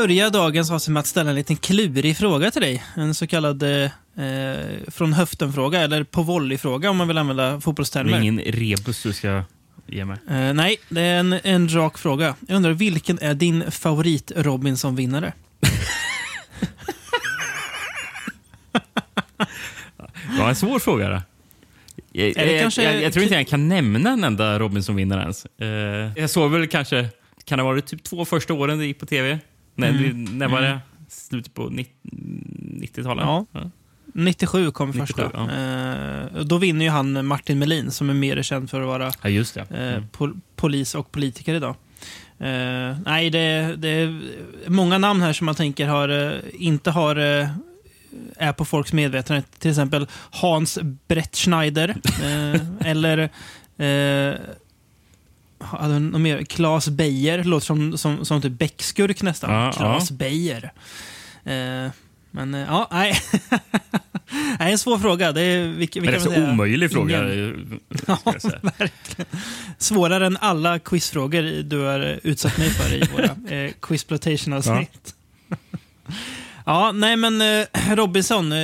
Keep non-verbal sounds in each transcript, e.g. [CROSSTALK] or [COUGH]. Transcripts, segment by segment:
börja dagens avsnitt med att ställa en liten klurig fråga till dig. En så kallad eh, från höften-fråga, eller på volley-fråga om man vill använda Det är fotbollstermer. ingen rebus du ska ge mig. Eh, nej, det är en, en rak fråga. Jag undrar, vilken är din favorit Robinson-vinnare? Ja, en svår fråga. Då. Jag, Är det jag, kanske- jag, jag tror inte jag kan nämna en enda Robinson-vinnare ens. Eh, jag såg väl kanske, kan det ha varit typ två första åren det gick på tv? Nej, Mm. det, när var det? Slutet på 90-talet? Ja. 97 kom 97, första. ja. Eh, då vinner ju han Martin Melin, som är mer känd för att vara ja, just det. eh, Mm. pol- polis och politiker idag. Eh, nej, det, det är många namn här som man tänker har, eh, inte har, eh, är på folks medvetenhet. Till exempel Hans Brett Schneider. eh, [LAUGHS] eller eh, hade något mer? Claes Beijer. Låter som, som, som typ bäckskurk nästan. Ja, Claes Beijer. Eh, men eh, ja, nej. [LAUGHS] nej, en svår fråga. Det är, vilka, Men det är vilka så omöjlig fråga. Ingen. [LAUGHS] säga. verkligen. Svårare än alla quizfrågor du har utsatt mig för i våra [LAUGHS] eh, quizplotation-avsnitt. Ja. nej men eh, Robinson. Eh,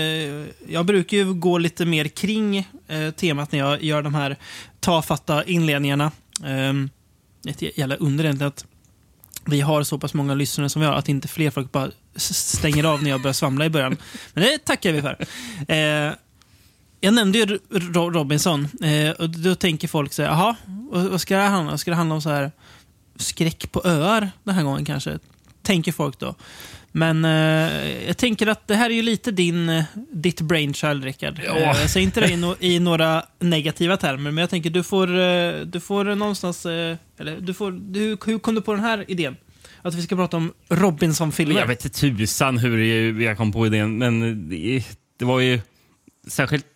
jag brukar ju gå lite mer kring eh, temat när jag gör de här tafatta inledningarna. Ehm, ett jävla under egentligen att vi har så pass många lyssnare som vi har att inte fler folk bara stänger av när jag börjar svamla i början. Men det tackar vi för. Eh, jag nämnde ju Robinson eh, och då tänker folk så här, jaha, vad vad ska det handla om? Ska det handla om så här skräck på öar den här gången kanske? Tänker folk då. Men eh, jag tänker att det här är ju lite din, eh, ditt brainchild, Rickard. Ja. Eh, jag säger inte det i, no i några negativa termer, men jag tänker du får, eh, du får någonstans... Eh, eller du får, du, hur kom du på den här idén? Att vi ska prata om Robinson-filmer? Jag vet inte tusan hur jag kom på idén, men det, det var ju särskilt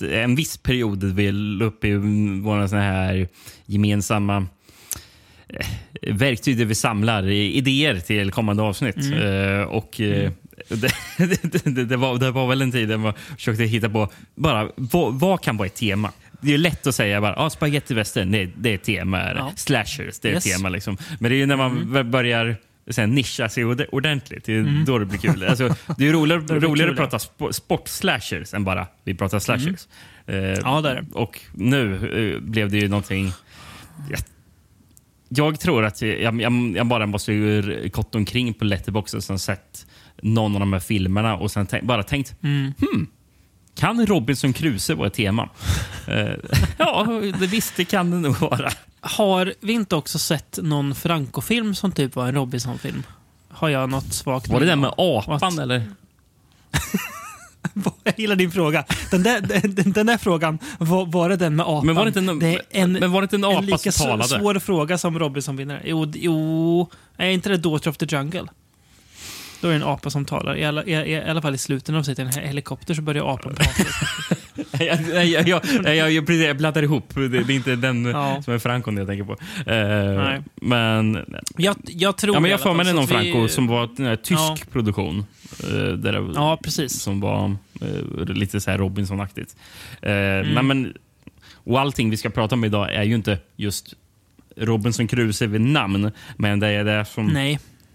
en viss period vi la upp i våra såna här gemensamma verktyg där vi samlar idéer till kommande avsnitt. Eh, och eh, [LAUGHS] det, det, det, det, var, det var väl en tid där man försökte hitta på bara vad, vad kan vara ett tema. Det är lätt att säga bara ah, spagettivästern, det, det är ett tema. Ja. Slashers, det är Yes. ett tema. Liksom. Men det är när man b- börjar sen nischa sig ord- ordentligt. Det är då det blir kul. Alltså, det är roligare, [LAUGHS] det roligare kul, att prata sp- sport-slashers än bara vi pratar slashers. Eh, Ja, det är det. Och nu eh, blev det ju någonting... Jag, tror att jag, jag, jag bara måste ju gått omkring på Letterboxd och sen sett någon av de här filmerna och sen tänk, bara tänkt Mm. hmm, kan Robinson Crusoe vara ett tema? [LAUGHS] Eh, [LAUGHS] ja, det, visst det kan det nog vara. Har vi inte också sett någon Franco-film som typ var en Robinson-film? Har jag något svagt Var det den med apan What? eller? [LAUGHS] Jag gillar din fråga. Den där, den, den där frågan, var, var det den med apan? Men var det inte en, det är en, men var det inte en en apa lika som talade? svår fråga som Robinson-vinnare. Jo, d- jo, är inte det Daughter of the Jungle? Då är det en apa som talar. I alla, i, i alla fall i slutet när de sitter i en he- helikopter så börjar apan prata. [LAUGHS] jag, jag, jag, jag, jag, blandar ihop. Det, det är inte den Ja. som är Francon jag tänker på. Nej. Men, Jag, jag tror ja, men jag får mig någon att vi- Franco som var en eh, tysk Ja. produktion. Eh, där det, Ja, precis. Som var eh, lite så här Robinson-aktigt. Eh, Mm. men, men, och allting vi ska prata om idag är ju inte just Robinson Crusoe vid namn, men det är det som Nej,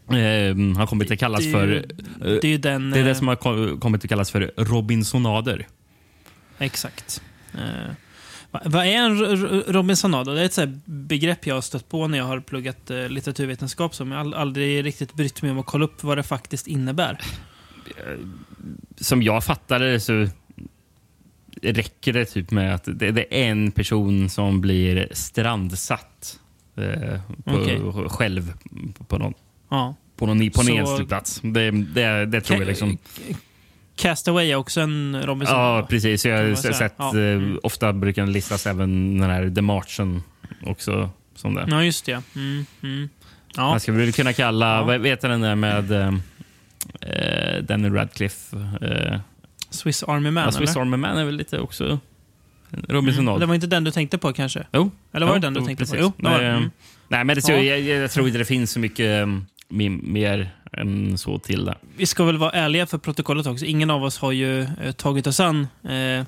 eh, har kommit att kallas det för... eh, det är den... det är det som har ko- kommit att kallas för Robinsonader. Exakt. Eh, vad är en Robinsonad? Det är ett så begrepp jag har stött på när jag har pluggat eh, litteraturvetenskap som jag aldrig riktigt brytt mig om att kolla upp vad det faktiskt innebär. som jag fattade det så räcker det typ med att det, är en person som blir strandsatt eh, på, Okej. själv på någon, Ja. på någon, på en Så-. Det, det, det tror jag liksom. Castaway är också en Robinson. Ja, precis. Jag har sett, Ja. eh, ofta brukar den listas även den här The Marchen också som det. Ja, just det. Mm, mm. Ja. Man skulle väl kunna kalla, Ja. vad heter den där med eh, eh, Danny Radcliffe? Eh, Swiss Army Man, ja, Swiss eller? Army Man är väl lite också Mm. Robinsonad. Det var inte den du tänkte på kanske? Jo. Eller var Ja, det den du jo, tänkte precis. på? Jo, det var. Eh, Mm. Nej, men det, jag, jag tror inte det finns så mycket um, mer än så till det. Vi ska väl vara ärliga för protokollet också. Ingen av oss har ju eh, tagit oss an eh,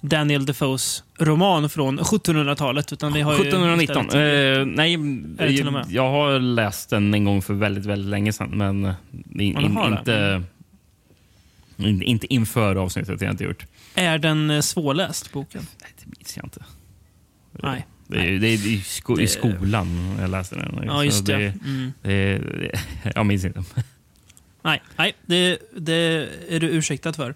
Daniel Defoes roman från 1700-talet. Utan vi har 1719? Istället, eh, nej, jag, jag har läst den en gång för väldigt, väldigt länge sedan. Men in, in, inte, in, inte inför avsnittet. Jag inte gjort. Är den eh, svårläst, boken? Nej, det minns jag inte. Nej. Det är, det är i, sko det... i skolan jag läste den. Ja, just det. Mm. det, det jag minns inte. Nej, nej det, det är du ursäktad för.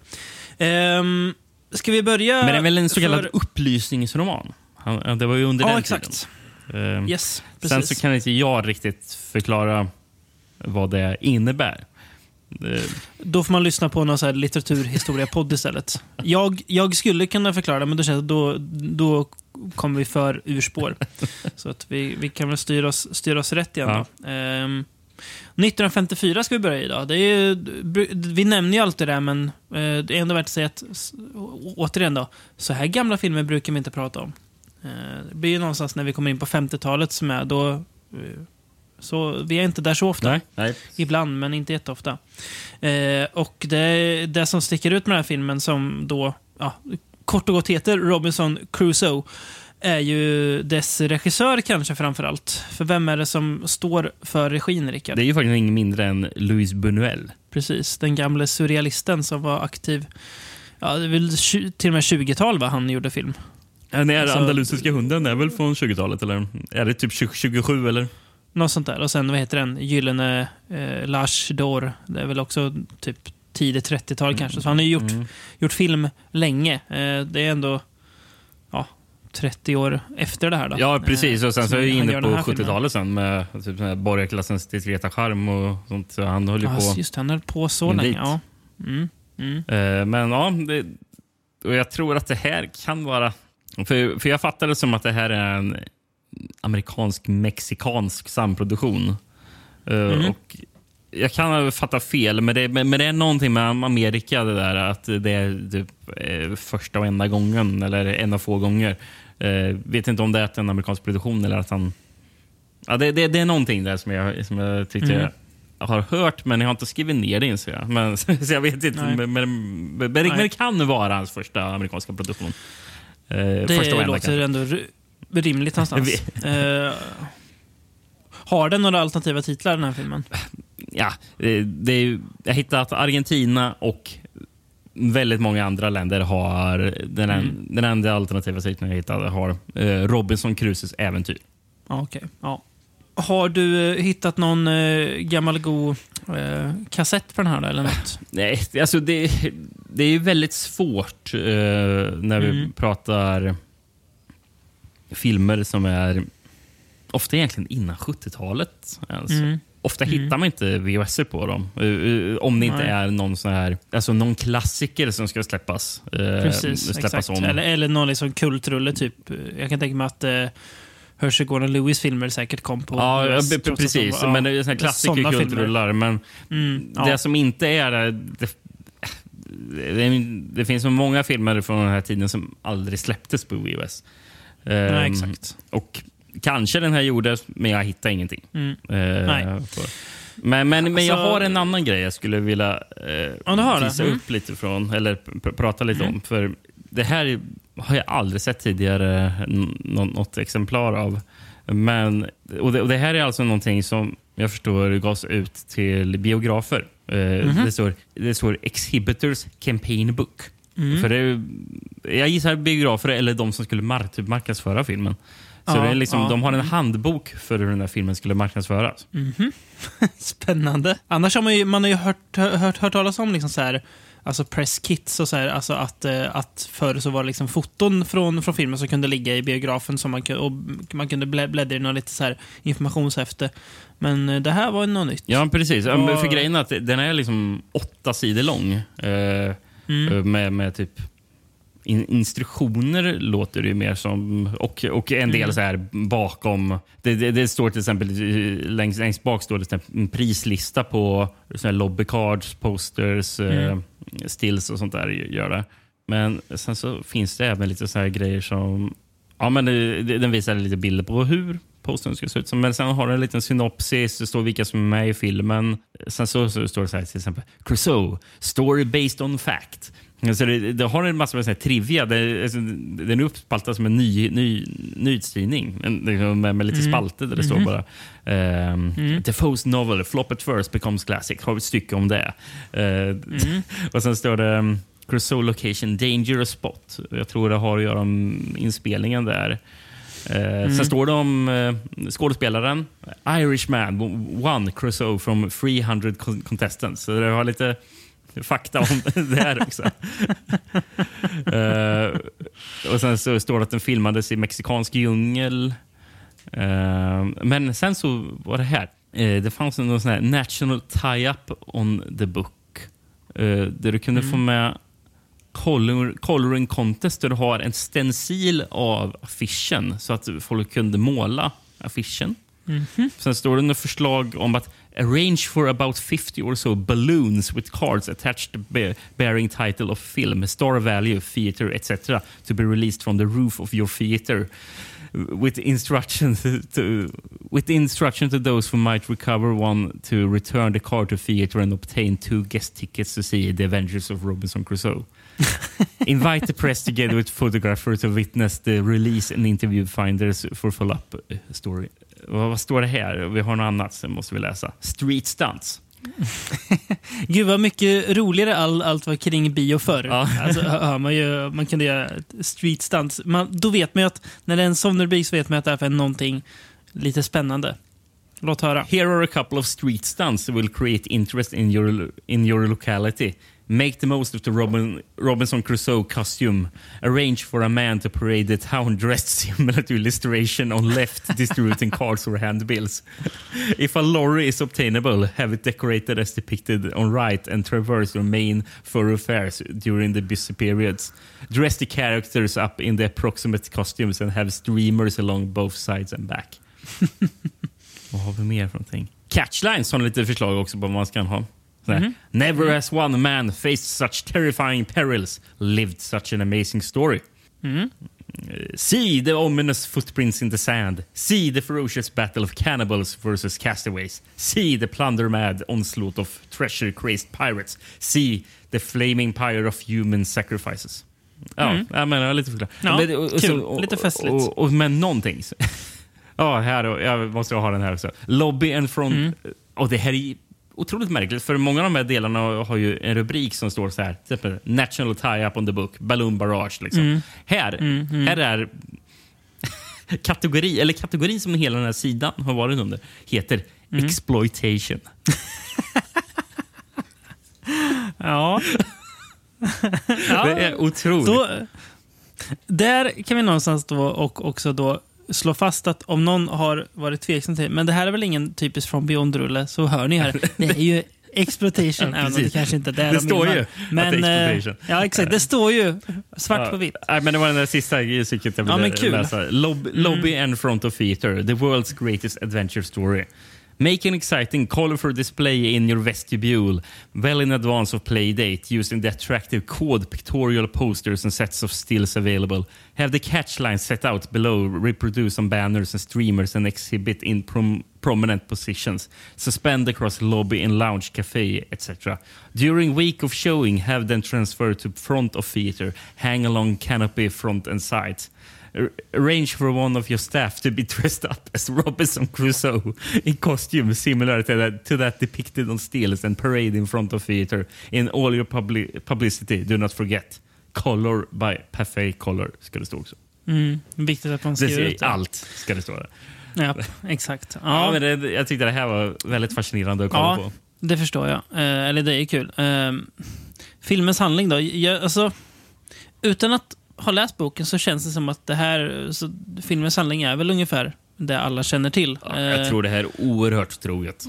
Um, ska vi börja? Men det är väl en så kallad för... upplysningsroman? Det var ju under ja, den exakt. tiden. Um, yes, precis. Sen så kan inte jag riktigt förklara vad det innebär. Då får man lyssna på någon så här litteraturhistoria-podd istället. Jag, jag skulle kunna förklara det, men då, känns, då, då kommer vi för urspår. [LAUGHS] Så att vi, vi kan väl styra oss, styra oss rätt igen. Ja. Ehm, 1954 ska vi börja idag. Det är, vi nämner ju alltid det, men eh, det är ändå värt att säga att, återigen då, så här gamla filmer brukar vi inte prata om. Eh, det blir ju någonstans när vi kommer in på 50-talet som är då eh, så vi är inte där så ofta. Nej, nej. Ibland, men inte jätteofta. Eh, och det, det som sticker ut med den här filmen, som då ja, kort och gott heter Robinson Crusoe, är ju dess regissör kanske framför allt. För vem är det som står för regin, Rickard? Det är ju faktiskt ingen mindre än Louis Buñuel. Precis, den gamle surrealisten som var aktiv, ja, det är väl till och med 20-tal va, han gjorde film. Den är alltså, andalusiska hunden är väl från 20-talet eller? Är det typ 27 eller? Något sånt där. Och sen, vad heter den? Gyllene eh, Lars d'Or. Det är väl också typ tidigt 30-tal mm. kanske. Så han har ju gjort, mm. gjort film länge. Eh, det är ändå ja, 30 år efter det här. Då. Ja, precis. Och sen så är jag inne på 70-talet sen med typ, borgarklassens diskreta charm och sånt. Så han höll ju ja, på... Just han höll på så länge. Ja. Mm. Mm. Eh, men ja, det, och jag tror att det här kan vara... För, för jag fattar det som att det här är en amerikansk-mexikansk samproduktion. Mm. och jag kan fatta fel, men det, men det är någonting med Amerika det där att det är typ eh, första och enda gången, eller en av få gånger. Eh, vet inte om det är en amerikansk produktion eller att han... Ja, det, det, det är någonting där som jag, som jag tyckte mm. jag har hört, men jag har inte skrivit ner det inser jag. Men, [LAUGHS] så jag vet inte. Men, men, men, men, det kan vara hans första amerikanska produktion. Eh, det låter kanske. ändå rimligt någonstans. [LAUGHS] uh, har den några alternativa titlar den här filmen? [LAUGHS] Ja, det är, jag har hittat Argentina och väldigt många andra länder har den, mm. den enda alternativa titeln jag hittade har uh, Robinson Crusoes äventyr. Okay. Ja. Har du eh, hittat någon uh, gammal god uh, kassett på den här? Eller något? [LAUGHS] Nej, alltså det, det är väldigt svårt uh, när vi mm. pratar filmer som är ofta egentligen innan 70-talet. Alltså. Mm. Ofta mm. hittar man inte VHS på dem. Eh, eh, om det inte Nej. är någon sån här, alltså någon klassiker som ska släppas. Eh, Precis, släppas exakt. Om. Eller, eller någon liksom kultrulle. Typ. Jag kan tänka mig att eh, Hershey Gordon Lewis filmer säkert kom på Ja, VHS, precis. Var, men det är såna klassiker kultrullar. Men mm, ja. det som inte är det, det, det, finns så många filmer från den här tiden som aldrig släpptes på VHS. Nej, ehm, exakt. Och kanske den här gjordes, men jag hittar ingenting. Mm. Uh, Nej. Men, men, alltså, men jag alltså- har en annan grej jag skulle vilja ja, visa mm. upp lite från, eller pr prata lite mm. om. För Det här har jag aldrig sett tidigare något exemplar av. Men, och det, och det, här är alltså någonting som jag förstår gavs ut till biografer. Uh, -hmm. det, står, det står Exhibitors Campaign Book. Mm. För det, jag gissar biografer eller de som skulle mark typ marknadsföra filmen. Så ja, det är liksom, ja. De har en handbok för hur den här filmen skulle marknadsföras. Mm -hmm. [LAUGHS] Spännande. Annars har man ju, man har ju hört, hört, hört talas om liksom så här, alltså presskits och så här, alltså att, eh, att förr så var det liksom foton från, från filmen som kunde ligga i biografen som man, och man kunde bläddra i något lite så här informationshäfte. Men eh, det här var något nytt. Ja, precis. Och... För grejen är att den är liksom åtta sidor lång. Eh, mm. med, med typ in, instruktioner låter det mer som. Och, och en del mm. så här bakom. Det, det, det, står till exempel längst, längst bak står det en prislista på så här lobbycards, posters, mm. eh, stills och sånt där. Gör det. Men sen så finns det även lite så här grejer som Ja, men det, det, den visar lite bilder på hur postern ska se ut. Men sen har den en liten synopsis, det står vilka som är med i filmen. Sen så, så står det så här till exempel Crusoe, story based on fact. Så det, det har en massa med så här trivia. Det, alltså, den är uppspaltad som en ny, ny, nyhetstidning med, med lite mm. spalter där det står bara um, mm. Defoe's novel Flop at first becomes classic. Har vi ett stycke om det. Uh, mm. [LAUGHS] och sen står det um, Crusoe location dangerous spot. Jag tror det har att göra med inspelningen där. Mm. Sen står det om uh, skådespelaren Irishman won Crusoe from 300 contestants. Så det har lite fakta om [LAUGHS] det här också. uh, och Sen så står det att den filmades i mexikansk djungel. Uh, men sen så var det här. Uh, det fanns en sån här national tie-up on the book. där du kunde mm. få med color, coloring contest där du har en stencil av affischen så att folk kunde måla affischen. Mm -hmm. Sen står det något förslag om att arrange for about 50 or so balloons with cards attached bearing title of film, star value, theater, etc. to be released from the roof of your theater with instructions [LAUGHS] to with instruction to those who might recover one to return the card to theater and obtain two guest tickets to see the Avengers of Robinson Crusoe. [LAUGHS] Invite the press together with photographer to witness the release and interview finders for follow-up uh, story. Vad står det här? Vi har något annat som måste vi läsa. Street stunts. [LAUGHS] Gud vad mycket roligare all, allt var kring bio förr. Ja. Alltså, hör man, ju, man kunde göra street stunts. Man, då vet man ju att när det är en sån rubrik så vet man att det är någonting lite spännande. Låt höra. Here are a couple of street stunts that will create interest in your, in your locality. Make the most of the Robin, Robinson Crusoe costume. Arrange for a man to parade the town dressed [LAUGHS] similar to illustration on left, distributing cards or handbills. If a lorry is obtainable, have it decorated as depicted on right and traverse your main thoroughfares during the busy periods. Dress the characters up in the approximate costumes and have streamers along both sides and back. [LAUGHS] vad har vi mer för någonting? Catchlines har lite förslag också på vad man ska ha. Mm. Never mm. has one man faced such terrifying perils, lived such an amazing story. Mm. See the ominous footprints in the sand. See the ferocious battle of cannibals versus castaways. See the plunder mad onslaught of treasure crazed pirates. See the flaming pyre of human sacrifices. Ja, mm. jag menar lite förklarat. Ja, men, och, kul. Så, och, lite festligt. Och, och, men någonting. [LAUGHS] ja, här jag måste ha den här också. Lobby and front. Mm. Och det här är otroligt märkligt, för många av de här delarna har ju en rubrik som står så här, till exempel National tie-up on the book, Balloon Barrage. Liksom. Mm. Här, mm, mm. här är [LAUGHS] kategori, eller kategorin som hela den här sidan har varit under, heter mm. exploitation. [LAUGHS] ja. ja. [LAUGHS] Det är otroligt. Då, där kan vi någonstans då och också då slå fast att om någon har varit tveksam till men det här är väl ingen typisk från Beyond-rulle, så hör ni här. [LAUGHS] Det är ju Exploitation, ja, även om det kanske inte är det, det de står ju men, att eh, Ja, exakt. Det står ju svart ja, på vitt. Nej, men det var den där sista jag ville ja, läsa. Lob Lobby mm. and Front of Theater, the world's greatest adventure story. Make an exciting, colorful display in your vestibule well in advance of play date using the attractive code pictorial posters and sets of stills available. Have the catch lines set out below, reproduce on banners and streamers and exhibit in prom prominent positions. Suspend across lobby and lounge, cafe, etc. During week of showing, have them transferred to front of theater, hang along canopy front and sides arrange for one of your staff to be dressed up as Robinson Crusoe in costume similar to that, to that depicted on stills and parade in front of theater. In all your publi publicity, do not forget. Color by Pathé Color ska det stå också. Mm, viktigt att man skriver ut det. Allt ska det stå där. Ja, exakt. Ja. ja men det, jag tyckte det här var väldigt fascinerande att kolla ja, på. Det förstår jag. Eh, eller det är kul. Eh, filmens handling då? Jag, alltså, utan att har läst boken så känns det som att det här, så filmens handling är väl ungefär det alla känner till. Ja, jag eh, tror det här är oerhört troget.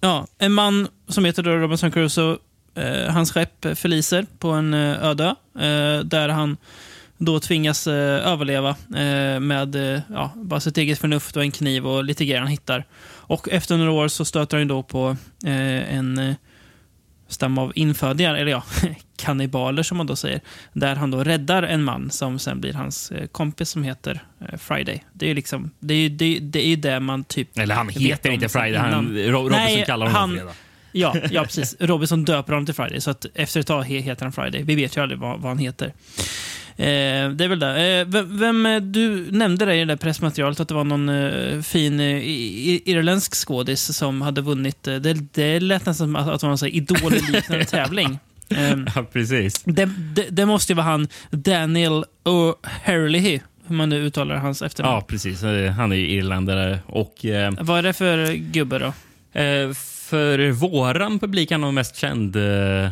Ja, en man som heter Robinson Crusoe, eh, hans skepp förliser på en eh, öde eh, där han då tvingas eh, överleva med ja, bara sitt eget förnuft och en kniv och lite grejer han hittar. Och efter några år så stöter han då på en stam av infödingar, eller ja, [LAUGHS] kannibaler som man då säger. Där han då räddar en man som sen blir hans eh, kompis som heter eh, Friday. Det är ju liksom, det är, det, det är det man typ... Eller han heter inte Friday, han, Robinson Nej, kallar honom han- Fredag. Ja, ja, [LAUGHS] precis. Robinson döper honom till Friday, så att efter ett tag he- heter han Friday. Vi vet ju aldrig vad, vad han heter. Eh, det är väl det. Eh, vem, eh, du nämnde det i det där pressmaterialet att det var någon fin irländsk skådis som hade vunnit. Det, det lät nästan som att, att det var en idol-liknande [LAUGHS] tävling. Ja, precis. det, det, det måste ju vara han Daniel O'Herlihy, hur man nu uttalar hans efternamn. Ja, precis. Han är ju irländare. Och, eh, Vad är det för gubbe då? eh, för våran publik är han nog mest känd eh,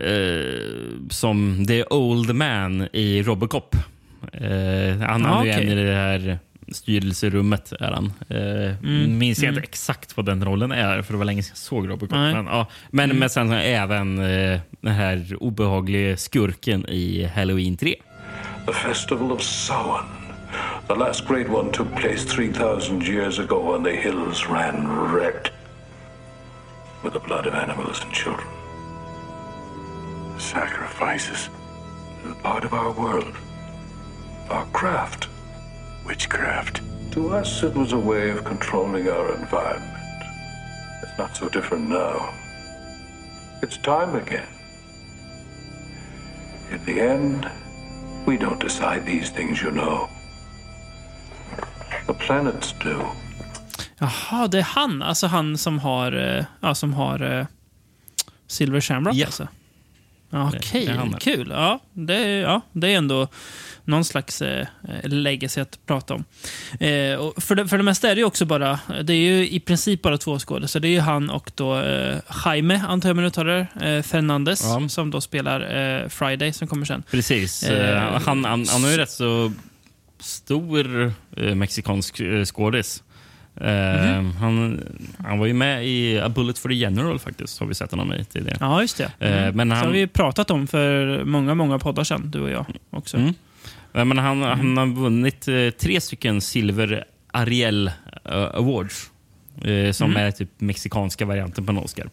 eh, som The Old Man i Robocop. Eh, han Ja, han är en i det här styrelserummet. Är han. Eh, Mm, Minns jag mm. inte exakt vad den rollen är, för det var länge sedan jag såg Robocop. Nej. Men, ja. men, Mm. men sen även eh, den här obehagliga skurken i Halloween 3. The Festival of Samhain. The last great one took place 3,000 years ago when the hills ran red with the blood of animals and children. Sacrifices. A part of our world. Our craft. Witchcraft. To us, it was a way of controlling our environment. It's not so different now. It's time again. In the end, we don't decide these things, you know. The planets do. Jaha, det är han. Alltså han som har, eh, ja, som har eh, Silver Shamrock Ja. alltså? Okej, han. kul. Ja det, är, ja, det är ändå någon slags eh, legacy att prata om. Eh, och för, det, för det mesta är det ju också bara, det är ju i princip bara två skådespelare. Det är ju han och då eh, Jaime, antar jag man uttalar eh, Fernandes, Ja. som då spelar eh, Friday som kommer sen. Precis. Eh, Eh, han, han, han har ju rätt så stor eh, mexikansk eh, skådis. Mhm. han, han var ju med i A Bullet for the General faktiskt, har vi sett honom i tidigare. Ja, just det. Eh, Mm. men Så han- har vi pratat om för många, många poddar sedan, du och jag också. Mm. Men han, han har vunnit eh, tre stycken Silver Ariel eh, Awards. Eh, som Mm. är typ mexikanska varianten på en Oscar.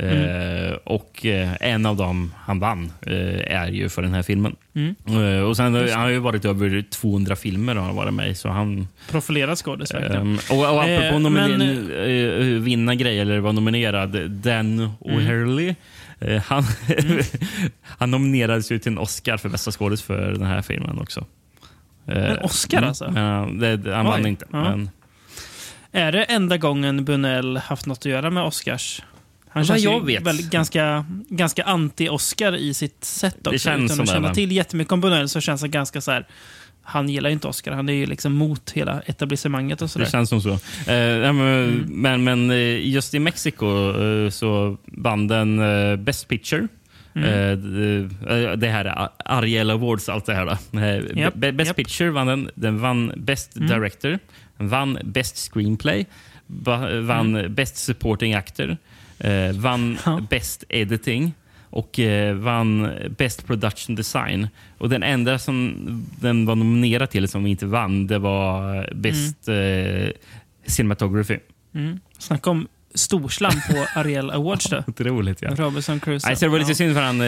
Eh, och eh, en av dem han vann eh, är ju för den här filmen. Mm. Eh, och sen, har- han har ju varit över 200 filmer har varit med. Så han, Profilerad skådis ehm, och, och apropå Eh, men, eh, vinna grejer eller vara nominerad. Dan O'Herlihy. eh, Han, Mm. [LAUGHS] han nominerades ju till en Oscar för bästa skådis för den här filmen också. Eh, En Oscar alltså? Det, han Oj, vann inte. ja. Men, Är det enda gången Bunell haft något att göra med Oscars? Han känns jag ju vet. Väl, ganska, ganska anti-Oscar i sitt sätt också. Det känns Utan att det, känna till jättemycket om Bunell så känns han ganska så här... Han gillar ju inte Oscar. Han är ju liksom mot hela etablissemanget och det sådär. känns som så. Eh, men, men, men eh, just i Mexiko eh, så vann den eh, Best Picture. Mm. Det, det här är Ariel Awards, allt det här. Be- Best japp. Picture vann den. Den vann Best Mm. Director. Den vann Best Screenplay. Va- vann Best Supporting Actor. Eh, vann Mm. Ja. Best Editing. Och eh, vann Best Production Design. Och Den enda som den var nominerad till som inte vann, det var Best eh, Cinematography. Mm. Snacka om storslam på [LAUGHS] Ariel Awards då. Otroligt, ja. Robinson Crusoe. Nej, så det var lite Ja. synd för han,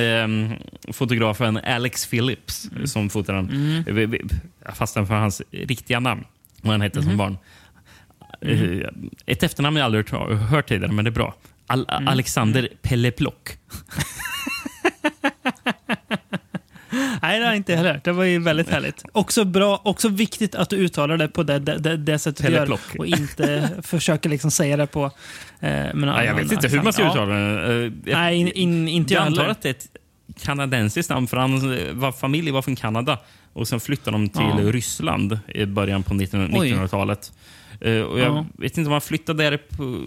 eh, fotografen Alex Phillips Mm. som fotade vi- Jag fastnade för hans riktiga namn, vad han hette Mm-hmm. som barn. Eh, Ett efternamn jag aldrig hört tidigare, men det är bra. Al Mm. Alexander Pelleplock. [LAUGHS] Nej, det har jag inte heller. Det var ju väldigt härligt. [LAUGHS] Också bra, också viktigt att du uttalar det på det, det, det, sättet du gör och inte [LAUGHS] försöker liksom säga det på... Eh, någon Nej, jag vet inte hur man ska uttala det. Eh, jag- Nej, in, in, inte jag Jag antar att det är ett kanadensiskt namn, för han var familj var från Kanada. Och Sen flyttade de till Ja. Ryssland i början på 1900 Oj. 1900-talet. Eh, och jag Ja. vet inte om han flyttade där på...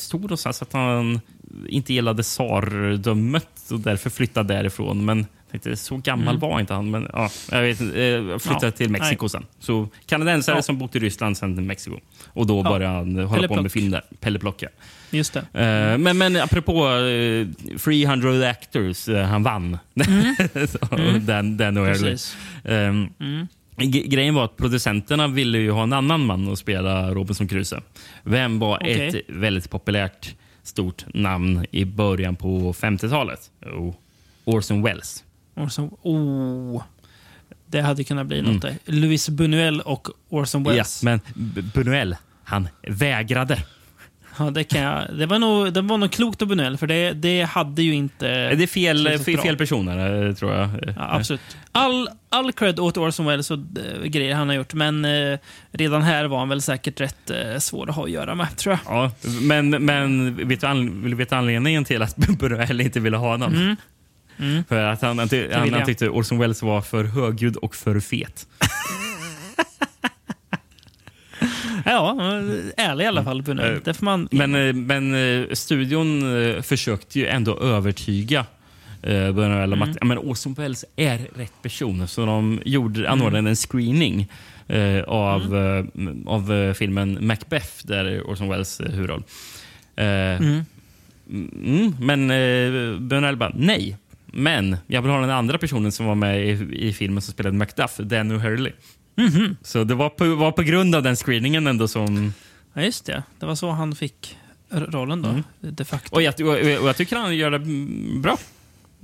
Stod någonstans att han inte gillade tsardömet och därför flyttade därifrån. Men tänkte, så gammal var inte han. Men, ja, jag vet, inte, eh, flyttade Mm. Ja, till Mexiko sen. Så kanadensare Ja. som bott i Ryssland sen till Mexiko. Och då började han hålla Pelle på med film där. Pelle Plock, ja. Just det. Eh, men, men apropå uh, 300 actors, eh, han vann. [LAUGHS] Så, Den, den Hurley. Precis. Ehm, ge- Grejen var att producenterna ville ju ha en annan man att spela Robinson Crusoe. Vem var Okej. ett väldigt populärt stort namn i början på 50-talet. Oh. Orson Welles. Orson, oh. Det hade kunnat bli något där. Louis Buñuel och Orson Ja, Welles. men B- Buñuel, han vägrade. Ja, det, kan jag, det, var nog, det var nog klokt av Buñuel, för det, det hade ju inte... Det är fel, fel, fel personer, eh, tror jag. Ja, absolut. All, all cred åt Orson Welles och eh, grejer han har gjort, men eh, redan här var han väl säkert rätt eh, svår att ha att göra med, tror jag. Ja, men, men vet du an, vill du veta anledningen till att [LAUGHS] Buñuel inte ville ha honom? Mm. För att han, han, han, han tyckte Orson Welles var för högljudd och för fet. [LAUGHS] Ja, ärlig i alla fall. Eh, Det man... Men, men studion försökte ju ändå övertyga eh, Buñuel om att ja, men Orson Welles är rätt person. Så de gjorde, anordnade en screening eh, av, eh, av eh, filmen Macbeth där Orson Welles eh, huvudroll. Eh, Mm. Mm, men eh, Buñuel bara nej. Men jag vill ha den andra personen som var med i, i filmen som spelade Macduff, Danny Hurley. Mhm. Så det var på, var på grund av den screeningen ändå som... Ja, just det. Det var så han fick rollen då, Mm. de facto. Och jag, och, och jag tycker han gör det mm, bra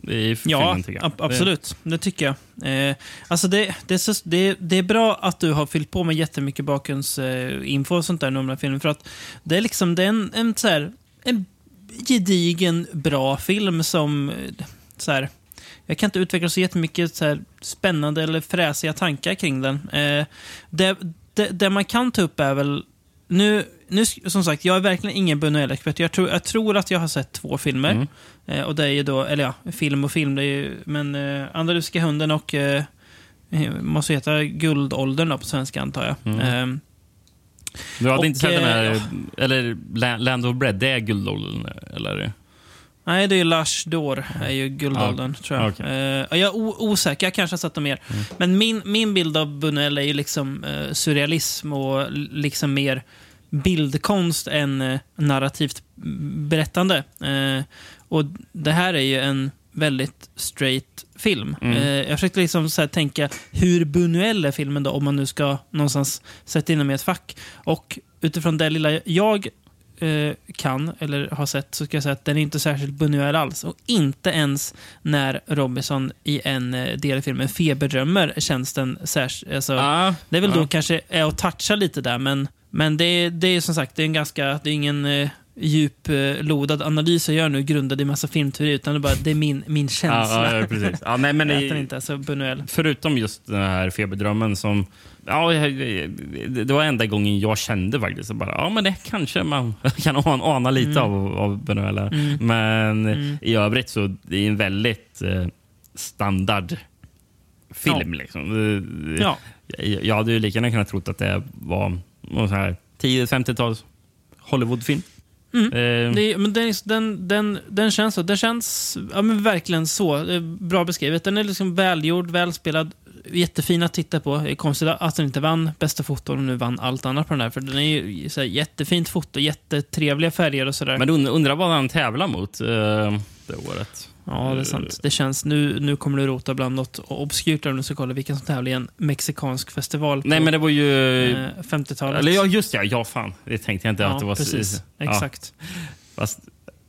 i Ja, filmen. Ab- absolut. Det tycker jag. Eh, alltså det, det, är så, det, det är bra att du har fyllt på med jättemycket bakgrundsinfo eh, info och sånt där om den här filmen. För att det är liksom det är en, en, så här, en gedigen, bra film som... eh, Så här, jag kan inte utveckla så jättemycket så här, spännande eller fräsiga tankar kring den. Eh, det, det, det man kan ta upp är väl... Nu, nu, som sagt, jag är verkligen ingen Buñuel-expert. Jag tror, jag tror att jag har sett två filmer. Mm. Eh, och det är ju då, eller ja, film och film, det är ju, men eh, Andalusiska hunden och eh, eh, måste heta Guldåldern då på svenska antar jag. Mm. Eh, Du hade och, inte sett den här... eh, Eller La- Land of Bread, det är guldåldern? Eller? nej, det är ju L'Arche d'Or, är ju Guldåldern tror jag. okej. Eh, jag är osäker, jag kanske har sett dem mer. Mm. Men min, min bild av Buñuel är ju liksom eh, surrealism och liksom mer bildkonst än eh, narrativt berättande. Och det här är ju en väldigt straight film. Mm. Eh, jag försökte liksom så tänka hur Buñuel är filmen då, om man nu ska någonstans sätta in den i ett fack. Och utifrån det lilla jag eh, kan, eller har sett, så ska jag säga att den är inte särskilt Buñuel alls. Och inte ens när Robinson i en eh, del i filmen feberdrömmer känns den särskilt... Alltså, Ah, det är väl ja. då kanske är att toucha lite där, men, men det, är, det är som sagt det är en ganska, det är ingen eh, djuplodad analys jag gör nu grundad i massa filmteori, utan det är bara det är min, min känsla. Ja, ja, precis. Ja, nej, men den inte, alltså Buñuel. förutom just den här feberdrömmen som... Ja, det var enda gången jag kände faktiskt. Bara, ja, men det kanske man [LAUGHS] kan ana, ana lite Mm. av, av Buñuel. här. Mm. Men Mm. i övrigt så det är en väldigt eh, standard film. Liksom. Det- Ja. Jag, jag hade ju lika gärna kunnat trott att det var någon sån här 10-50-tals Hollywoodfilm. Mm. Eh, Det men den, den, den, den känns så. Den känns ja, men verkligen så. Bra beskrivet. Den är liksom välgjord, välspelad, jättefin att titta på. Det är konstigt att den inte vann bästa foto och nu vann allt annat på den här. För den är ju så här, jättefint foto, jättetrevliga färger och sådär. Men und, undrar vad han tävlar mot eh, det året. Ja, det är sant. Det känns, nu, nu kommer du rota bland något obskyrt där om du ska kolla vilken som tävlar i en mexikansk festival på Nej, men det var ju... eh, 50-talet. Eller ja, just det. Ja, fan. Det tänkte jag inte att det var... precis. Ja, Exakt. fast,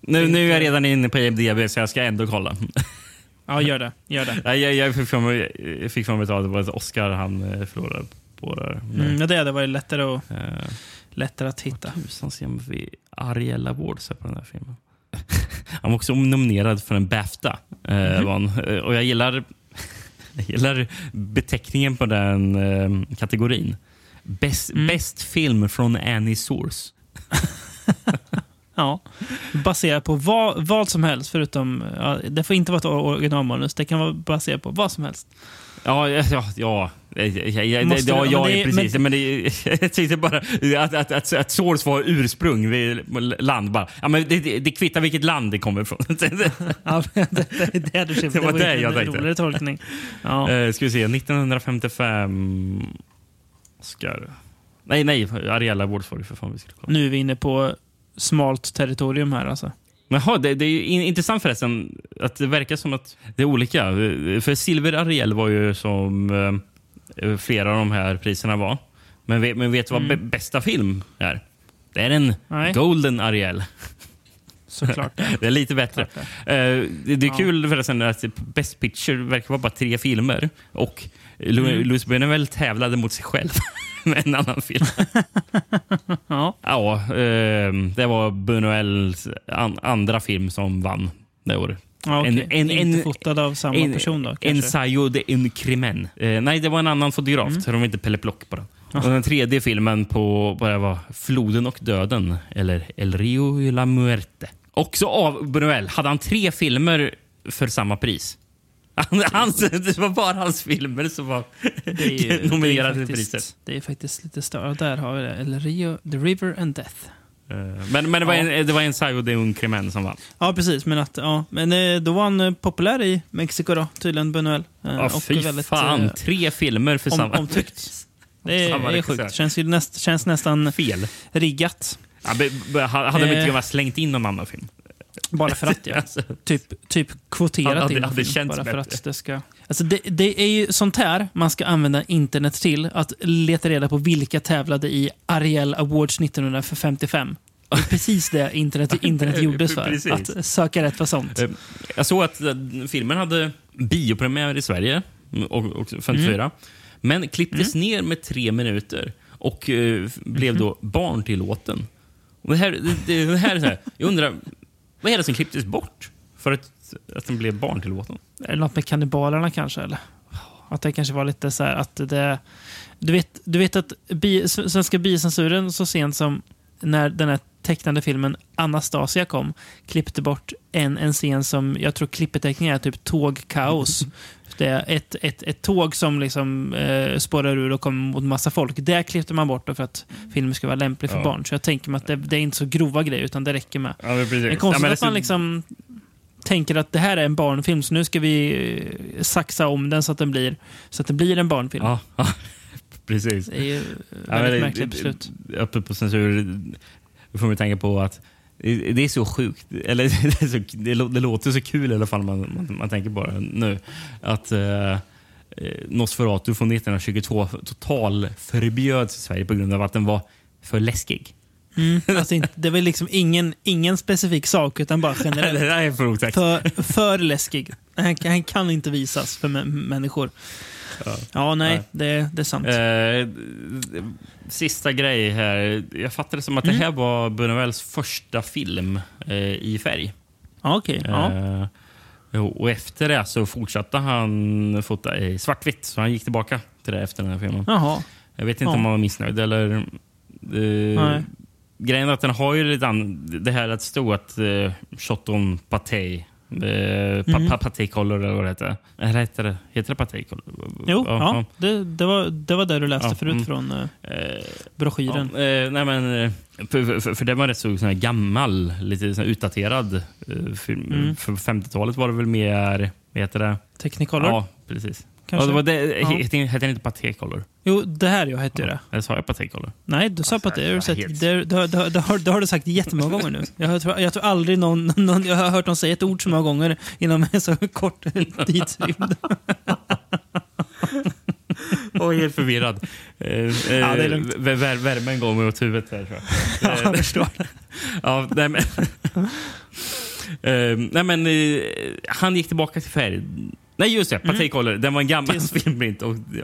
nu, nu är jag redan inne på IMDB så jag ska ändå kolla. Ja, gör det. Gör det. Nej, jag, jag fick för mig, jag fick för mig att det var ett Oscar han eh, förlorade på. Där. Mm, ja, det, det var ju lättare, att, Eh, lättare att hitta. tusan ser vi Ariel Awards här på den här filmen. [LAUGHS] Han var också nominerad för en Bafta. Eh, Och jag gillar, [LAUGHS] jag gillar beteckningen på den eh, kategorin. Bäst, Mm. film från Annie Source. [LAUGHS] Ja. Baserat på vad, vad som helst, förutom... Ja, det får inte vara ett originalmanus. Det kan vara baserat på vad som helst. Ja, ja, ja, ja, ja, ja, Måste ja, det- ja det precis. Men, men- det, [LAUGHS] jag tänkte bara att, att, att, att Source var ursprung land. Bara. Ja, men det, det, det kvittar vilket land det kommer ifrån. [LAUGHS] Ja, det, det, det, det, det, Det var det jag tänkte. roligare tolkning. Ja. Eh, ska vi se, 1955... Oscar. Nej, nej, var det för fan vi skulle kolla. Nu är vi inne på smalt territorium här alltså. Jaha, det, det är intressant förresten att det verkar som att det är olika. För Silver Ariel var ju som eh, flera av de här priserna var. Men, vet- men vet du vad Mm. bä- bästa film är? Det är en Nej. Golden Ariel. såklart. det. [LAUGHS] Det är lite bättre. Klart Eh, det, det är Ja. kul förresten att Best Picture verkar vara bara tre filmer. Och Mm. Louis Buñuel tävlade mot sig själv [LAUGHS] [LAUGHS] med en annan film. [LAUGHS] Ja. Ja, eh, det var Buñuels an, andra film som vann det året. Ja, okej. En- en- Inte en- fotad av samma en, person då, kanske? Ensayo de un crimen. Eh, nej, det var en annan fotograf. Mm. De var inte Pelle Plock på den. Och den tredje filmen på vad det var, Floden och döden, eller El Rio y la Muerte. Också av Buñuel. Hade han tre filmer för samma pris? Han, hans, det var bara hans filmer som var ju- nominerade till priset. Det är faktiskt lite större. Där har vi det. El Rio, The River and Death. Eh, Men, men det var, Ja. en, det var Ensayo de un crimen som vann. Ja, precis. Men, att, ja. men eh, då var han eh, populär i Mexiko då, tydligen, Buñuel. Eh, Ja, och fy väldigt, fan. eh, Tre filmer för om- samma omtyckt. Det [LAUGHS] är, är sjukt. Känns, ju näst, känns nästan Fel. riggat. Ja, be, be, hade de Eh. inte kunnat slängt in någon annan film? Bara för att, [LAUGHS] ja. Alltså, Typ, typ kvoterat Ja, det in. hade film, känts bara för bättre. att det ska... Alltså det, det är ju sånt här man ska använda internet till. Att leta reda på vilka tävlade i Ariel Awards 1955. Det är precis det internet, [LAUGHS] internet gjordes för. Att söka rätt för sånt. Eh, Jag såg att eh, filmen hade biopremiär i Sverige och, och 54. Mm. Men klipptes ner med tre minuter och f- blev Mhm. då barntillåten. Och det, här, det, det här är så här, jag undrar, vad är det som klipptes bort för att, att den blev barntillåten? Är det något med kannibalerna kanske? Eller? Att det kanske var lite så här att det... Du vet, du vet att bi, svenska biocensuren så sent som när den här tecknade filmen Anastasia kom klippte bort en, en scen som jag tror klippeteckningen är typ tågkaos. [LAUGHS] Det ett, ett, ett tåg som liksom eh, spårar ur och kommer mot massa folk. Det klippte man bort för att filmen ska vara lämplig för Ja. barn. Så jag tänker mig att det, det är inte så grova grejer utan det räcker med Ja, det är konstigt att man liksom tänker att det här är en barnfilm, så nu ska vi eh, saxa om den så att den blir, så att det blir en barnfilm. Ja, ja, [LAUGHS] precis. Det är ju Ja, väldigt märkliga det- beslut. Öppet på censur, då får man tänka på att det det är så sjukt. Eller [LAUGHS] det, är så, det, lå- det låter så kul i alla fall man, man, man tänker på det nu. Att eh, eh, Nosferatu från 1922 total förbjöds i Sverige på grund av att den var för läskig. Mm, alltså inte, det var liksom ingen, ingen specifik sak, utan bara det [LAUGHS] generellt. där är för otäckt. För, för läskig. Han, kan- han kan inte visas för mä- människor. Ja. Ja, nej, Nej. Det, det är sant. Eh, sista grej här. Jag fattade som att det här var Buñuels första film eh, i färg. ja, okej. Ja. Eh, jo, och efter det så fortsatte han fota i svartvitt. Så han gick tillbaka till det efter den här filmen. Jaha. Jag vet inte Ja. om han var missnöjd eller... eh, grejen är att den har ju lite an, det här att stå att uh, Choton Paté Pa, pa, paté color eller vad det heter. Eller heter det, heter det paté color? Jo, ja, Det, det, var, det var det du läste Ja, förut mm. från eh, Eh, broschyren. Ja, eh, nej men, eh, för, för, för det var rätt så sån gammal, lite sån utdaterad eh, film. Mm. För 50-talet var det väl mer, vad heter det? Technicolor, Ja, precis. Ja, kanske? det var det, Ja. Hette hette den inte Paté Color? Jo, det här jag hette ju det. Eller sa jag Paté Color? Nej, du sa Alltså, på det. Det, helt- det, det, det, det, har, det har du sagt jättemånga gånger nu. Jag, har- tror, jag tror aldrig någon, någon... Jag har hört någon säga ett ord så många gånger inom en så kort tidsrymd. [LAUGHS] Är helt förvirrad. Eh, eh, Ja, det är lugnt. vär- vär- Värmen går mig åt huvudet här. tror jag. [LAUGHS] Ja, jag förstår. [LAUGHS] Ja, nej men... Eh, nej men eh, han gick tillbaka till färg. Nej just det, Paté Color. Den var en gammal Mm. Just- filmprint. Och, ja,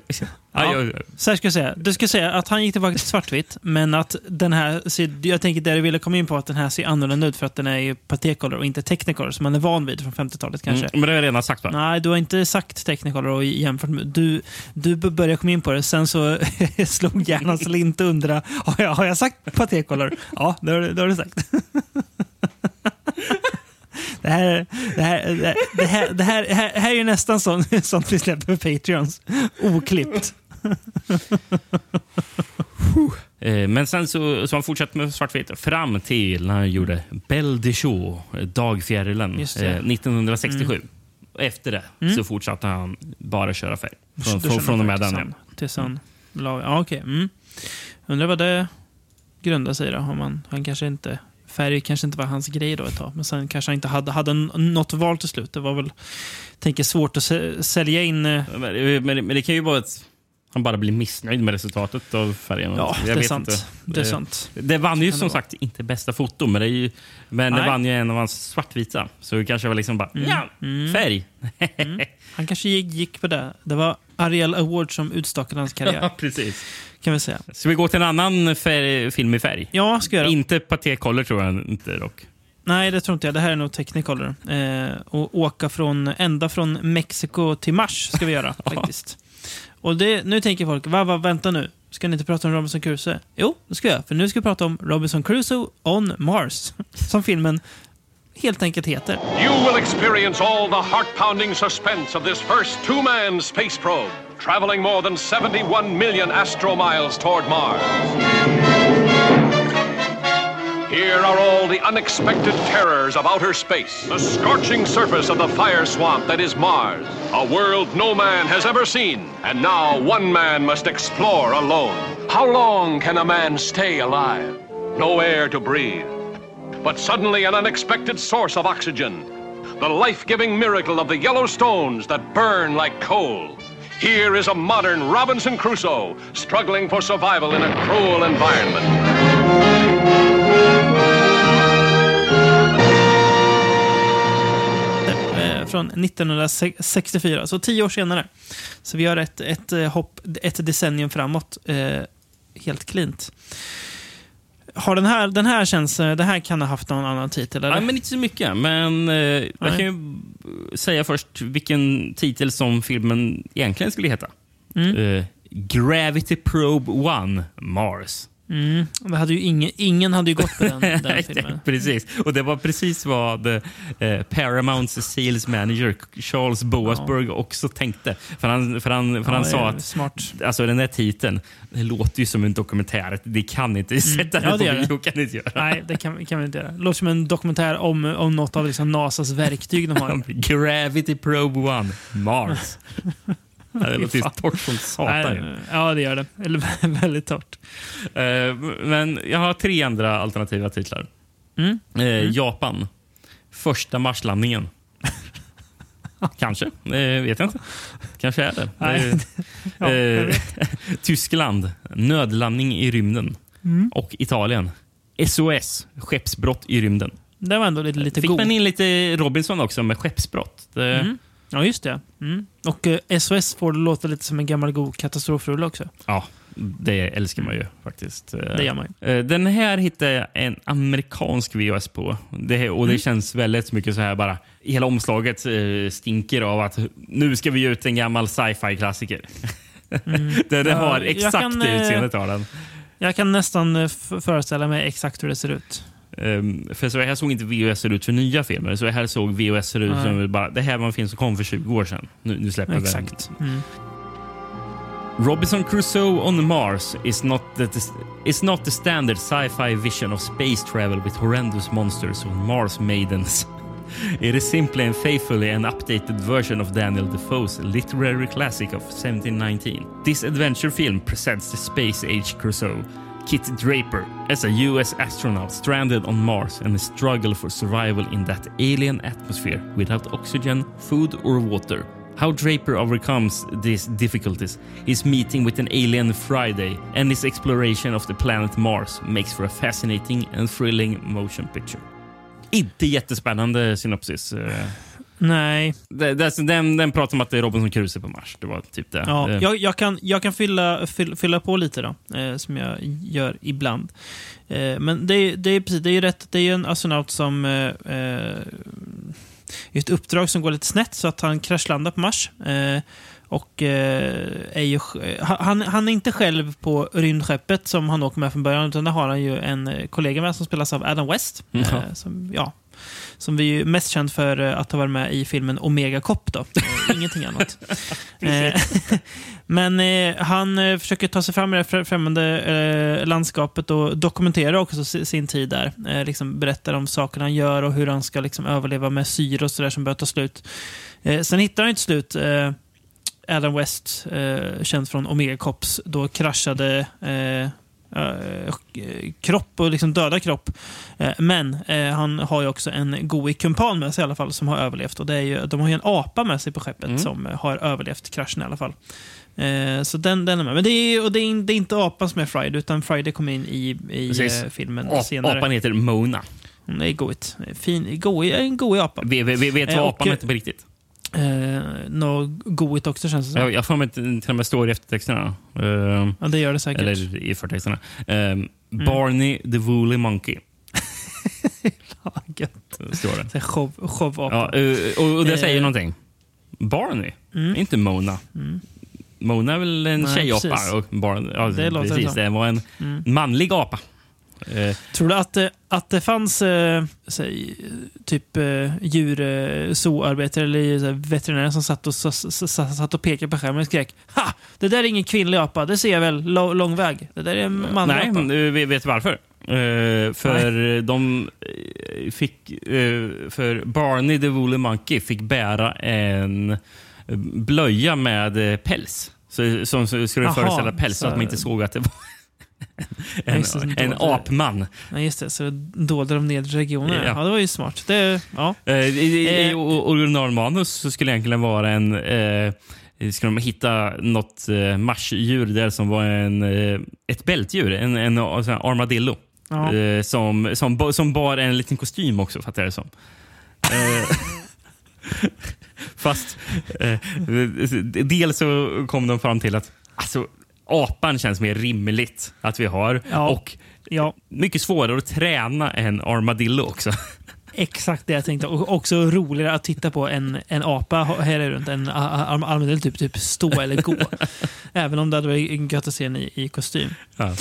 Ja. jag, Så här ska jag säga. Du ska säga att han gick tillbaka till svartvitt, men att den här ser, Jag tänker det du ville komma in på, att den här ser annorlunda ut för att den är ju och inte technicolor som man är van vid från 50-talet kanske. Mm, men det har jag redan sagt va? Nej, du har inte sagt Technicolor och jämfört med... Du, du började komma in på det, sen så [LAUGHS] slog hjärnan slint och undra har jag, har jag sagt Patécolor? Ja, det har, det har du sagt. [LAUGHS] Det här, det, här, det, här, det, här, det, här, det här, det här är ju nästan sånt, sånt vi släpper på Patreons. Oklippt. [LAUGHS] Eh, Men sen så, så han fortsatte med svartvitt fram till när han gjorde Belle de Jour, Dagfjärilen, Just det. eh, 1967. Och Efter det Mm. så fortsatte han bara köra färg. Från, från, och med den. tills han- la... Ja, okej. Mm. Undrar vad det grundar sig då. Om man, han kanske inte... Färg kanske inte var hans grej då ett tag. Men sen kanske han inte hade, hade något val till slut. Det var väl tänker, svårt att sä- sälja in... eh, Men, men, men det kan ju vara ett... han bara blir missnöjd med resultatet av färgen. Ja, Jag det är vet sant. inte. Det är sant. Det vann ju som sagt inte bästa foto, men det, är ju, men det vann ju en av hans svartvita. Så det kanske var liksom bara, ja, färg. Han kanske gick, gick på det. Det var Ariel Award som utstakade hans [LAUGHS] karriär, ja, precis. Kan vi säga. Ska vi gå till en annan färg, film i färg? Ja, ska jag göra. Inte Paté Color tror jag inte dock. Nej, det tror inte jag. Det här är nog Technicolor. Eh, och åka från, ända från Mexiko till Mars ska vi göra [LAUGHS] faktiskt. Och det, nu tänker folk, va, va, vänta nu. Ska ni inte prata om Robinson Crusoe? Jo, det ska jag. För nu ska vi prata om Robinson Crusoe on Mars. [LAUGHS] Som filmen helt enkelt heter. You will experience all the heart-pounding suspense of this first two-man space probe, traveling more than 71 million astromiles toward Mars. Here are all the unexpected terrors of outer space. The scorching surface of the fire swamp that is Mars. A world no man has ever seen. And now one man must explore alone. How long can a man stay alive? No air to breathe. But suddenly an unexpected source of oxygen. The life-giving miracle of the yellow stones that burn like coal. Here is a modern Robinson Crusoe struggling for survival in a cruel environment. Eh, från 1964, så tio år senare. Så vi har ett, ett eh, hopp, ett decennium framåt. Eh, helt klint. Har den här, den här känns, eh, det här kan ha haft någon annan titel, eller? Ja, men inte så mycket. Men eh, jag Nej. kan ju säga först vilken titel som filmen egentligen skulle heta. Mm. Eh, Gravity Probe 1, Mars. Mm, det hade ju ingen, ingen hade ju gått på den, [LAUGHS] den filmen. [LAUGHS] precis. Och det var precis vad eh, Paramounts sales manager Charles Boasberg också tänkte. För han, för han, för han Ja, sa det är att Smart. alltså, den där titeln det låter ju som en dokumentär. Det kan inte sätta Mm. Ja, det på bio. Kan inte göra. Nej, det kan, kan vi inte göra. Det låter som en dokumentär om, om något av liksom NASAs verktyg de har. [LAUGHS] Gravity Probe 1, Mars. Det [LAUGHS] låter torrt som satan. Nej, ja, det gör det. Eller [LAUGHS] väldigt torrt. Eh, men jag har tre andra alternativa titlar. Mm. Eh, Japan. Första marslandningen. [LAUGHS] Kanske. Eh, vet jag inte. Kanske är det. Eh, Ja, eh. Tyskland. Nödlandning i rymden. Mm. Och Italien. SOS. Skeppsbrott i rymden. Det var ändå lite, lite Fick god. man in lite Robinson också med skeppsbrott. Det, Mm. Ja, just det. Mm. Och eh, SOS får det låta lite som en gammal god katastrofrulle också. Ja, det älskar man ju faktiskt. Eh, Det gör man ju. Eh, Den här hittade jag en amerikansk VHS på. Det, här- och det Mm. känns väldigt mycket så här bara. Hela omslaget eh, stinker av att nu ska vi ge ut en gammal sci-fi-klassiker. [LAUGHS] det, det Ja, har exakt kan, det utseendet av den. Jag kan nästan föreställa mig exakt hur det ser ut. Um, för så här såg inte VHS ut för nya filmer. Så här såg VHS ut som bara, det här var en film som kom för 20 år sedan. Nu, nu släpper vi den. Mm. Robinson Crusoe on Mars is not the, is not the standard sci-fi vision of space travel with horrendous monsters or Mars maidens. [LAUGHS] It is simply and faithfully an updated version of Daniel Defoe's literary classic of 1719. This adventure film presents the space age Crusoe, Kit Draper, as a US astronaut stranded on Mars and a struggle for survival in that alien atmosphere without oxygen, food, or water. How Draper overcomes these difficulties, his meeting with an alien Friday, and his exploration of the planet Mars makes for a fascinating and thrilling motion picture. Inte jättespännande synopsis. Eh, Nej, det- det- Den, den pratar om att det är Robinson Crusoe på Mars. Det var typ det. ja, jag, jag kan, jag kan fylla, fylla, fylla på lite då, eh, som jag gör ibland. Eh, men det, är- det, är precis, det är ju rätt. Det är ju en astronaut som... Eh, eh, ett uppdrag som går lite snett så att han kraschlandar på Mars. Eh, och eh, är ju, han, han är inte själv på rymdskeppet som han åker med från början, utan där har han ju en kollega med som spelas av Adam West. Ja. Eh, som, ja, som vi är mest känd för eh, att ha varit med i filmen Omega Cop. Då. [LAUGHS] [LAUGHS] Ingenting annat. [LAUGHS] Eh, Men eh, han eh, försöker ta sig fram i det fr- främmande eh, landskapet och dokumenterar också si- sin tid där. Eh, liksom berättar om saker han gör och hur han ska liksom, överleva med syre och sådär som börjar ta slut. Sen hittar han ju till slut Adam West, eh, känd från Omega Cops, då kraschade eh, kropp och liksom döda kropp. Eh, men eh, han har ju också en god kumpan med sig i alla fall som har överlevt. Och det är ju, de har ju en apa med sig på skeppet Mm. som eh, har överlevt kraschen i alla fall. Eh, så den, den är med. Men det är, och det är, det är inte apan som är Friday, utan Friday kommer in i, i Precis. eh, filmen Ap- senare. Apan heter Mona. Hon är goigt. Fin, goig, en goig apa. Vet, vet, vet Eh, vad och- apan heter på riktigt? Eh, Nå goigt också känns det som. Jag, jag får mig till och med står i eftertexterna. Ehm, Ja, det gör det säkert. eller i förtexterna. Ehm, Barney the Woolly Monkey. Ja, gött. Står det. Show, showapa. Ja, eh, och, och det säger Eh. någonting. Barney, inte Mona. Mona är väl en Nej, tjejapa. precis. Och Barney, ja, Det låter så. det var en manlig apa. Eh, Tror du att, det- att det fanns eh, säg, typ eh, djurzooarbetare eller veterinärer som satt och, satt och pekade på skärmen och skrek Ha! Det där är ingen kvinnlig apa, det ser jag väl lång väg. Det där är en manlig nej, apa. eh, vet du varför? Eh, för de eh, fick... eh, för Barney the Woolly Monkey fick bära en eh, blöja med eh, päls. Så, som skulle Jaha, föreställa päls så- att man inte såg att det var [LAUGHS] en, som en dolde- apman. Ja, just det, så dolde de nedre regionerna. Ja. Ja. det var ju smart. Det, ja. Eh, I, i, Eh. originalmanus så skulle egentligen vara en... Eh, skulle de hitta något eh, marsdjur där som var en, eh, ett bältdjur, en, en, en sån här armadillo. Ja. Eh, som, som, som bar en liten kostym också, fattar jag det som. Eh, [LAUGHS] fast eh, dels så kom de fram till att alltså, apan känns mer rimligt att vi har. Ja. Och ja, mycket svårare att träna än armadillo också. [LAUGHS] exakt det jag tänkte. Och också roligare att titta på en, en apa här är runt en armadillo typ, typ stå eller gå. [LAUGHS] Även om det hade varit gött att se den i, i kostym. Ja.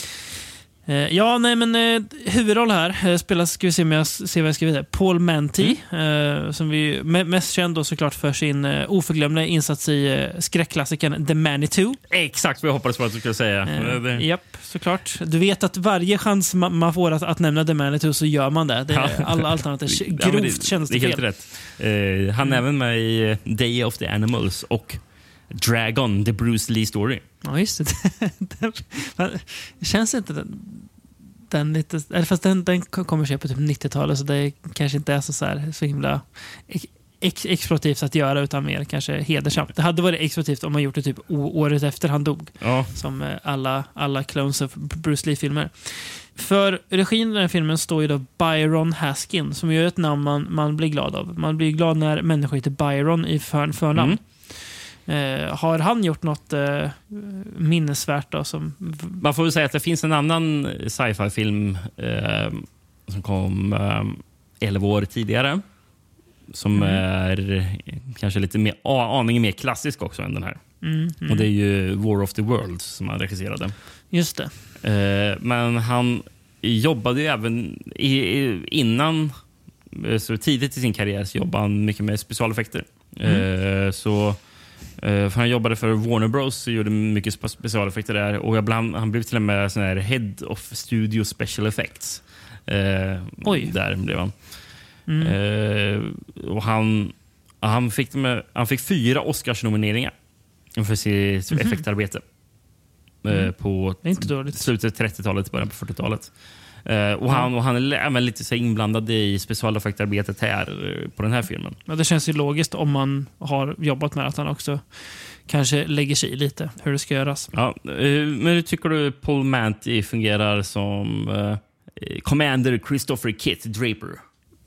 Eh, Ja, nej men eh, huvudroll här eh, spelas, ska vi se om jag ser vad jag skrivit här, Paul Manty. Mm. Eh, som vi me- mest känd då såklart för sin eh, oförglömliga insats i eh, skräckklassikern The Manitou. Exakt vad jag hoppades på att du skulle säga. Eh, Det- Japp, såklart. Du vet att varje chans ma- man får att, att nämna The Manitou så gör man det. det är, Ja. alla, allt annat är [LAUGHS] Ja, grovt men det, det är helt tjänstefel. rätt. Han är även med i Day of the Animals och Dragon, the Bruce Lee story. Ja, just det. [LAUGHS] den, känns inte den, den lite... Eller fast den, den kommer sig på typ 90-talet så det kanske inte är så, så, här, så himla ex, ex, exploativt att göra utan mer kanske hedersamt. Det hade varit exploativt om man gjort det typ året efter han dog. Ja, Som eh, alla, alla clones av Bruce Lee-filmer. För regin i den här filmen står ju då Byron Haskin som ju är ett namn man, man blir glad av. Man blir glad när människor heter Byron i för, förnamn. Eh, har han gjort något eh, minnesvärt då? Som, man får väl säga att det finns en annan sci-fi-film eh, som kom eh, 11 år tidigare. Som är kanske lite mer, aningen mer klassisk också än den här. mm, mm, Och Det är ju War of the Worlds som han regisserade. just det. Eh, men han jobbade ju även i, i, innan, eh, så tidigt i sin karriär, så jobbade han mycket med specialeffekter. Eh, så, för han jobbade för Warner Bros och gjorde mycket spe- specialeffekter där. Och ibland, han blev till och med sån här Head of Studio Special Effects. Eh, Oj. Där blev han. Mm. Eh, och han, han, fick med, han fick fyra Oscarsnomineringar för sitt effektarbete. Eh, på Det är inte dåligt. slutet av 30-talet, början på 40-talet. Eh, och, han, och han är även lite så inblandad i specialeffektarbetet här eh, på den här filmen. Ja, det känns ju logiskt om man har jobbat med att han också kanske lägger sig i lite hur det ska göras. Ja, eh, men hur tycker du Paul Manty fungerar som eh, Commander Christopher Kit Draper?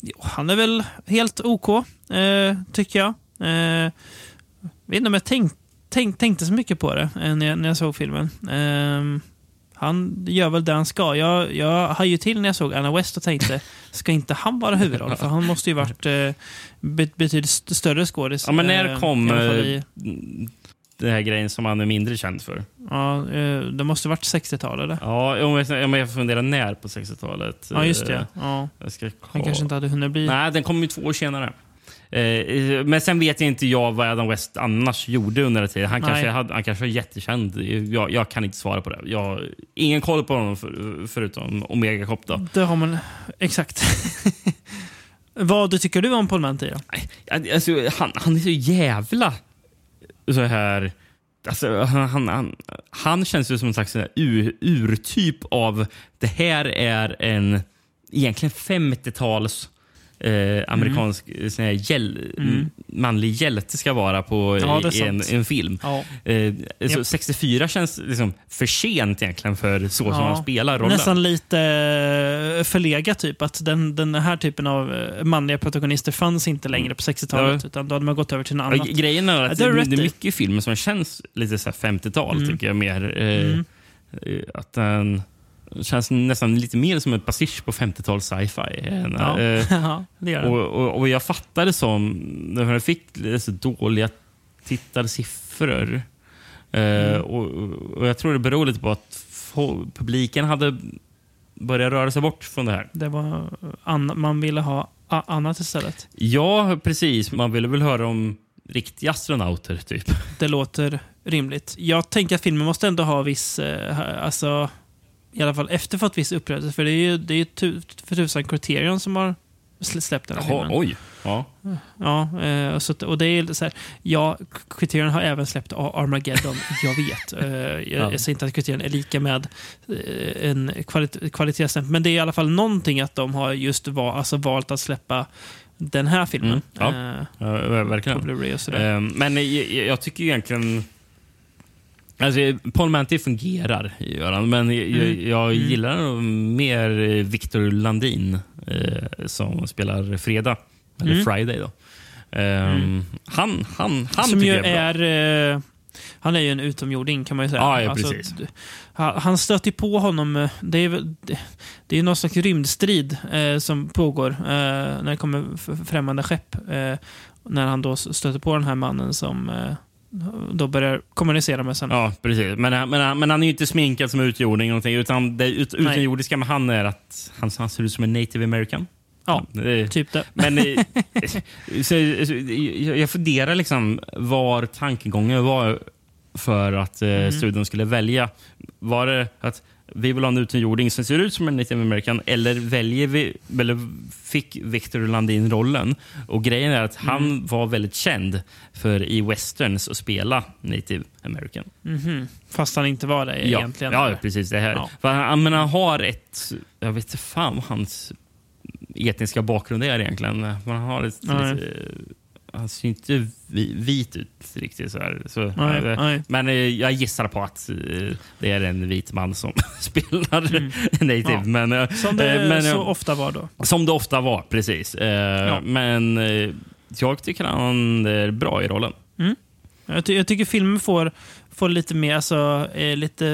Jo, han är väl helt OK, tycker jag. Eh, vet inte om jag tänk, tänk, tänkte så mycket på det när, jag, när jag såg filmen. Eh, han gör väl det han ska. Jag, jag hajade ju till när jag såg Anna West och tänkte, [LAUGHS] ska inte han vara huvudroll? För han måste ju varit eh, bet- betydligt st- större skådis. Ja, men eh, när kom alla fall eh, den här grejen som han är mindre känd för? Ja, eh, det måste varit 60-tal eller? Ja, om jag, om jag funderar när på 60-talet. Ja, just Eh, det. Ja. Jag ska Han kanske inte hade hunnit bli... Nej, den kom ju två år senare. Eh, men sen vet jag inte jag vad Adam West annars gjorde under den tiden. Han Nej. kanske, hade, han kanske var jättekänd. Jag, jag kan inte svara på det. Jag har ingen koll på honom för, förutom Omega Cop. Då. Det har man... Exakt. [LAUGHS] Vad tycker du om Paul Manty? då? Alltså, han, han är så jävla så här... Alltså, han, han, han, han känns ju som en slags ur, urtyp av... Det här är en egentligen 50-tals eh, amerikansk mm. sån här hjäl mm. manlig hjälte ska vara på ja, i en, en, film. Ja. Eh, så 64 känns liksom för sent egentligen för så som han spelar rollen. Nästan lite eh, förlegat typ. Att den, den här typen av eh, manliga protagonister fanns inte längre på 60-talet. Ja. Utan då hade man gått över till något annat. Grejen är att det, är det är mycket filmer som känns lite 50-tal, mm. tycker jag mer. Eh, mm. Att den känns nästan lite mer som en pastisch på 50-tals sci-fi. Ja. Eh, [LAUGHS] det. Och, och, och jag fattade som, när jag fick så dåliga tittarsiffror. Eh, mm. och, och, Jag tror det beror lite på att publiken hade börjat röra sig bort från det här. Det var man ville ha annat istället? Ja, precis. Man ville väl höra om riktiga astronauter, typ. Det låter rimligt. Jag tänker att filmen måste ändå ha viss... Eh, alltså, i alla fall efterfått viss upprättelse. För det är ju, det är ju för tusan Criterion som har släppt den här filmen. Oj! Ja. Ja, eh, så, och det är så här, ja, Criterion har även släppt Armageddon, [LAUGHS] jag vet. Eh, jag, ja. jag säger inte att Criterion är lika med eh, en kvalit kvalitetsstämpel, men det är i alla fall någonting att de har just val, alltså valt att släppa den här filmen. Mm, ja. Eh, verkligen. men jag, jag tycker egentligen Alltså, Paul Manty fungerar, gör han, men jag, mm. jag mm. gillar nog mer Victor Landin eh, som spelar Fredag, eller mm. Friday. då. Um, mm. Han, han, han som tycker jag är, är eh, Han är ju en utomjording kan man ju säga. Ja, ja alltså, precis. Han stöter på honom. Eh, det är, det, är någon slags rymdstrid eh, som pågår eh, när det kommer främmande skepp. När han då stöter på den här mannen som då börjar kommunicera med sen. Ja, precis. Men, men, men han är ju inte sminkad som utomjording, utan det ut, utomjordiska med han är att han, han ser ut som en native american. Ja, det, typ det. Men [LAUGHS] så, så, jag funderar liksom var tankegången var för att eh, mm. studion skulle välja. Var det att vi vill ha en utomjording som ser ut som en native american eller väljer vi, eller fick Victor Landin rollen? Och Grejen är att han mm. var väldigt känd för i westerns att spela native american. Mm -hmm. Fast han inte var det ja. egentligen? Ja, precis. det här. Ja. Han, men han har ett... Jag vet inte fan vad hans etniska bakgrund är egentligen. Men han har ett... Ja, lite, han ser inte vit ut riktigt. Så, här. så nej, äh, nej. Men äh, jag gissar på att äh, det är en vit man som [LAUGHS] spelar mm. native. Ja. Men, som det men, så ofta var då. Som det ofta var, precis. Ja. Men jag tycker han är bra i rollen. Mm. Jag, ty jag, tycker filmen får får lite mer alltså, eh, lite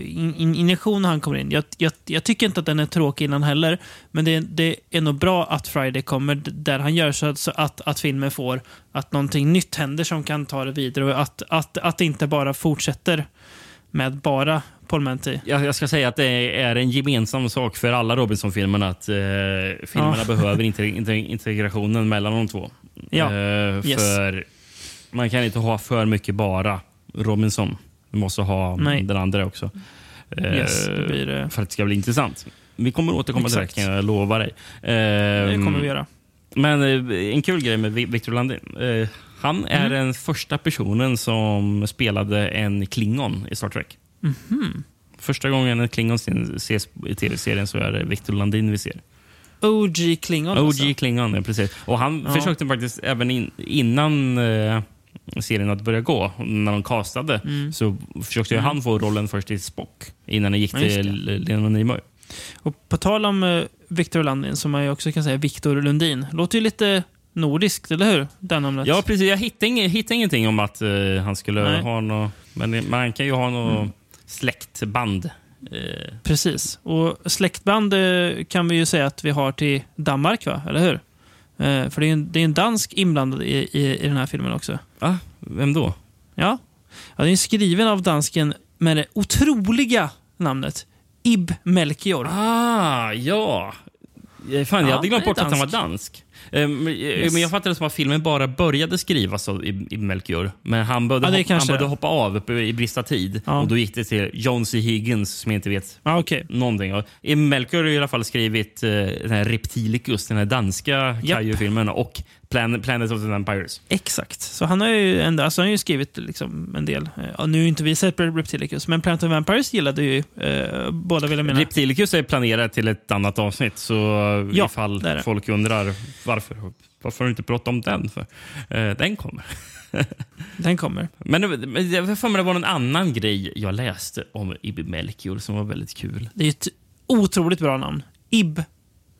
in, in, injektion när han kommer in. Jag, jag, jag, tycker inte att den är tråkig innan heller, men det, det, är nog bra att Friday kommer där han gör så, så att, att filmen får att någonting nytt händer som kan ta det vidare och att, att, att det inte bara fortsätter med bara Paul Manty. Jag, jag ska säga att det är en gemensam sak för alla Robinson-filmerna att eh, filmerna ja. behöver inte, inte, integrationen mellan de två. Ja. Eh, för yes. Man kan inte ha för mycket bara Robinson. Du måste ha Nej. den andra också. Yes, det blir, eh, För att det ska bli intressant. Vi kommer återkomma till det, kan jag lova dig. det kommer vi göra. Men eh, en kul grej med Victor Landin. Eh, han är mm. den första personen som spelade en klingon i Star Trek. Mm. Första gången en klingon ses i tv-serien så är det Victor Landin vi ser. OG Klingon? OG alltså. Klingon, ja, precis. Och han ja. försökte faktiskt även in, innan eh, serien att börja gå. När de castade mm. så försökte mm. han få rollen först i Spock innan det gick till Lena Nimoy. Och på tal om uh, Victor Landin, som man också kan säga Victor Lundin. Låter ju lite nordiskt, eller hur? Det namnet. Ja, precis. Jag hittade, ing hittade ingenting om att uh, han skulle Nej. ha något... Men man kan ju ha något mm. släktband. Uh. Precis. Och släktband kan vi ju säga att vi har till Danmark, va? eller hur? Eh, för det är, en, det är en dansk inblandad i, i, i den här filmen också. Va? Vem då? Ja. ja den är skriven av dansken med det otroliga namnet Ib Melchior. Ah, ja. Fan, jag hade glömt bort att han var dansk. Um, yes. Men jag fattade det som att filmen bara började skrivas i, i Melchior. Men han började, ja, hoppa, han började hoppa av i brist av tid. Ja. Och då gick det till John C. Higgins som jag inte vet ah, okay. någonting av. Melchior har i alla fall skrivit uh, den här Reptilicus, den här danska. Kaiju-filmen och Plan Planet of the Vampires. Exakt. Så han har ju, ändå, alltså han har ju skrivit liksom en del. Ja, nu har inte vi sett Reptilicus, men Planet of the Vampires gillade ju eh, båda vill jag mena. Reptilicus är planerat till ett annat avsnitt, så ja, ifall folk undrar Varför, varför har du inte pratat om den? För? Eh, den kommer. [LAUGHS] Den kommer. Men, men jag för mig det var någon annan grej jag läste om Ibn Melchior som var väldigt kul. Det är ett otroligt bra namn. Ib M-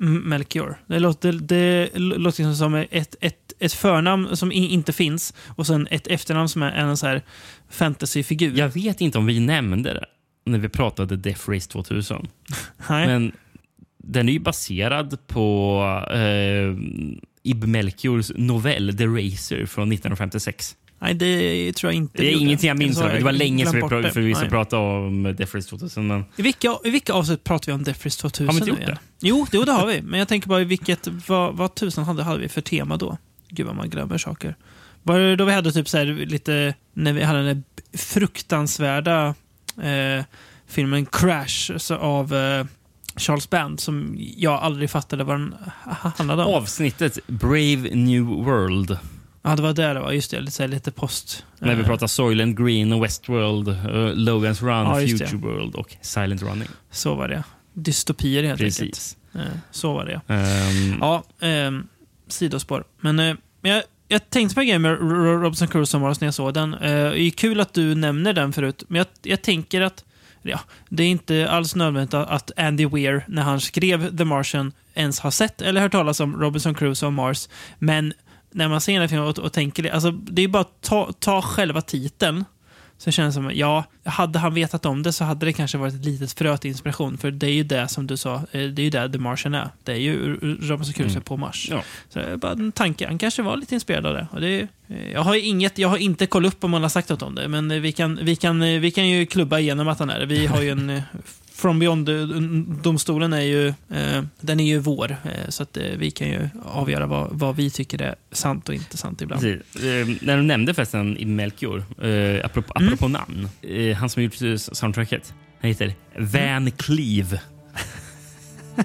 Melchior. Det låter, det låter liksom som ett, ett, ett förnamn som inte finns och sen ett efternamn som är en så här fantasyfigur. Jag vet inte om vi nämnde det när vi pratade Death Race 2000. [LAUGHS] Nej. Men den är ju baserad på eh, Ibn Melchiors novell The Racer från 1956. Nej, det tror jag inte. Det är ingenting jag minns. Det var länge sedan vi glömt bort pra- det. för vi ska Nej. prata om Death Race 2000. Men I vilka, I vilka avsnitt pratar vi om Death Race 2000 Har vi inte gjort igen? det? Jo, jo, det har vi. Men jag tänker bara i vilket, vad, vad tusan hade, hade vi för tema då? Gud vad man glömmer saker. Var det då vi hade typ så här lite, när vi hade den där fruktansvärda eh, filmen Crash så av eh, Charles Band som jag aldrig fattade vad den ha- handlade om. avsnittet Brave New World. Ja, det var där det var. Just det, lite, lite post. När vi eh, pratar Soylent Green Westworld, uh, Logan's Run, Ja, just det. Future World och Silent Running. Så var det. Dystopier helt enkelt. Precis. Eh, så var det. Ehm, Ja, ehm, sidospår. Men men jag, jag tänkte på en grej med Robinson Crusoe när jag såg den. Eh, det är kul att du nämner den förut, men jag, jag tänker att ja, det är inte alls nödvändigt att- att Andy Weir, när han skrev The Martian, ens har sett eller hört talas om Robinson Crusoe och Mars. Men när man ser den här filmen och, och tänker det, alltså det är bara att ta, ta själva titeln. Så känns det som, ja, hade han vetat om det så hade det kanske varit ett litet frö till inspiration. För det är ju det som du sa, eh, det är ju det The Martian är. Det är ju Robinson Crusoe Mm. på Mars. Ja. Så bara en tanke. Han kanske var lite inspirerad av det. Och det är, eh, jag, har inget, jag har inte kollat upp om han har sagt något om det, men eh, vi kan, vi kan, vi kan ju klubba igenom att han är det. Vi har ju en... eh, From Beyond-domstolen är ju, eh, den är ju vår, eh, så att eh, vi kan ju avgöra vad, vad vi tycker är sant och inte sant ibland. Eh, när du nämnde förresten Ibn Melchior, eh, apropå, Mm. apropå namn. Eh, han som gjort eh, soundtracket, han heter Van Cleave. [LAUGHS]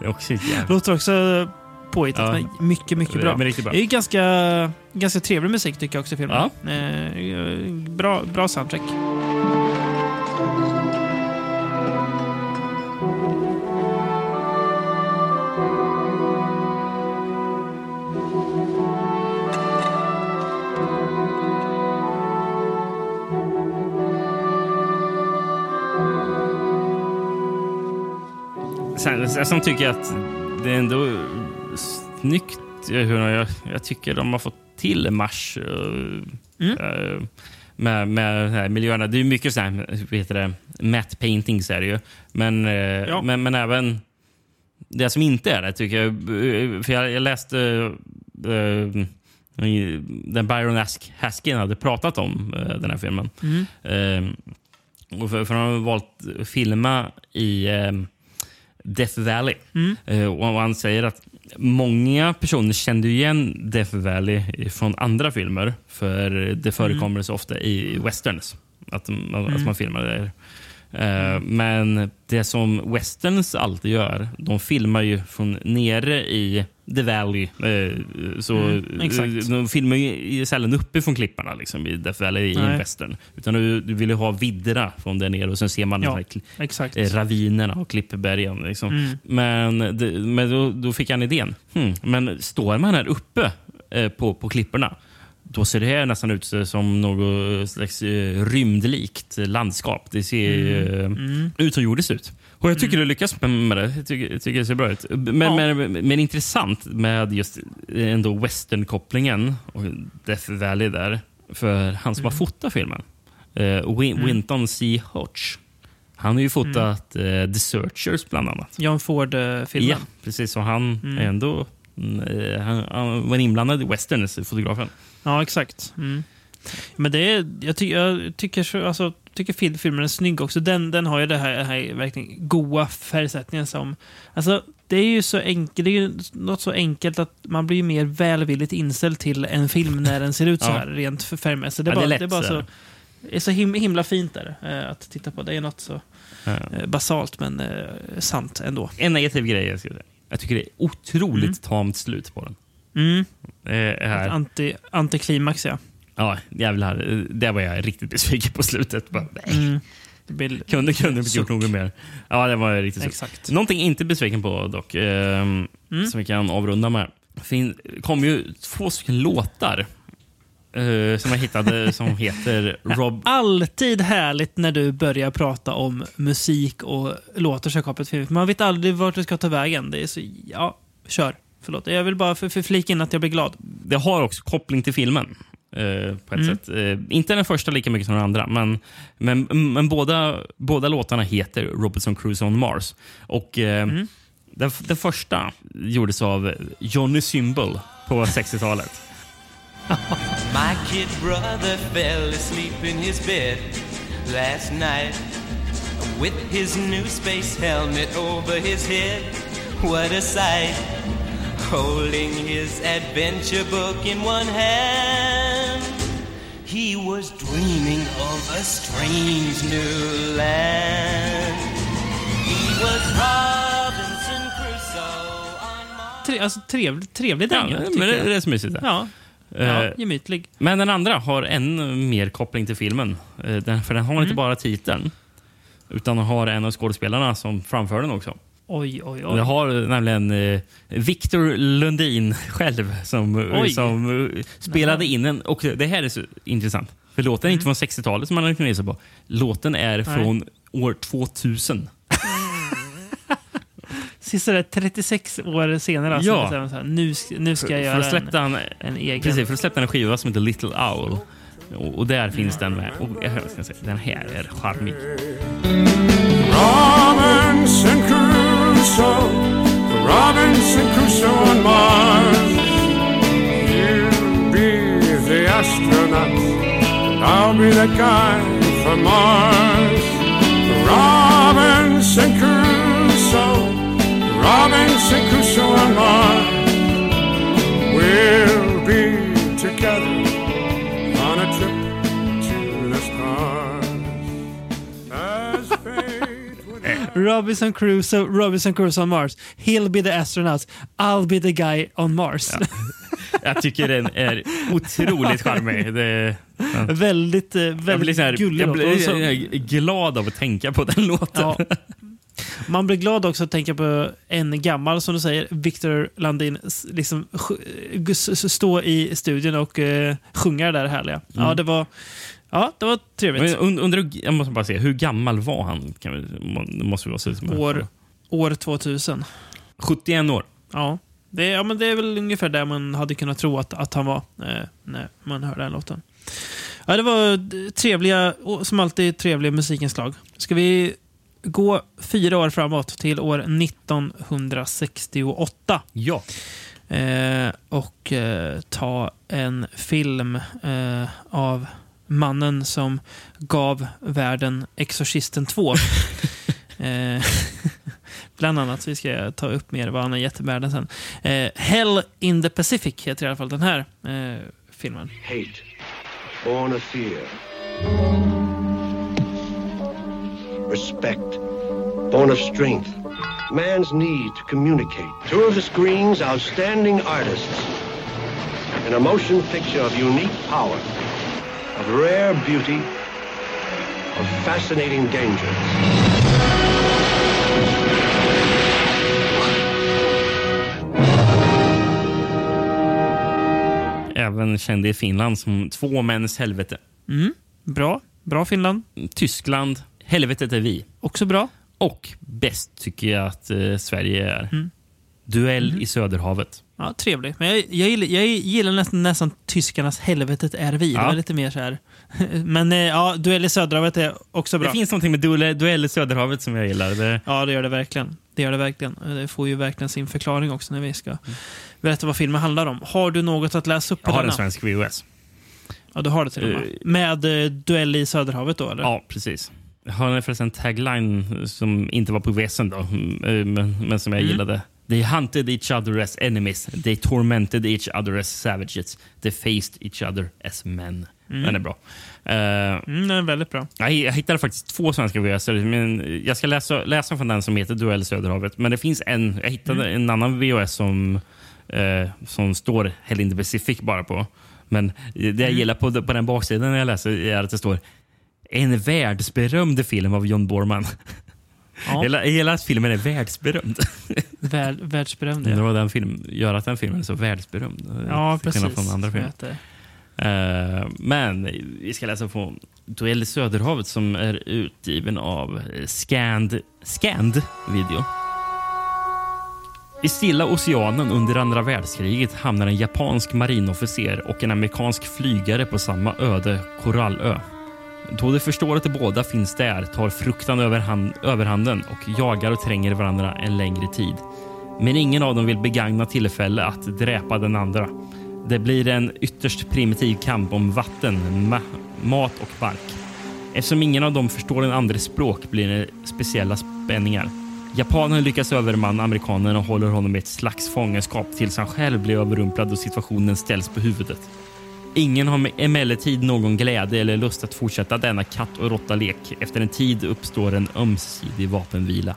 det är också. Låter också påhittat, Ja. men mycket, mycket bra. Men bra. Det är ju ganska, ganska trevlig musik tycker jag också i filmen. Ja. Eh, bra, bra soundtrack. Sen, sen tycker jag att det är ändå snyggt hur jag, jag tycker de har fått till Mars. eh, eh, med, med de här miljöerna. Det är mycket så här, vad heter det, matte paintings är det ju. Men, eh, men, men även det som inte är det tycker jag. För jag, jag läste eh, den Byron Ask Haskin hade pratat om eh, den här filmen. Eh, och för, för han har valt att filma i eh, Death Valley. Eh, och han säger att många personer kände igen Death Valley från andra filmer. För det förekommer så ofta i westerns. Att, man- att man filmar där. Men det som westerns alltid gör, de filmar ju från nere i The Valley. Eh, Så Mm, eh, De filmar ju sällan uppe från klipparna liksom, i Death Valley i en Nej. western. Utan du, du vill ju ha vidderna från där nere och sen ser man Ja. här eh, ravinerna och klippbergen. Liksom. Mm. Men, det, men då, då fick han idén. Hmm, men står man här uppe eh, på, på klipporna då ser det här nästan ut som något slags eh, rymdlikt landskap. Det ser Mm. eh, utomjordiskt ut. Och jag tycker du lyckas med det. Jag tycker, tycker det ser bra ut. Men, Ja. men, men intressant med just ändå western-kopplingen och Death Valley där. För han som har fotat filmen, eh, Win- Winton C. Hodge. Han har ju fotat eh, The Searchers bland annat. John Ford-filmen. Ja, precis. Och han Mm. ändå mm, han, han var inblandad i westerns, fotografen. Ja, exakt. Mm. Men det är, jag, ty, jag tycker, så- alltså, tycker fil- filmen är snygg också. Den, den har ju det här, här verkligen goa färgsättningen som... Alltså, det är ju så enkelt, det är ju något så enkelt att man blir mer välvilligt inställd till en film när den ser ut så Ja. här rent för- färgmässigt. Det är, Ja, det är bara, lätt det är bara så det är så him, himla fint där eh, att titta på. Det är något så Ja. eh, basalt men eh, sant ändå. En negativ grej jag ska säga. Jag tycker det är otroligt Mm. tamt slut på den. Mm. Det här. Anti, antiklimax, ja. Ja, jävlar. Där var jag riktigt besviken på slutet. Bara. Mm. Det blir, Kunde, kunde inte gjort Suck. något mer. Ja, det var jag riktigt exakt. Någonting jag inte besviken på dock, ehm, Mm. som vi kan avrunda med. fin, kom ju två stycken låtar eh, som jag hittade [LAUGHS] som heter Rob... Alltid härligt när du börjar prata om musik och låtar som kopplat till film. Man vet aldrig vart det ska ta vägen. Det är så, ja, kör. Förlåt, jag vill bara för, för flika in att jag blir glad. Det har också koppling till filmen. eh, på ett Mm. sätt. Eh, inte den första lika mycket som den andra, men, men, men båda, båda låtarna heter Robinson Crusoe on Mars. Och eh, Mm. den, den första gjordes av Johnny Symbol på [LAUGHS] 60-talet. My kid brother fell asleep in his bed last night with his new space helmet over his head. What a sight! Holding his adventure book in one hand, he was dreaming of a strange new land. He was Robinson Crusoe on Mars. Tre, alltså, trevlig, trevlig Ja, dänga, men tycker det, det är så mysigt. det. Ja, Eh, ja, gemytlig. Men den andra har än mer koppling till filmen. Eh, Den, för den har Mm. inte bara titeln, utan har en av skådespelarna som framför den också. Oj, oj, Det oj. har nämligen eh, Victor Lundin själv som, Oj. som eh, spelade in den. Och det här är så intressant. För låten är inte från 60-talet som man kunnat gissa på. Låten är Mm. Nej. från år 2000. Sista där 36 år senare. Alltså, Ja. bestämmer sig, nu, ska- nu ska jag För, göra för släppte en, han, en egen. precis, för att släppte han en skiva som heter Little Owl. Och, och där finns den med. Och jag ska säga, den här är charmig. Crusoe, Robinson Crusoe on Mars. You'll be the astronaut, and I'll be the guy from Mars. Robinson Crusoe, Robinson Crusoe on Mars. We'll be together Robinson Crusoe, Robinson Crusoe on Mars. He'll be the astronaut. I'll be the guy on Mars. Jag tycker den är otroligt charmig. Det, ja. väldigt eh, Jag blir, väldigt så här, gullig jag blir jag är glad av att tänka på den låten. Ja. Man blir glad också att tänka på en gammal, som du säger, Victor Landin, liksom s- stå i studion och uh, sjunga det där härliga. Ja, det var, ja, det var trevligt. Und- undrar, jag måste bara se, hur gammal var han? Kan vi, måste vi vara År, år 2000. 71 år. Ja. Det, ja, men det är väl ungefär där man hade kunnat tro att, att han var eh, när man hörde den låten. Ja, det var trevliga, som alltid trevliga musikinslag. Ska vi gå fyra år framåt till år 1968 Ja. eh, och eh, ta en film eh, av mannen som gav världen Exorcisten 2. [LAUGHS] eh, bland annat. Vi ska ta upp mer vad han har gett världen sen. Eh, Hell in the Pacific heter i alla fall den här eh, filmen. Hate, born of fear. Respect, born of strength. Man's need to communicate. Two of the screen's outstanding artists. An a motion picture of unique power, of rare beauty, of fascinating danger. Även känd i Finland som Två mäns helvete. Bra. Bra Finland. Tyskland, Helvetet är vi. Också bra. Och bäst tycker jag att eh, Sverige är. Mm. Duell i Söderhavet. Ja, trevligt. Men jag, jag, gillar, jag gillar nästan, nästan tyskarnas helvetet är vi. Det Ja. var lite mer så här. [LAUGHS] Men eh, ja, Duell i Söderhavet är också bra. Det finns någonting med duell, duell i Söderhavet som jag gillar. Det, Ja, det gör det verkligen. Det gör det verkligen. Det får ju verkligen sin förklaring också när vi ska berätta vad filmen handlar om. Har du något att läsa upp på jag har denna? en svensk VHS. Ja, du har det till och med. Eh, Med eh, Duell i Söderhavet då, eller? Ja, precis. Jag har förresten en tagline som inte var på VHSen då, mm, eh, men, men som jag Mm. gillade. They hunted each other as enemies. They tormented each other as savages. They faced each other as men. Den är bra. Eh, Mm, den är väldigt bra. jag, jag hittade faktiskt två svenska VHS. Men jag ska läsa, läsa från den som heter Duell i Söderhavet. Men det finns en. Jag hittade en annan VHS som, eh, som står Hell in the Pacific bara på. Men det jag gillar på, på den baksidan när jag läser är att det står en världsberömd film av John Borman. [LAUGHS] Ja, Hela, hela filmen är världsberömd. värld, världsberömd. Det Ja, var den film, gör att den filmen är så världsberömd. ja Till skillnad precis. från andra filmer. Det. Eh, men vi ska läsa på Duell i Söderhavet som är utgiven av eh, Scand, Scand Video. I Stilla oceanen under andra världskriget hamnar en japansk marinofficer och en amerikansk flygare på samma öde korallö. Då de förstår att de båda finns där tar fruktan överhand, överhanden och jagar och tränger varandra en längre tid. Men ingen av dem vill begagna tillfälle att dräpa den andra. Det blir en ytterst primitiv kamp om vatten, ma- mat och bark. Eftersom ingen av dem förstår den andres språk blir det speciella spänningar. Japanen lyckas övermanna amerikanen och håller honom i ett slags fångenskap tills han själv blir överrumplad och situationen ställs på huvudet. Ingen har emellertid någon glädje eller lust att fortsätta denna katt och råtta-lek. Efter en tid uppstår en ömsesidig vapenvila.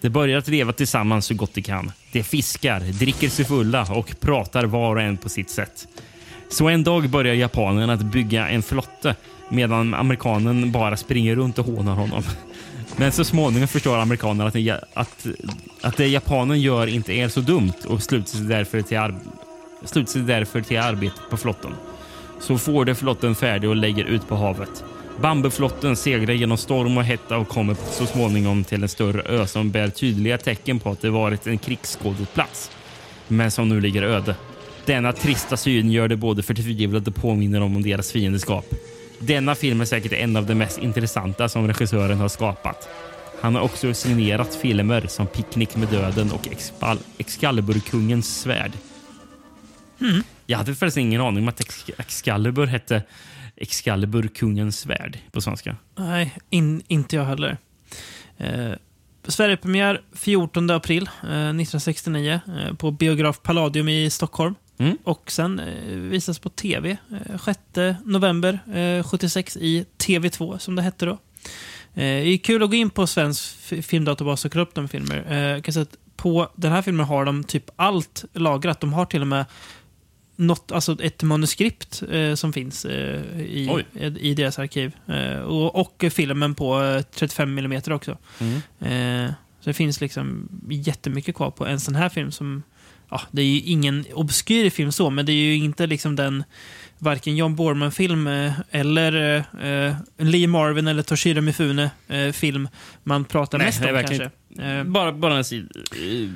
De börjar att leva tillsammans så gott de kan. De fiskar, dricker sig fulla och pratar var och en på sitt sätt. Så en dag börjar japanen att bygga en flotte medan amerikanen bara springer runt och hånar honom. Men så småningom förstår amerikanen att, det- att, att det japanen gör inte är så dumt och sluter sig därför till, sluter sig därför till arbetet på flotten. Så får de flotten färdig och lägger ut på havet. Bambuflotten seglar genom storm och hetta och kommer så småningom till en större ö som bär tydliga tecken på att det varit en krigsskådeplats, men som nu ligger öde. Denna trista syn gör det både förtvivlade och påminner om deras fiendeskap. Denna film är säkert en av de mest intressanta som regissören har skapat. Han har också signerat filmer som Picknick med döden och Excalibur-kungens svärd. Jag hade förresten ingen aning om att Ex- Excalibur hette Excalibur, kungens svärd på svenska. Nej, in, inte jag heller. Eh, Sverigepremiär 14 april eh, 1969 eh, på biograf Palladium i Stockholm. Mm. Och sen eh, visas på tv eh, 6 november eh, 76 i TV2 som det hette då. Eh, det är kul att gå in på svensk filmdatabas och kolla upp de filmer. Eh, kan säga att på den här filmen har de typ allt lagrat. De har till och med något, alltså ett manuskript eh, som finns eh, i, Oj. i deras arkiv. Eh, och, och filmen på eh, 35 mm också. Mm. Eh, så det finns liksom jättemycket kvar på en sån här film som Ja, det är ju ingen obskyr film så, men det är ju inte liksom den varken John Borman-film eh, eller eh, Lee Marvin eller Toshiro Mifune-film man pratar Nej, mest om verkligen kanske. Eh, Bara, bara en sid, eh,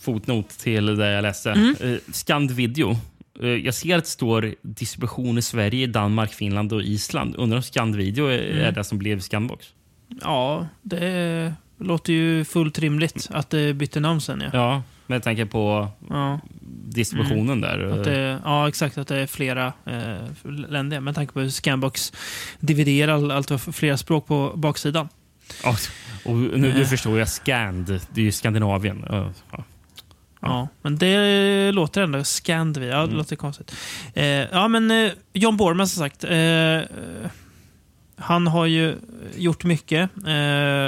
fotnot till det jag läste. Mm. Eh, Scand Video. Eh, jag ser att det står distribution i Sverige, Danmark, Finland och Island. Undrar om Scand Video är, är Mm. det som blev Scandbox? ja, det låter ju fullt rimligt att det bytte namn sen. Ja. Ja, med tanke på Ja, distributionen där. Mm. att det, ja, exakt. Att det är flera eh, länder. Med tanke på hur Scanbox dividerar all- allt flera språk på baksidan. Ja, och nu, nu Eh. förstår jag Scand. Det är ju Skandinavien. Ja, ja. Men det låter ändå Scandvi. Ja, det Mm. låter konstigt. Eh, ja, men eh, John Borman som sagt. Eh, eh, han har ju gjort mycket. Eh,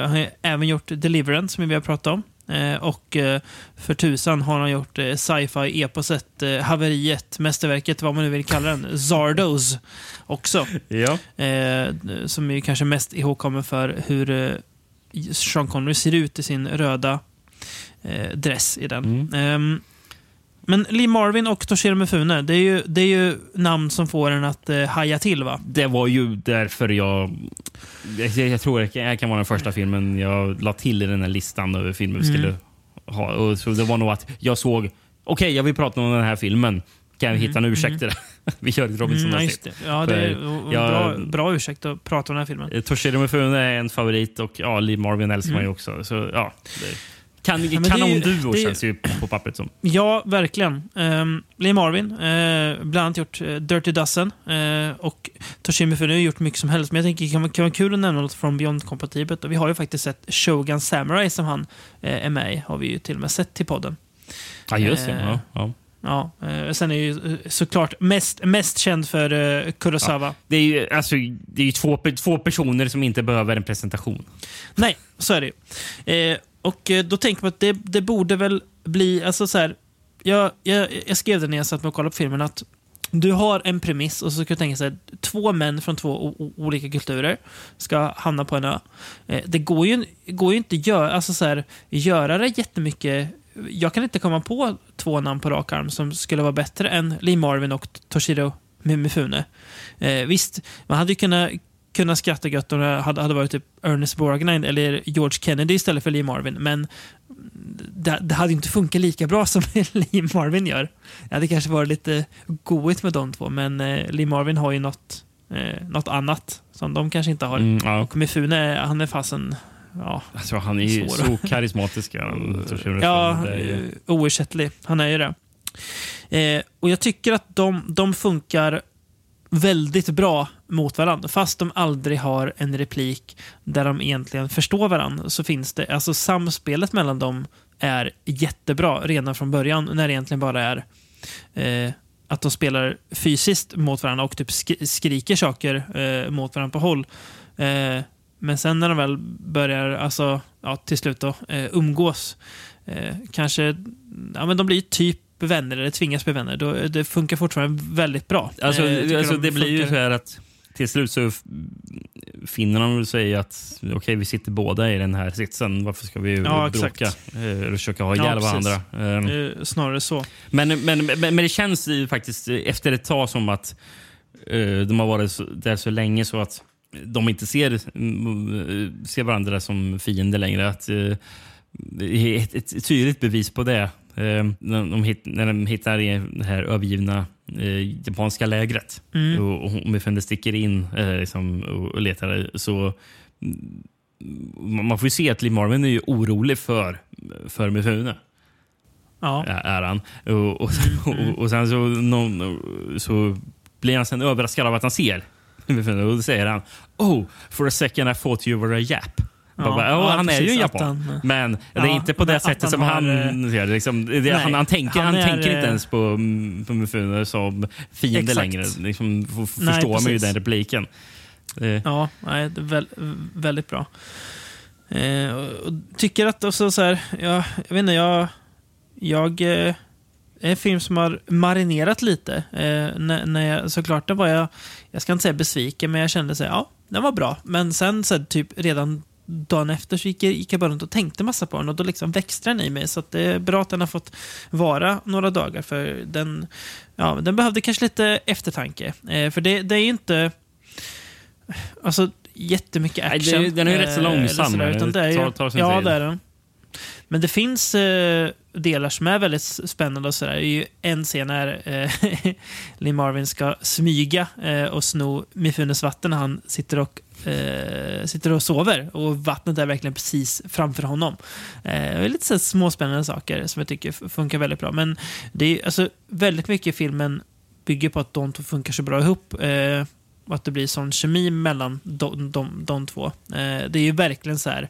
han har även gjort Deliverance som vi har pratat om. Eh, och eh, för tusan har han gjort eh, sci-fi eposet Haveriet, mästerverket, vad man nu vill kalla den, Zardos också. ja. Som är kanske mest ihågkommen för hur Sean Connery ser ut i sin röda dress i den. Mm. Men Lee Marvin och Toshiro Mifune, det är ju, det är ju namn som får en att eh, haja till va? Det var ju därför jag... Jag, jag tror det det kan vara den första filmen jag la till i den här listan över filmer vi Mm. skulle ha. Och så det var nog att jag såg, okej jag vill prata om den här filmen. Kan vi hitta en ursäkt till det? [LAUGHS] vi gör ett Robinson Mm, det. Ja, det är jag- bra, bra ursäkt att prata om den här filmen. Eh, Toshiro Mifune är en favorit och ja, Lee Marvin älskar man ju också. Så, ja, det, kan, ju- kanonduo det känns ju på pappret som. Ja, verkligen. Um, Lee Marvin, eh, bland annat gjort eh, Dirty Dozen. eh, och Toshimi Mifune har gjort mycket som helst. Men jag tänker det kan, kan vara kul att nämna något från Beyond-kompatibelt. Och vi har ju faktiskt sett Shogun Samurai som han eh, är med i. Har vi ju till och med sett till podden. Ja, just det. Eh, Ja, ja. Ja, sen är ju såklart mest, mest känd för Kurosawa. Det är ju, alltså, det är ju två, två personer som inte behöver en presentation. Nej, så är det ju. Eh, och eh, då tänker man att det, det borde väl bli, alltså så här, jag, jag, jag skrev det när jag satt mig och kollade på filmen att du har en premiss och så ska du tänka sig två män från två olika kulturer ska hamna på en ö. Eh, det går ju, går ju inte att göra, alltså så här, göra det jättemycket. Jag kan inte komma på två namn på rak arm som skulle vara bättre än Lee Marvin och Toshiro Mimifune. Eh, visst, man hade ju kunnat, kunnat skratta gött om det hade, hade varit typ Ernest Borgnine eller George Kennedy istället för Lee Marvin, men det, det hade inte funkat lika bra som [LAUGHS] Lee Marvin gör. Det hade kanske varit lite goigt med de två, men eh, Lee Marvin har ju något, eh, något annat som de kanske inte har. Mm, ja. Och Mifune, han är fasen... Ja, Alltså, han är ju Svår. så karismatisk. han, [LAUGHS] ja ju- eh, oersättlig. Han är ju det. Eh, och jag tycker att de, de funkar väldigt bra mot varandra. Fast de aldrig har en replik där de egentligen förstår varandra så finns det, alltså samspelet mellan dem är jättebra redan från början när det egentligen bara är eh, att de spelar fysiskt mot varandra och typ skriker saker eh, mot varandra på håll. Eh, men sen när de väl börjar, alltså, ja, till slut då, eh, umgås, eh, kanske, ja men de blir typ vänner eller tvingas bli vänner. Då, det funkar fortfarande väldigt bra. Alltså, Eh, alltså, de det blir ju så här att till slut så finner de säga att okej, vi sitter båda i den här sitsen. Varför ska vi Ja, bråka eh, och försöka ha Ja, ihjäl precis. varandra? Eh, snarare så. Men, men, men, men det känns ju faktiskt efter ett tag som att eh, de har varit så, där så länge så att de inte ser, mm, ser varandra som fiender längre. Att, är ett, ett tydligt bevis på det. Eh, när, de hit, när de hittar det här övergivna eh, japanska lägret Mm. och, och Mifende sticker in eh, liksom, och, letar så mm, man får ju se att Lee Marvin är ju orolig för, för Mifune Ja. är han. Och, och, och, och sen så, någon, så blir han sen överraskad av att han ser Och då säger han Oh, for a second I thought you were a Jap. Ja, bara, ja, han är precis, ju en att japan. han- men det är inte på det att sättet som har, han eh, ser det. Liksom, det nej, han, han tänker, han är, tänker inte eh, ens på, på Mifune som fiende Exakt. längre. Liksom, f- f- Nej, förstår man ju precis. den repliken. Eh, Ja, nej, det är väl, väldigt bra. Eh, och, och tycker att också så här, jag, jag vet inte, jag... Jag... Eh, är en film som har marinerat lite. Eh, när, när jag, såklart, den var jag... Jag ska inte säga besviken, men jag kände så här, ja, den var bra. Men sen så här, typ redan dagen efter så gick gick jag bara runt och tänkte massa på den och då liksom växte den i mig. Så det är bra att den har fått vara några dagar för den, ja, den behövde kanske lite eftertanke. Eh, för det, det är ju inte alltså, jättemycket Nej, action. det- den är ju rätt så eh, långsam. sådär, utan det är ju, Tar- tar sin ja, tid. det är den. Men det finns eh, delar som är väldigt spännande och sådär. Det är ju en scen när eh, [LAUGHS] Lee Marvin ska smyga eh, och sno Mifunes vatten när han sitter och, eh, sitter och sover. Och vattnet är verkligen precis framför honom. Eh, det är lite så småspännande saker som jag tycker funkar väldigt bra. Men det är alltså väldigt mycket i filmen bygger på att de två funkar så bra ihop. Eh, och att det blir sån kemi mellan de, de, de två. Eh, det är ju verkligen så här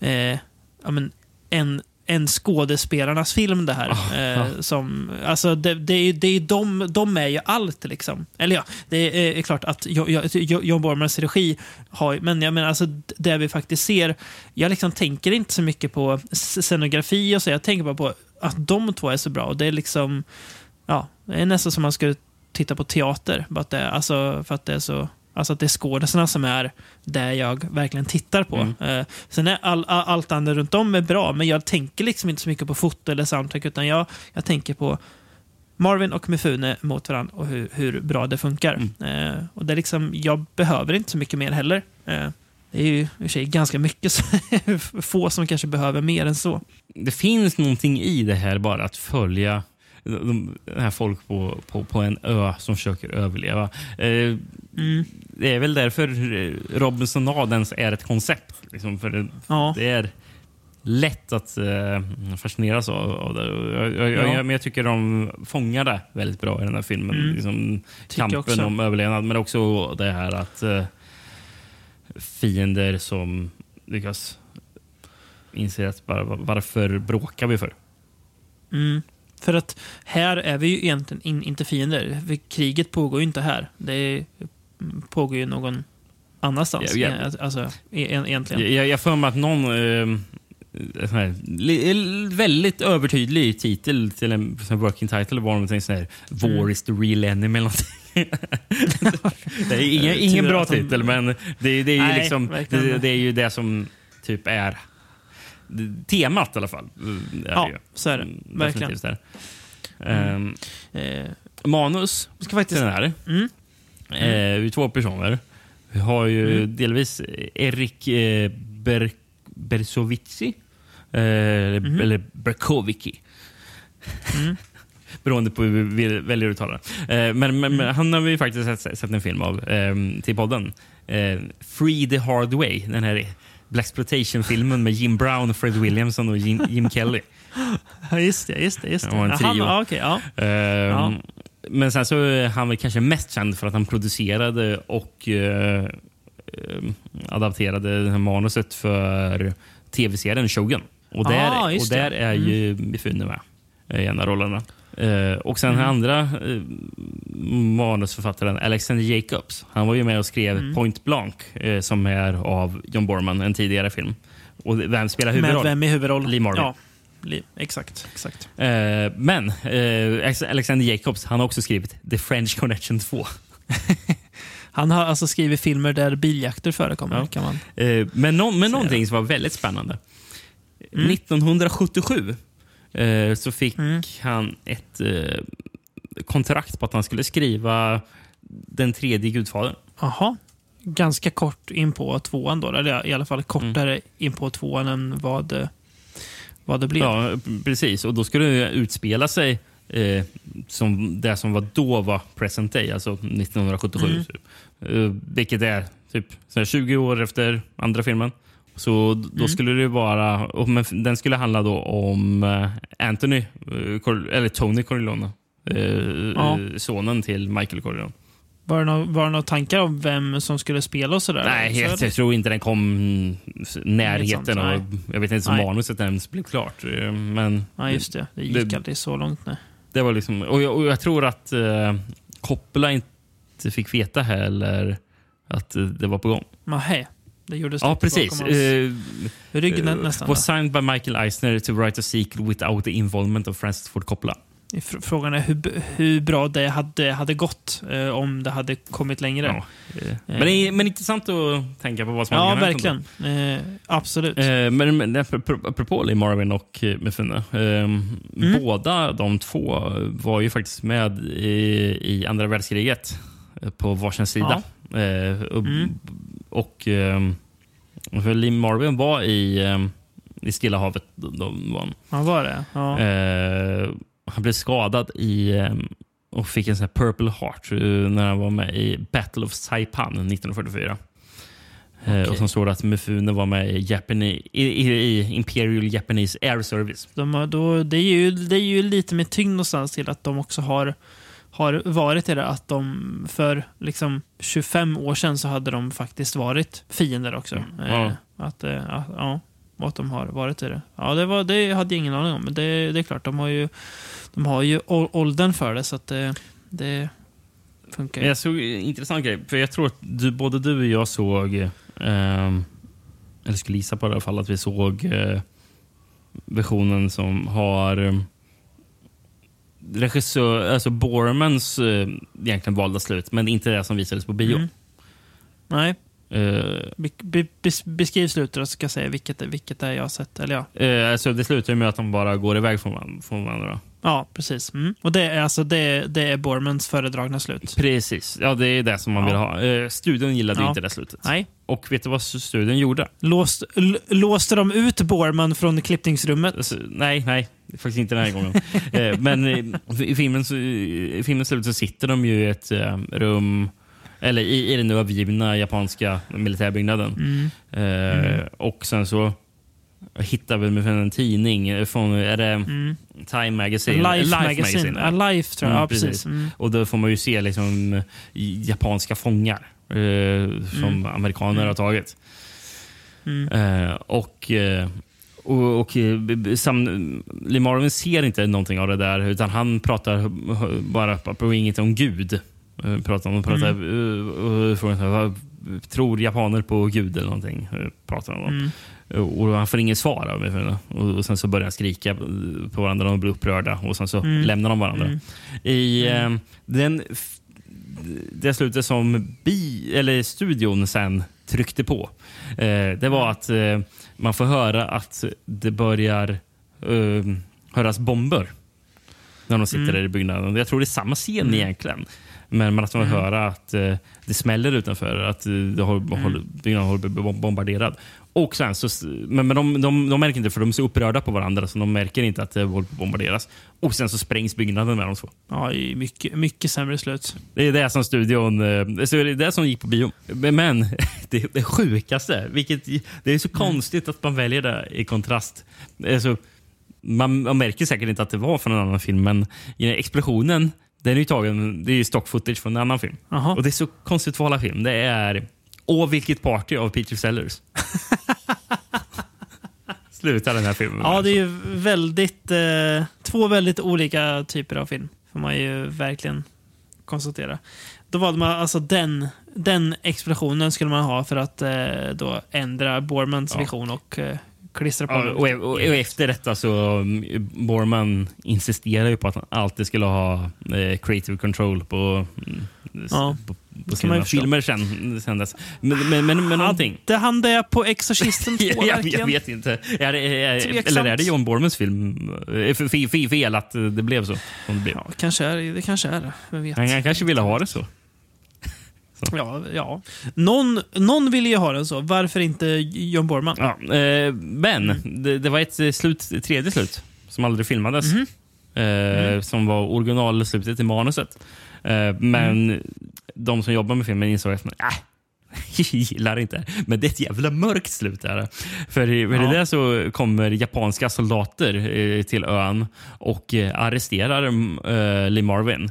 eh, ja, men en, en skådespelarnas film det här. Eh, som, alltså det, det, är, det är de, de är ju allt liksom. Eller ja, det är, är klart att Jo- Jo- Jo- John Bormans regi har men jag menar alltså det vi faktiskt ser, jag liksom tänker inte så mycket på scenografi och så, jag tänker bara på att de två är så bra. Och det är liksom, ja, det är nästan som man skulle titta på teater. Bara att det, alltså, för att det är så Alltså att det är skådespelarna som är det jag verkligen tittar på. Eh, sen är all, all, allt annat runt om är bra, men jag tänker liksom inte så mycket på foto eller soundtrack, utan jag, jag tänker på Marvin och Mifune mot varandra och hur, hur bra det funkar. Eh, och det är liksom, jag behöver inte så mycket mer heller. Eh, det är ju i och för sig ganska mycket, så [LAUGHS] få som kanske behöver mer än så. det finns någonting i det här bara att följa de, här folk på, på, på en ö som försöker överleva. Eh, Mm. Det är väl därför eh, Robinsonadens är ett koncept. Liksom, för det, Ja. det är lätt att eh, fascineras av, av det. Jag, jag, Ja. jag, men jag tycker de fångar det väldigt bra i den här filmen. Mm. Liksom, kampen om överlevnad, men också det här att eh, fiender som lyckas inse att bara, varför bråkar vi för? Mm. För att här är vi ju egentligen in, inte fiender. Kriget pågår ju inte här. Det pågår ju någon annanstans. Ja, ja. eh, Alltså, e- egentligen. Jag, jag får mig att någon, eh, sån här, väldigt övertydlig titel till en working title var någonting sån här War is the real enemy eller någonting. [LAUGHS] det är ingen, ingen Tur bra titel, men det, det är ju Nej, liksom det, det är ju det som typ är temat i alla fall. Det är Ja, ju. så är det. Mm, Verkligen. definitivt är det. Ehm, Eh, manus vi ska faktiskt... den här. Mm. Eh, vi är två personer. Vi har ju Mm. delvis Erik eh, Ber Bersovici. Eh, eller- Mhm. Eller Berkovicki. Mm. [LAUGHS] Beroende på hur vi väljer att uttala. Eh, men, men, Mm. men han har vi faktiskt sett, sett en film av eh, till podden. Eh, Free the Hard Way. Den här Blaxploitation-filmen med Jim Brown, Fred Williamson och Jim, Jim Kelly. [LAUGHS] Ja, just det. Just det, just det. En trio. ja, okej, ja. Ehm, Men sen så är han väl kanske mest känd för att han producerade och eh, adapterade det här manuset för tv-serien Shogun. Och där, Ah, och där det. Mm. är ju Mifune med i en av rollerna. Eh, och sen den Mm. andra eh, manusförfattaren, Alexander Jacobs, han var ju med och skrev Mm. Point Blanc eh, som är av John Borman, en tidigare film. Och vem spelar huvudroll? vem i huvudroll? Lee Marvin. Ja, Lee, exakt. exakt. Men Alexander Jacobs han har också skrivit The French Connection 2. [LAUGHS] Han har alltså skrivit filmer där biljakter förekommer. Ja. Kan man. Men no men någonting som var väldigt spännande. 1977 eh, så fick han ett eh, kontrakt på att han skulle skriva Den tredje Gudfadern. Jaha. Ganska kort in på tvåan då. Eller i alla fall kortare in på tvåan än vad, det- vad det blev. Ja, precis. Och då skulle det utspela sig eh, som det som var då var present day, alltså 1977. Mm. Typ. Eh, vilket är typ så här 20 år efter andra filmen. Så då Mm. skulle det vara, men den skulle handla då om eh, Anthony, eh, eller Tony Corleone. Eh, Ja. Sonen till Michael Corleone. Var, det nå- var det några tankar om vem som skulle spela och sådär? Nej, jag, jag tror inte den kom närheten. nej. Och jag vet inte om manuset ens blev klart. Men Ja, just det. Det gick det- aldrig så långt. Nej. Det var liksom, och, jag, och jag tror att eh, Coppola inte fick veta heller att det var på gång. Nähä. Det gjordes Ja, precis. bakom hans Eh, rygg nä- eh, nästan. was signed by Michael Eisner to write a sequel without the involvement of Francis Ford Coppola. Frågan är hur, hur bra det hade, hade gått eh, om det hade kommit längre. Ja, eh, men, det är, men intressant att tänka på vad som Ja, verkligen. Eh, absolut. Eh, men, men apropå Lee Marvin och Mifune. Eh, Mm. Båda de två var ju faktiskt med i, i andra världskriget på varsin sida. Eh, och Mm. Och eh, för Lee Marvin var i, eh, i Stilla havet. Han. Ja, var det? Ja. Eh, han blev skadad i eh, och fick en sån Purple Heart eh, när han var med i Battle of Saipan 1944. Eh, Okej. och som står det att Mifune var med i, Japani, i, i, i Imperial Japanese Air Service. De har, då, det, är ju, det är ju lite med tyngd någonstans till att de också har, har varit det. Att de för liksom 25 år sedan så hade de faktiskt varit fiender också. Mm. Ja. Eh, att, eh, ja, att de har varit i det. Ja, det, var, det hade jag ingen aning om. Men det, det är klart, de har ju, de har ju åldern för det. Så att det, det funkar ju. Jag såg en intressant grej. För jag tror att du, både du och jag såg, ehm, eller skulle gissa på det i alla fall, att vi såg eh, versionen som har eh, regissör, alltså Bormans eh, egentligen valda slut, men inte det som visades på bio. Mm. Nej, Eh, be, be, bes- beskriv slutet och så ska jag säga vilket, vilket det är jag har sett. Eller ja, eh, alltså det slutar ju med att de bara går iväg från, varandra- från varandra. ja precis. Mm. Och det är alltså det, det är Bormans föredragna slut. Precis, ja det är det som man Ja. vill ha. Eh, studion gillade Ja. inte det slutet. Nej. Och vet du vad studion gjorde? Låst, låste de ut Borman från klippningsrummet? Alltså, nej, nej. Faktiskt inte den här gången. [LAUGHS] eh, men eh, i filmen så, i filmens slut så sitter de ju i ett eh, rum eller i, i den övergivna japanska militärbyggnaden. Mm. Eh, Och sen så hittar vi en tidning från är det Mm. Time Magazine. Life, Magazine. Ja, Life tror jag. Mm, ja, precis. Mm. Och då får man ju se liksom japanska fångar eh, som amerikaner har tagit. Mm. Eh, och och, och eh, sam, Lee Marvin ser inte någonting av det där utan han pratar bara på inget om Gud. Eh, Pratar, han pratar, Mm. eh, tror japaner på Gud eller någonting? Pratar han om. Mm. Och han får inget svar av mig. Och, sen så börjar han skrika på varandra och blir upprörda. Och sen så lämnar de varandra. I eh, den, det slutet som bi, eller studion sen tryckte på, det var att eh, man får höra att det börjar eh, höras bomber när de sitter där i byggnaden. Jag tror det är samma scen egentligen. Men man att man hör att eh, det smäller utanför, att eh, det håller, håller, byggnaden håller bom- bombarderad. Och sen så, men men de, de, de märker inte för de är så upprörda på varandra så de märker inte att det håller på att bombarderas. Och sen så sprängs byggnaden med de två. Ja, mycket, mycket sämre slut. Det är det som studion... eh, Så det är det som gick på bio. Men [LAUGHS] det, det sjukaste, vilket det är så konstigt att man väljer det i kontrast. Alltså, man, man märker säkert inte att det var från en annan film, men explosionen, den är ju tagen, det är stock footage från en annan film. Jaha. Och det är så konstigt av film. Det är Åh, vilket party av Peter Sellers. [LAUGHS] Sluta den här filmen. Ja, det är ju väldigt, eh, två väldigt olika typer av film. Får man ju verkligen konstatera. Då valde man alltså den, den explosionen skulle man ha för att eh, då ändra Bormans Ja. vision och eh, klistra på Ja, och, och, och efter detta så mm, Borman insisterar ju på att han alltid skulle ha eh, creative control på, mm, Ja, på, på sina filmer sen, sen dess. Men, men, men, men någonting. Hade han det på Exorcisten [LAUGHS] 2 jag, jag, vet inte. Är är, eller är det John Bormans film? För, för, fel att det blev så. Det blev. Ja, kanske är det. Det kanske är det. Vem vet? Han, han kanske ville ha det så. Ja, ja. Någon, någon ville ju ha den så. Varför inte John Borman? Ja, eh, men Mm. det, det var ett eh, slut, ett tredje slut som aldrig filmades. Mhm. Eh, Som var originalslutet i manuset. Eh, men Mm. de som jobbar med filmen insåg att äh, [LAUGHS] gillar inte. Men det är ett jävla mörkt slut. Där. För i Ja. det så kommer japanska soldater eh, till ön och eh, arresterar eh, Lee Marvin.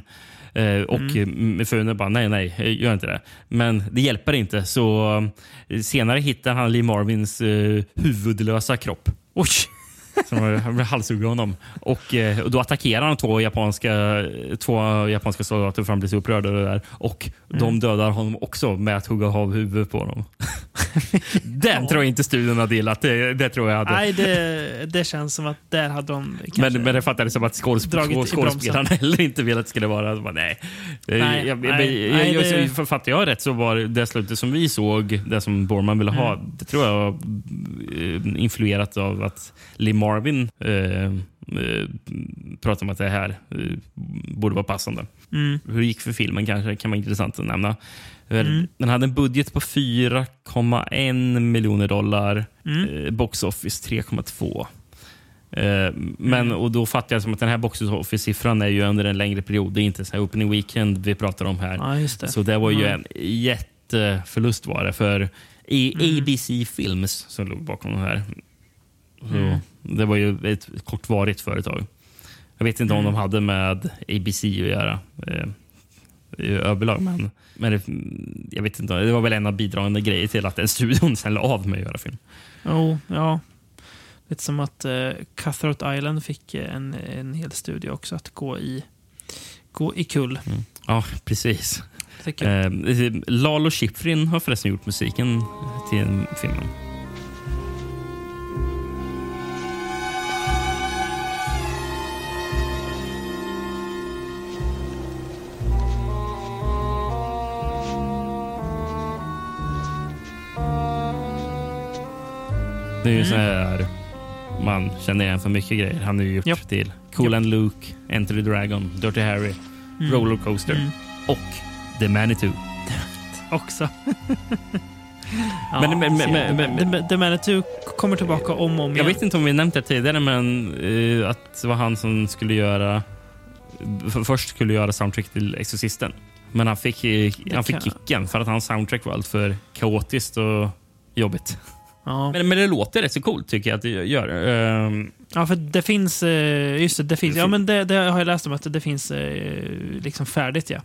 Eh, och mm. frun bara, nej, nej, eh, gör inte det. Men det hjälper inte. Så eh, senare hittar han Lee Marvins eh, huvudlösa kropp. Oj! [LAUGHS] Som halshugger honom. Och, eh, och då attackerar han två japanska, två japanska soldater för han blir så upprörd över det där. Och de dödar honom också med att hugga av huvudet på honom. [LAUGHS] Den tror jag inte studion hade gillat. Det, det tror jag hade. Nej, det, det känns som att där hade de. Men, men det fattades som att skådespelarna [LAUGHS] heller inte ville att det skulle vara. Bara, nej. Nej, jag, nej, jag, nej, jag, det- Fattar jag rätt så var det slutet som vi såg, det som Borman ville ha, Mm. det tror jag var eh, influerat av att Lee Marvin eh, eh, pratade om att det här eh, borde vara passande. Mm. Hur det gick för filmen kanske kan vara intressant att nämna. Mm. Den hade en budget på 4,1 miljoner dollar. Mm. Eh, box office 3,2. Eh, men Mm. och då fattar jag som att den här box office-siffran är ju under en längre period. Det är inte så här opening weekend vi pratar om här. Ja, det. Så det var ju Mm. en jätteförlust var det för Mm. ABC Films som låg bakom det här. Mm. Det var ju ett kortvarigt företag. Jag vet inte om Mm. de hade med ABC att göra eh, i överlag. Men, men det, jag vet inte, det var väl en av bidragande grejer till att den studion sen la av med att göra film. Jo, ja. Lite som att uh, Cutthroat Island fick eh, en, en hel studio också att gå i, gå i kull. Ja, precis. Eh, Lalo Schifrin har förresten gjort musiken till filmen. Det är ju så här man känner igen för mycket grejer. Han har ju gjort Japp. till Cool and Luke, Enter the Dragon, Dirty Harry, Rollercoaster Mm. och The Manitou. [LAUGHS] Också. [LAUGHS] ja, Men- men- men- men- men- The- The Manitou kommer tillbaka om och om Jag igen. vet inte om vi nämnt det tidigare, men eh, att det var han som skulle göra... För, först skulle göra soundtrack till Exorcisten. Men han fick, eh, han fick kan- kicken för att hans soundtrack var allt för kaotiskt och jobbigt. Ja. Men, men det låter rätt så coolt tycker jag att det gör. Ehm, ja, för det finns... eh, Just det, det finns. Ja, men det, det har jag läst om att det finns eh, liksom färdigt, ja.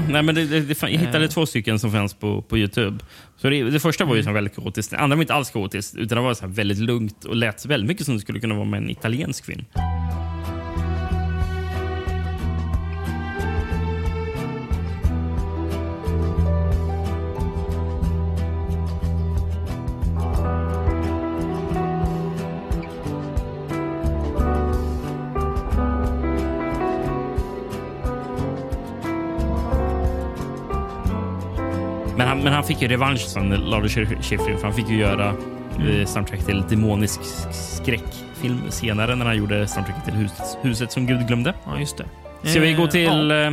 Ja, nej, men det, det, det, jag hittade två stycken som fanns på, på Youtube. Så det, det första var ju så väldigt kaotiskt. Det andra var inte alls kaotiskt, utan det var så väldigt lugnt och lät väldigt mycket som det skulle kunna vara med en italiensk film. Han, men han fick ju revansch sen, Lars Schifrin, för han fick ju göra eh, soundtrack till demonisk skräckfilm senare när han gjorde soundtracket till huset, huset som Gud glömde. Ja, just det. Ska vi gå Eh, till eh,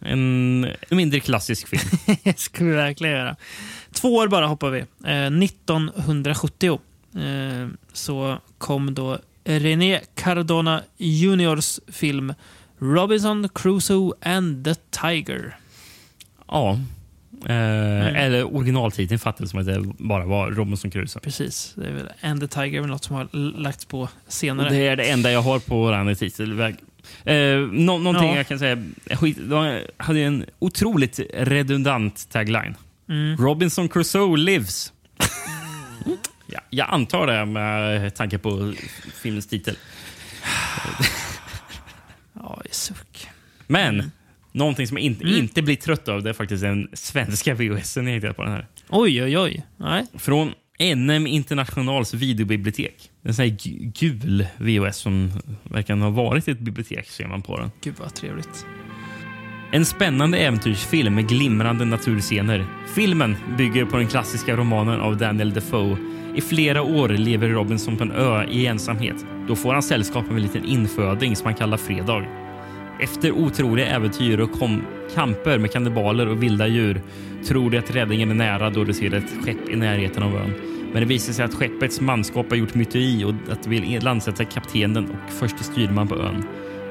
en mindre klassisk film? [LAUGHS] det ska vi verkligen göra. Två år bara hoppar vi. Eh, 1970 eh, så kom då René Cardona Juniors film Robinson Crusoe and the Tiger. ja. Eh, Eller originaltiteln fattades som att det bara var Robinson Crusoe. Precis. Det är väl And the Tiger är väl något som har lagts på senare. Det är det enda jag har på den titelväg. Eh, nå någonting Ja. jag kan säga. Skit, de hade en otroligt redundant tagline. Mm. Robinson Crusoe lives. [LAUGHS] ja, jag antar det med tanke på filmens titel. Ja, i suck. Men Mm. Någonting som jag inte, inte blir trött av det är faktiskt den svenska VHSen jag hittade på den här. Oj, oj, oj. Nej. Från NM Internationals videobibliotek. En sån här gu- gul VHS som verkar ha varit i ett bibliotek ser man på den. Gud vad trevligt. En spännande äventyrsfilm med glimrande naturscener. Filmen bygger på den klassiska romanen av Daniel Defoe. I flera år lever Robinson på en ö i ensamhet. Då får han sällskap med en liten inföding som han kallar Fredag. Efter otroliga äventyr och kom kamper med kannibaler och vilda djur tror de att räddningen är nära då de ser ett skepp i närheten av ön. Men det visar sig att skeppets manskap har gjort myteri och att de vill landsätta kaptenen och förste styrman på ön.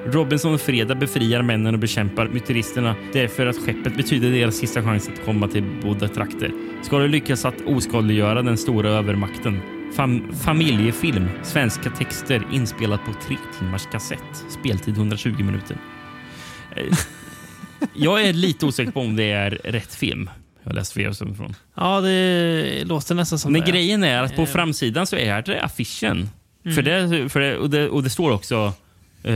Robinson och Freda befriar männen och bekämpar myteristerna därför att skeppet betyder deras sista chans att komma till båda trakter. Ska de lyckas att oskadliggöra den stora övermakten? Fam familjefilm, svenska texter inspelat på tre timmars kassett. Speltid 120 minuter. Eh, Jag är lite osäker på om det är rätt film. Jag har läst flera som från. Ja, det låter nästan som Men det. grejen är att på Eh. framsidan så är det affischen. Mm. För det, för det, och, det, och det står också eh,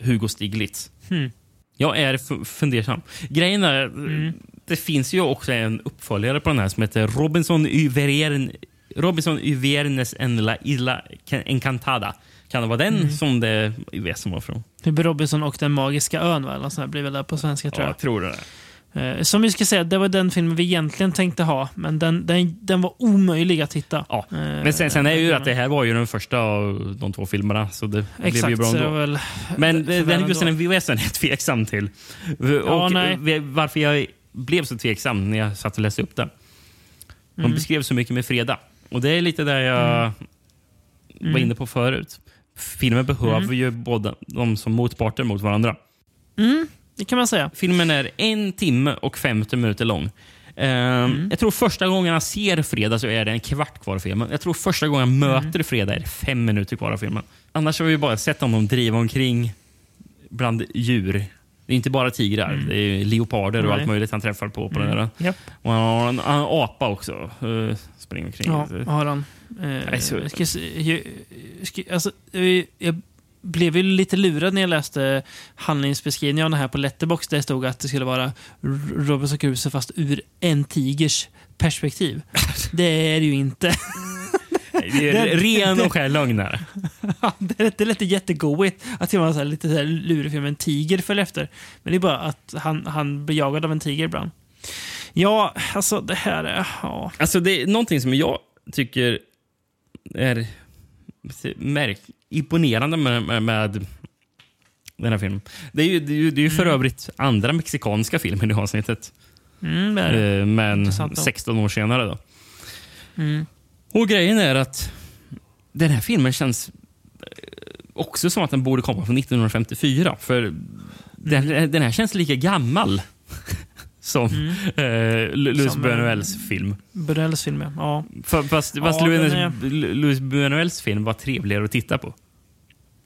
Hugo Stiglitz. Hmm. Jag är fundersam. Grejen är, Mm. det finns ju också en uppföljare på den här som heter Robinson Uvern, Robinson Uvernes en la Isla Encantada. Kan det vara den Mm. som det vet som var från? Typ Robinson och den magiska ön, va? Eller sånt här blir väl där på svenska, tror Ja, jag. jag tror det. Eh, Som vi ska säga, det var den filmen vi egentligen tänkte ha, men den, den, den var omöjlig att hitta. Ja. Eh, Men sen, sen är ju att det här var ju den första av de två filmerna, så det blev ju Exakt, bra det ändå. väl... Men för den, just den VHSen är jag tveksam till. Och nej. Varför jag blev så tveksam när jag satt och läste upp den. De Mm. beskrev så mycket med Freda. Och det är lite där jag Mm. var inne på förut. Filmen behöver ju båda de som motparter mot varandra. Det kan man säga. Filmen är en timme och 50 minuter lång. Ehm, Mm. Jag tror första gången han ser Freda så är det en kvart kvar av filmen. Jag tror första gången han möter Freda är det fem minuter kvar av filmen. Annars har vi bara sett honom driva omkring bland djur. Det är inte bara tigrar, det är leoparder och Mm. Nej. allt möjligt han träffar på. på den där. Japp. Och han har en, en apa också. Springer omkring. Ja, har han. Eh, så- ju- ska, alltså, eh, jag blev ju lite lurad när jag läste handlingsbeskrivningen av här på Letterbox där det stod att det skulle vara Robinson Crusoe fast ur en tigers perspektiv. [LAUGHS] Det är det ju inte. [LAUGHS] Det är ren och skär lögn här. [LAUGHS] det, lät jättegoigt att det var en lite så här lurig film, en tiger följer efter. Men det är bara att han, han blir jagad av en tiger ibland. Ja, alltså det här är... Ja. Alltså det är någonting som jag tycker är märk imponerande med, med, med den här filmen. Det är ju, det är ju, det är ju för övrigt andra mexikanska filmen i avsnittet. Mm, det det. Eh, men Intressant då. 16 år senare. då. Mm. Och grejen är att den här filmen känns eh, också som att den borde komma från 1954. För den, den här känns lika gammal som [LAUGHS] eh, Louis Som, eh, Buñuels film. Burrells film, ja. Fast, fast, Ja, Louis, är- Louis Buñuels film var trevligare att titta på.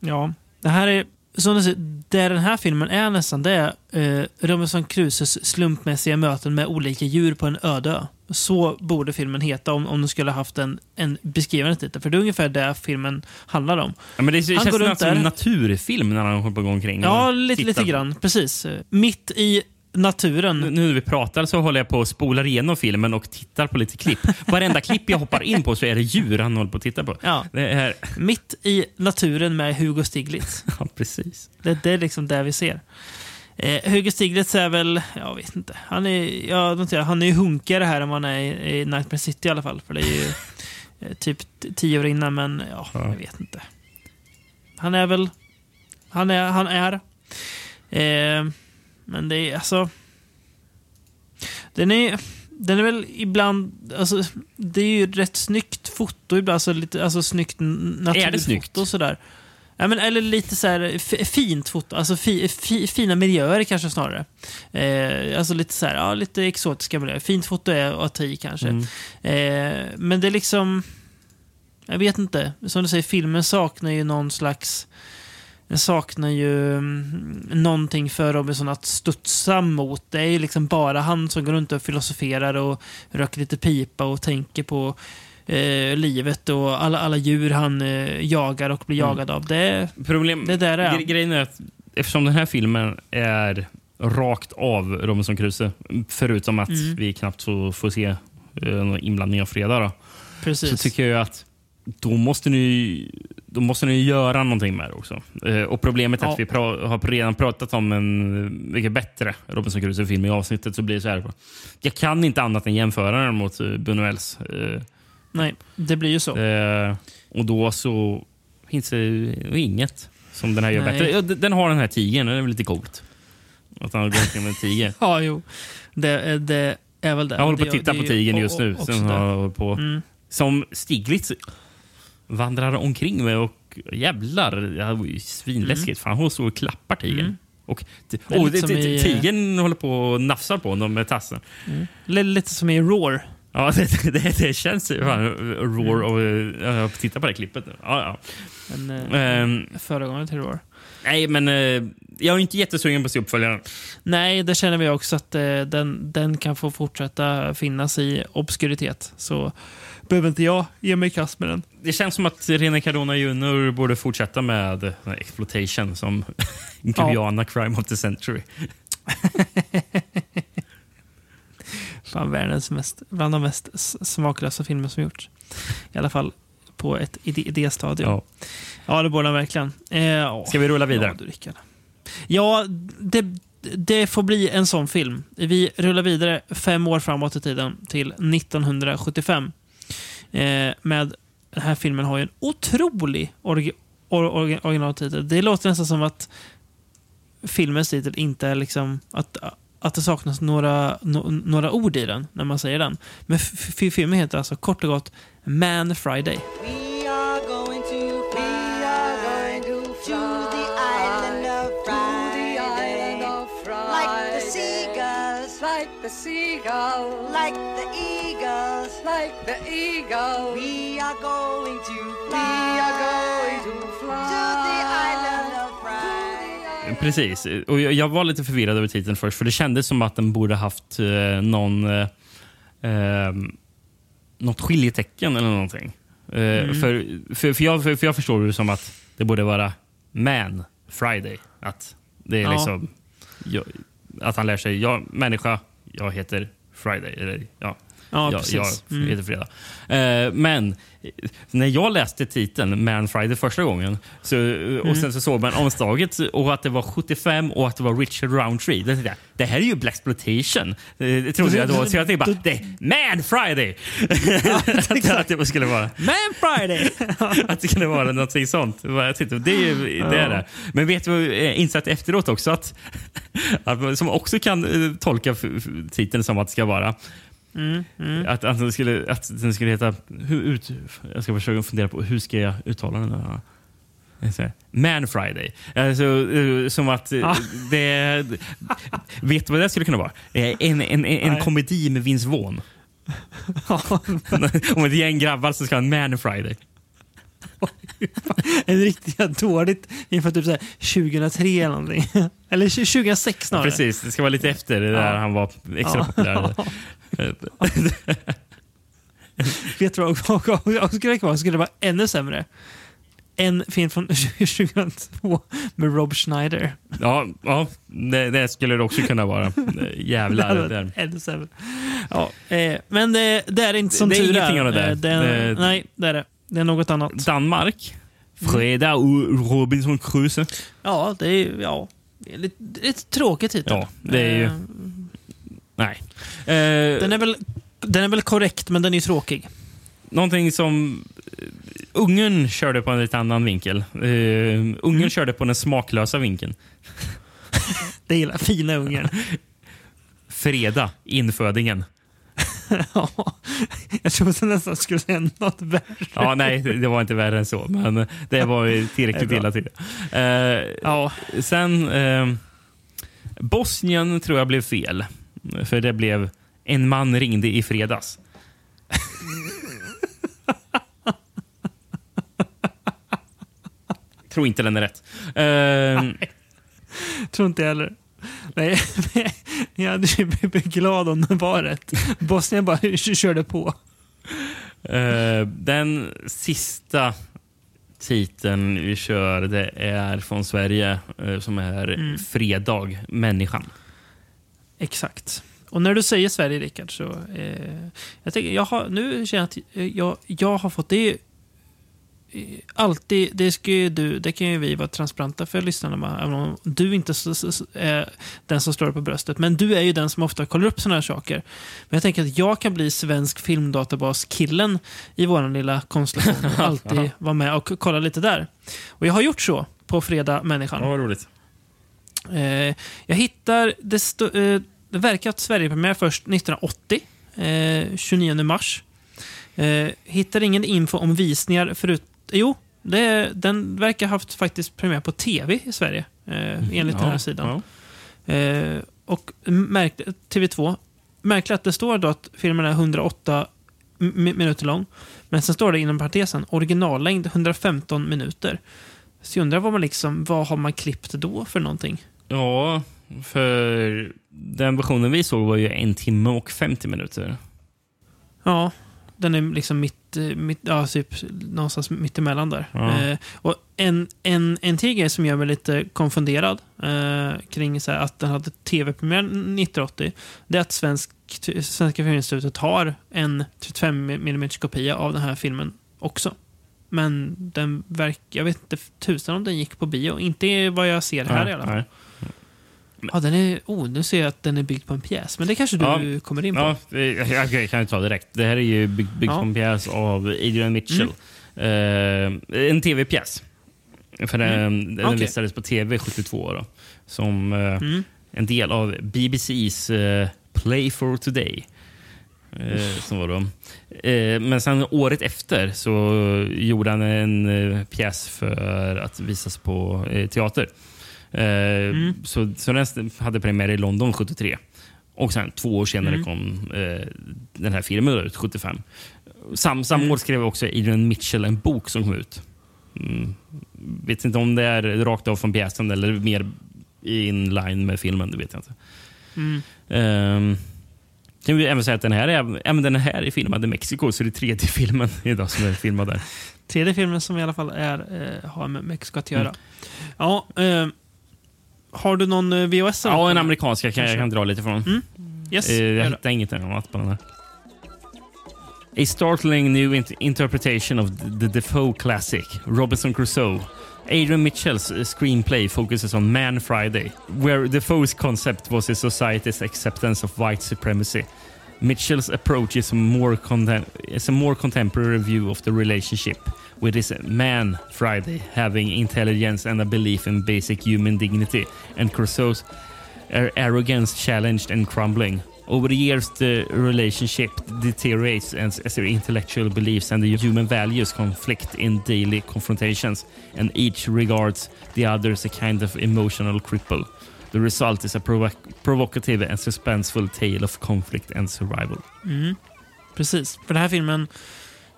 Ja, det här är som du säger, det den här filmen är nästan, det är eh, Robinson Crusoes slumpmässiga möten med olika djur på en öde ö. Så borde filmen heta om, om den skulle haft en, en beskrivande titel. För det är ungefär det filmen handlar om. Ja, men det Han känns går som en naturfilm när han håller på att gå omkring. Ja, lite, lite grann. Precis. Eh, Mitt i naturen. Nu när vi pratar så håller jag på att spola igenom filmen och tittar på lite klipp. Varenda klipp jag hoppar in på så är det djur han håller på att titta på. Ja. Det är... Mitt i naturen med Hugo Stiglitz. [LAUGHS] Ja, precis. Det, det är liksom det vi ser. Eh, Hugo Stiglitz är väl, jag vet inte. Han är, noterar, han är ju hunkigare här än han är i, i Nightmare City i alla fall. För det är ju [LAUGHS] eh, typ tio år innan, men ja, Ja. jag vet inte. Han är väl, han är, han är. Eh, men det är alltså, den är, den är väl ibland, alltså det är ju rätt snyggt foto ibland, alltså lite, alltså snyggt naturfoto och sådär. Ja, men, eller lite så här fint foto, alltså fi, fi, fina miljöer kanske snarare. Eh, alltså lite så här, ja, lite exotiska miljöer. Fint foto är att ta i kanske. Mm. Eh, men det är liksom, jag vet inte. Som du säger, filmen saknar ju någon slags den saknar ju mm, någonting för Robinson att studsa mot. Det är ju liksom bara han som går runt och filosoferar och röker lite pipa och tänker på eh, livet och alla, alla djur han eh, jagar och blir Mm. jagad av. Det, Problem, Det där är Grejen är att eftersom den här filmen är rakt av Robinson Crusoe, förutom att Mm. vi knappt får, får se eh, någon inblandning av Freda, då, precis. så tycker jag att då måste ni, då måste ni göra någonting med det också. Eh, och Problemet är Ja. att vi pra, har redan pratat om en mycket bättre Robinson Crusoe-film i avsnittet. så blir det så här. Jag kan inte annat än jämföra den mot uh, Buñuels. Eh, Nej, det blir ju så. Eh, och då så finns det inget som den här gör Nej. bättre. Den har den här tigern, det är väl lite coolt. Att han går omkring med en tiger. [LAUGHS] Ja, jo. Det, är- det är väl det. Jag håller på att titta på tigern just nu. har på, Mm. som Stiglitz vandrar omkring med och jävlar, det var ju svinläskigt. Fan, hon står och klappar tigern. Mm. Och, och eh, tigern håller på och nafsar på honom med tassen. Li- Lite som i Roar. Ja, [LAUGHS] det, det, det känns ju fan roar och jag tittar på det klippet. Ja, ja. En, eh, Ehm, föregångare till Roar. Nej, men eh, jag är inte jättesugen på att se uppföljaren. Nej, det känner vi också att eh, den, den kan få fortsätta finnas i obskuritet. Så behöver inte jag ge mig i kast med den. Det känns som att René Cardona Jr borde fortsätta med exploitation som [LAUGHS] Guyana Crime of the Century. [LAUGHS] Fan, världens mest, bland de mest smaklösa filmer som gjorts. I alla fall på ett idé, idéstadium. Ja. Ja. det borde den verkligen. Eh, ja. Ska vi rulla vidare? Ja, ja det, det får bli en sån film. Vi rullar vidare fem år framåt i tiden till 1975. Eh, med den här filmen har ju en otrolig orgi, or, or, originaltitel. Det låter nästan som att filmens titel inte är liksom att, att det saknas några, no, några ord i den när man säger den. Men f- f- filmen heter alltså kort och gott Man Friday. Like the seagulls, like the seagull, like the eagles, like the eagle. we are going to fly. We are going to fly to the island of Friday. Precis. Och jag, jag var lite förvirrad över titeln först, för det kändes som att den borde haft eh, någon... Eh, eh, något skiljetecken eller någonting. Eh, för, för, för, jag, för, för jag förstår det som att det borde vara Man Friday. Att det är Ja. liksom... Jag, att han lär sig, jag människa, jag heter Friday. Eller, ja, Ja, jag, precis. jag Mm. heter Fredag. Eh, men eh, när jag läste titeln Man Friday första gången så, Mm. och sen så såg man omslaget och att det var 75 och att det var Richard Roundtree. Tänkte jag, det här är ju Blaxploitation. Eh, Det trodde jag då. Så jag tänkte bara, det är Man Friday! att, [LAUGHS] [LAUGHS] att det skulle vara. Man Friday! [LAUGHS] Att det skulle vara någonting sånt. Jag tänkte, det är ju det. Är det. Men vet du vad jag insett efteråt också? Att, att som också kan eh, tolka titeln som att det ska vara. Att, att, den skulle, att den skulle heta... Hur, ut, jag ska försöka fundera på hur ska jag uttala den. Här? Man Friday. Alltså, eh, som att eh, Ah. det... Vet du vad det skulle kunna vara? Eh, En, en, en, en komedi med Vince Vaughn. [LAUGHS] [LAUGHS] Om ett gäng grabbar som ska ha en Man Friday. [LAUGHS] en riktigt dåligt inför typ så här 2003 eller någonting. [LAUGHS] Eller 2006 snarare. Precis, det ska vara lite efter det där Ja. han var extra Ja. populär. [LAUGHS] Vet du vad skulle det vara? Skulle det vara ännu sämre? En film från 2002 med Rob Schneider. Ja, ja det, det skulle det också kunna vara. Jävlar. Det där. ännu sämre. Ja, eh, men det, det är inte som Det är tur ingenting av det där. Eh, Det är, Det- nej, det är det. Det är något annat. Danmark. Fredag och Robinson Crusoe. Ja, det är, ja, det är lite, lite tråkig titel. Ja, det är ju- Eh, Nej. Eh, Den är, väl, den är väl korrekt, men den är ju tråkig. Någonting som eh, Ungern körde på en lite annan vinkel. Eh, Ungern Mm. körde på den smaklösa vinkeln. [LAUGHS] Det gillar fina Ungern. Fredag, infödingen. [LAUGHS] ja, jag trodde att nästan skulle säga något värre. Ja, nej, det var inte värre än så. Men det var tillräckligt illa till. Eh, Ja, Sen... Eh, Bosnien tror jag blev fel. För det blev En man ringde i fredags. [LAUGHS] tror inte den är rätt. Eh, tror inte jag heller. [LAUGHS] Nej, [LAUGHS] jag hade ju blivit glad om det var rätt. Bosnien bara [LAUGHS] körde på. Eh, den sista titeln vi kör det är från Sverige eh, som är Mm. Fredag, människan. Exakt. Och när du säger Sverige, Rickard, så... Eh, jag tänker, jag har, nu känner jag att jag, jag har fått... Det alltid, det, ska ju du, det kan ju vi vara transparenta för lyssnarna med, även om du inte är den som slår på bröstet. Men du är ju den som ofta kollar upp sådana här saker. Men jag tänker att jag kan bli svensk filmdatabas-killen i vår lilla konstellation [LAUGHS] alltid vara med och kolla lite där. Och jag har gjort så på Fredag Människan. Ja, vad roligt. Eh, jag hittar... Det, stå, eh, det verkar att Sverigepremiär först 1980, eh, 29 mars. Eh, hittar ingen info om visningar förut... Jo, det, den verkar ha haft faktiskt premiär på tv i Sverige, eh, enligt den här sidan. Ja. Eh, och märkt, TV2. Märkligt att det står då att filmen är 108 mi- minuter lång. Men sen står det inom parentesen originallängd 115 minuter. Så jag undrar vad man liksom, vad har man klippt då för någonting? Ja, för den versionen vi såg var ju en timme och 50 minuter. Ja, den är liksom mitt, eh, mitt ja, typ någonstans mitt emellan där. Ja. Eh, och en, en, en till grej som gör mig lite konfunderad eh, kring så här, att den hade tv-premiär 1980, det är att svensk, Svenska Filminstitutet har en 35 mm kopia av den här filmen också. Men den verkar, jag vet inte tusan om den gick på bio. Inte vad jag ser här i alla fall. Nej. Ja, den är, oh, nu ser jag att den är byggd på en pjäs, men det kanske du Ja. kommer in på. Ja, jag, jag kan ta direkt. Det här är ju byggt byggt Ja. på en pjäs av Adrian Mitchell. Mm. Eh, en tv-pjäs. För den, den Okej. visades på tv 72 då, som eh, Mm. en del av BBCs eh, Play for Today. Eh, som var då. Eh, men sen året efter så gjorde han en eh, pjäs för att visas på teater. Eh, så, så den hade premiär i London 73. Och sen två år senare Mm. kom eh, den här filmen ut, 75. Sam, samma år skrev också Adrian Mitchell en bok som kom ut. Mm. Vet inte om det är rakt av från pjäsen eller mer in line med filmen. Det vet jag inte. Mm. Ehm, kan vi även säga att den här är, även den här är filmad i Mexiko, så det är tredje [LAUGHS] filmen idag som är filmad där. Tredje filmen som i alla fall är, eh, har med Mexiko att göra. Ja, eh, har du någon eh, VHS? Ja, en amerikansk jag kan, jag kan dra lite från. Mm. Yes, Eh, gör jag hittar inget annat på den här. A startling new int- interpretation of the Defoe classic, Robinson Crusoe. Adrian Mitchell's uh, screenplay focuses on Man Friday, where Defoe's concept was a society's acceptance of white supremacy. Mitchell's approach is a more, is a more contemporary view of the relationship, with his man Friday having intelligence and a belief in basic human dignity, and Crusoe's arrogance challenged and crumbling. Over the years, the relationship deteriorates as, as their intellectual beliefs and the human values conflict in daily confrontations, and each regards the other as a kind of emotional cripple. The result is a provoc- provocative and suspenseful tale of conflict and survival. Mm. Precis, för den här filmen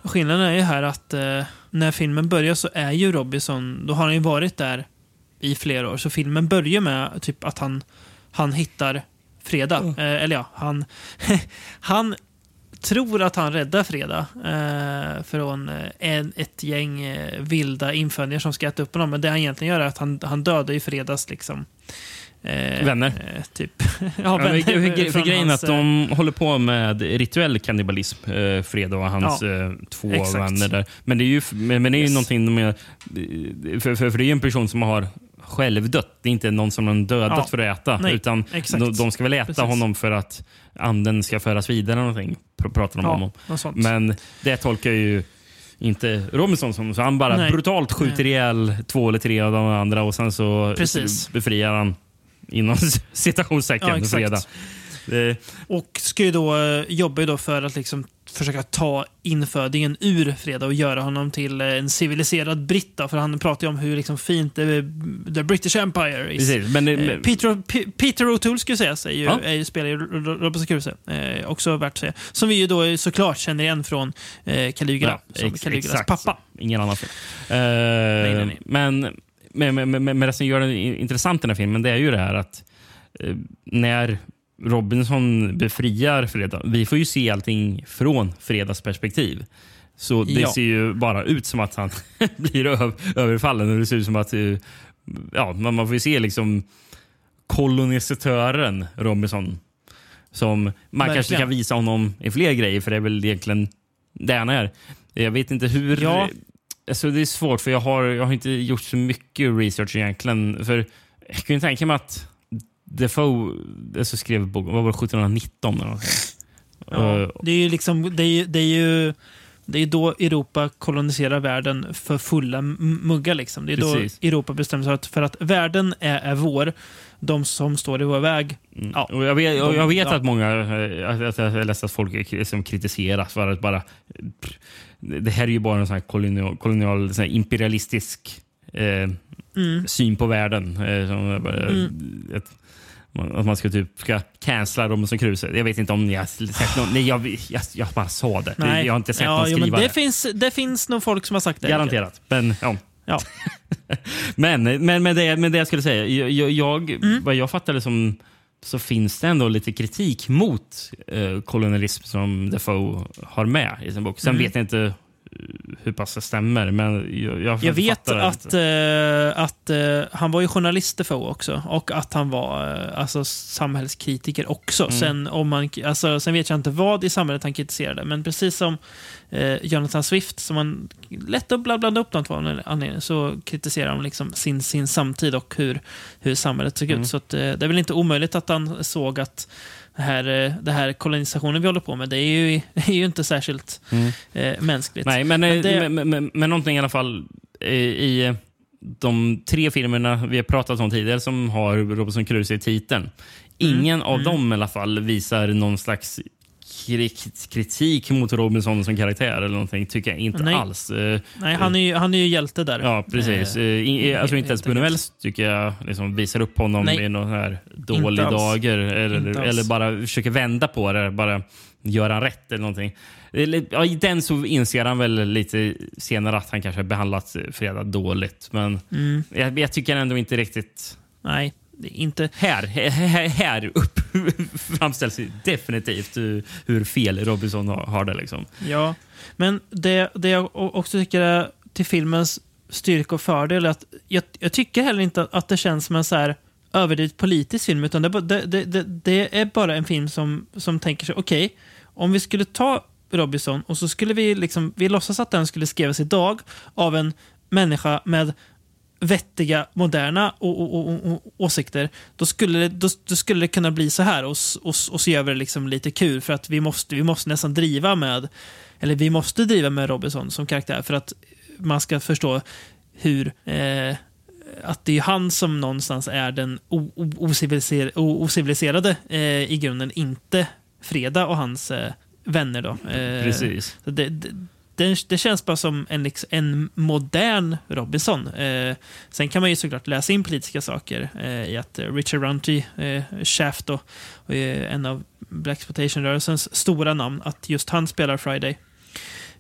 skillnaden är ju här att eh, när filmen börjar så är ju Robinson, då har han ju varit där i flera år. Så filmen börjar med typ att han, han hittar Freda. Eh, eller ja, han, [LAUGHS] han tror att han räddar Freda eh, från eh, en, ett gäng eh, vilda infödingar som ska äta upp honom. Men det han egentligen gör är att han, han dödar ju Fredas liksom, eh, Vänner. Eh, typ. [LAUGHS] ja, vänner. för, för, grejen hans, att eh, de håller på med rituell kannibalism, eh, Fredo och hans Ja, eh, två exakt. vänner där. Men det är ju, men, men det är ju Yes. någonting de är, för, för, för det är ju en person som har självdött. Det är inte någon som de dödat Ja. för att äta. Nej, utan de, de ska väl äta Precis. honom för att anden ska föras vidare. Någonting, pr- pratar de Ja, om. Men det tolkar ju inte Robinson som. Så han bara Nej. brutalt skjuter ihjäl två eller tre av de andra och sen så Precis. befriar han inom [LAUGHS] citationstecken Ja, exakt. Freda. Det, Och ska ju då, eh, jobbar ju då för att liksom försöka ta infödingen ur Freda och göra honom till eh, en civiliserad britt. För han pratar ju om hur liksom fint the British Empire is. Precis, men, Eh, men, Peter, Peter O'Toole ska sägas, är ju, Ja. är spelar ju Ro- Robinson Crusoe. Eh, också värt att säga. Som vi ju då såklart känner igen från eh, Caligula, som ex- Caligulas pappa. Ingen annan film. Eh, nej, nej. Men, men, men, men, men det som gör den in- intressant i den här filmen det är ju det här att eh, när Robinson befriar Freda, vi får ju se allting från Fredas perspektiv. Så det Ja. ser ju bara ut som att han [LAUGHS] blir öv- överfallen och det ser ut som att eh, ja, man, man får ju se liksom kolonisatören Robinson som man kanske Verkligen. kan visa honom i fler grejer för det är väl egentligen det han är. Jag vet inte hur... Ja. Alltså det är svårt för jag har, jag har inte gjort så mycket research egentligen. För jag kan ju tänka mig att Defoe alltså skrev boken, vad var det, 1719 eller någonting. Ja, Eh, det är ju liksom, det är, det är ju det är då Europa koloniserar världen för fulla muggar. Liksom. Det är Precis. då Europa bestämmer sig för att, för att världen är, är vår. De som står i vår väg. Ja. Och jag vet, och jag vet Ja. att många, eh, att, jag läst att folk som kritiseras för att bara... Det här är ju bara en sån här kolonial, kolonial sån imperialistisk eh, syn på världen. Eh, som, bara, ett, att man ska typ ska cancella Robinson Crusoe. Jag vet inte om ni har sett någon, nej, jag, jag, jag bara sa det. Nej. Jag har inte sett ja, någon jo, skriva men det. det. Finns, det finns nog folk som har sagt det. Garanterat. Men, ja. Ja. [LAUGHS] men, men, men, det, men det jag skulle säga, jag, jag, Mm. vad jag fattade som så finns det ändå lite kritik mot eh, kolonialism som Defoe har med i sin bok. Sen Mm. vet jag inte hur pass det stämmer, men jag, jag, Jag vet att, eh, att eh, han var ju journalist Defoe också och att han var eh, alltså, samhällskritiker också. Mm. Sen, om man, alltså, sen vet jag inte vad i samhället han kritiserade, men precis som eh, Jonathan Swift, som man lätt att bla- blanda upp de två anledningarna, så kritiserar han liksom sin, sin samtid och hur, hur samhället såg Mm. ut. Så att, eh, det är väl inte omöjligt att han såg att det här, eh, det här kolonisationen vi håller på med, det är ju, [LAUGHS] det är ju inte särskilt eh, mänskligt. Nej, men, Men men, det- men, men, men någonting i alla fall eh, i eh, de tre filmerna vi har pratat om tidigare som har Robinson Crusoe i titeln. Mm. Ingen av dem i alla fall visar någon slags kritik mot Robinson som karaktär eller någonting. Tycker jag inte Nej. alls. Eh, Nej, han är ju, han är ju hjälte där. Ja, precis. Eh, Eh, alltså inte ens. Wells tycker jag liksom visar upp honom Nej. i någon här dålig dager. Eller, eller bara försöker vända på det. Bara göra han rätt eller någonting. Ja, I den så inser han väl lite senare att han kanske har behandlat Freda dåligt. Men Mm. jag, jag tycker ändå inte riktigt... Nej, inte... Här, här, här upp [LAUGHS] framställs definitivt hur, fel Robinson har, det. Liksom. Ja, men det, det jag också tycker är till filmens styrka och fördel är att jag, jag tycker heller inte att det känns som en så här överdrivet politisk film, utan det, är bara- det, det, det, är bara en film som, som tänker sig, okej, om vi skulle ta Robinson och så skulle vi liksom, vi låtsas att den skulle skrivas idag av en människa med vettiga, moderna o- o- o- o- åsikter, då skulle, det, då, då skulle det kunna bli så här och, och, och så gör vi det liksom lite kul för att vi måste, vi måste nästan driva med, eller vi måste driva med Robinson som karaktär för att man ska förstå hur eh, att det är han som någonstans är den ociviliserade eh, i grunden, inte Freda och hans eh, vänner. Då. Eh, Precis. det, det, det, det känns bara som en, liksom, en modern Robinson. Eh, sen kan man ju såklart läsa in politiska saker eh, i att Richard Runty, eh, Shaft då, och, eh, en av Black rörelsens stora namn, att just han spelar Friday.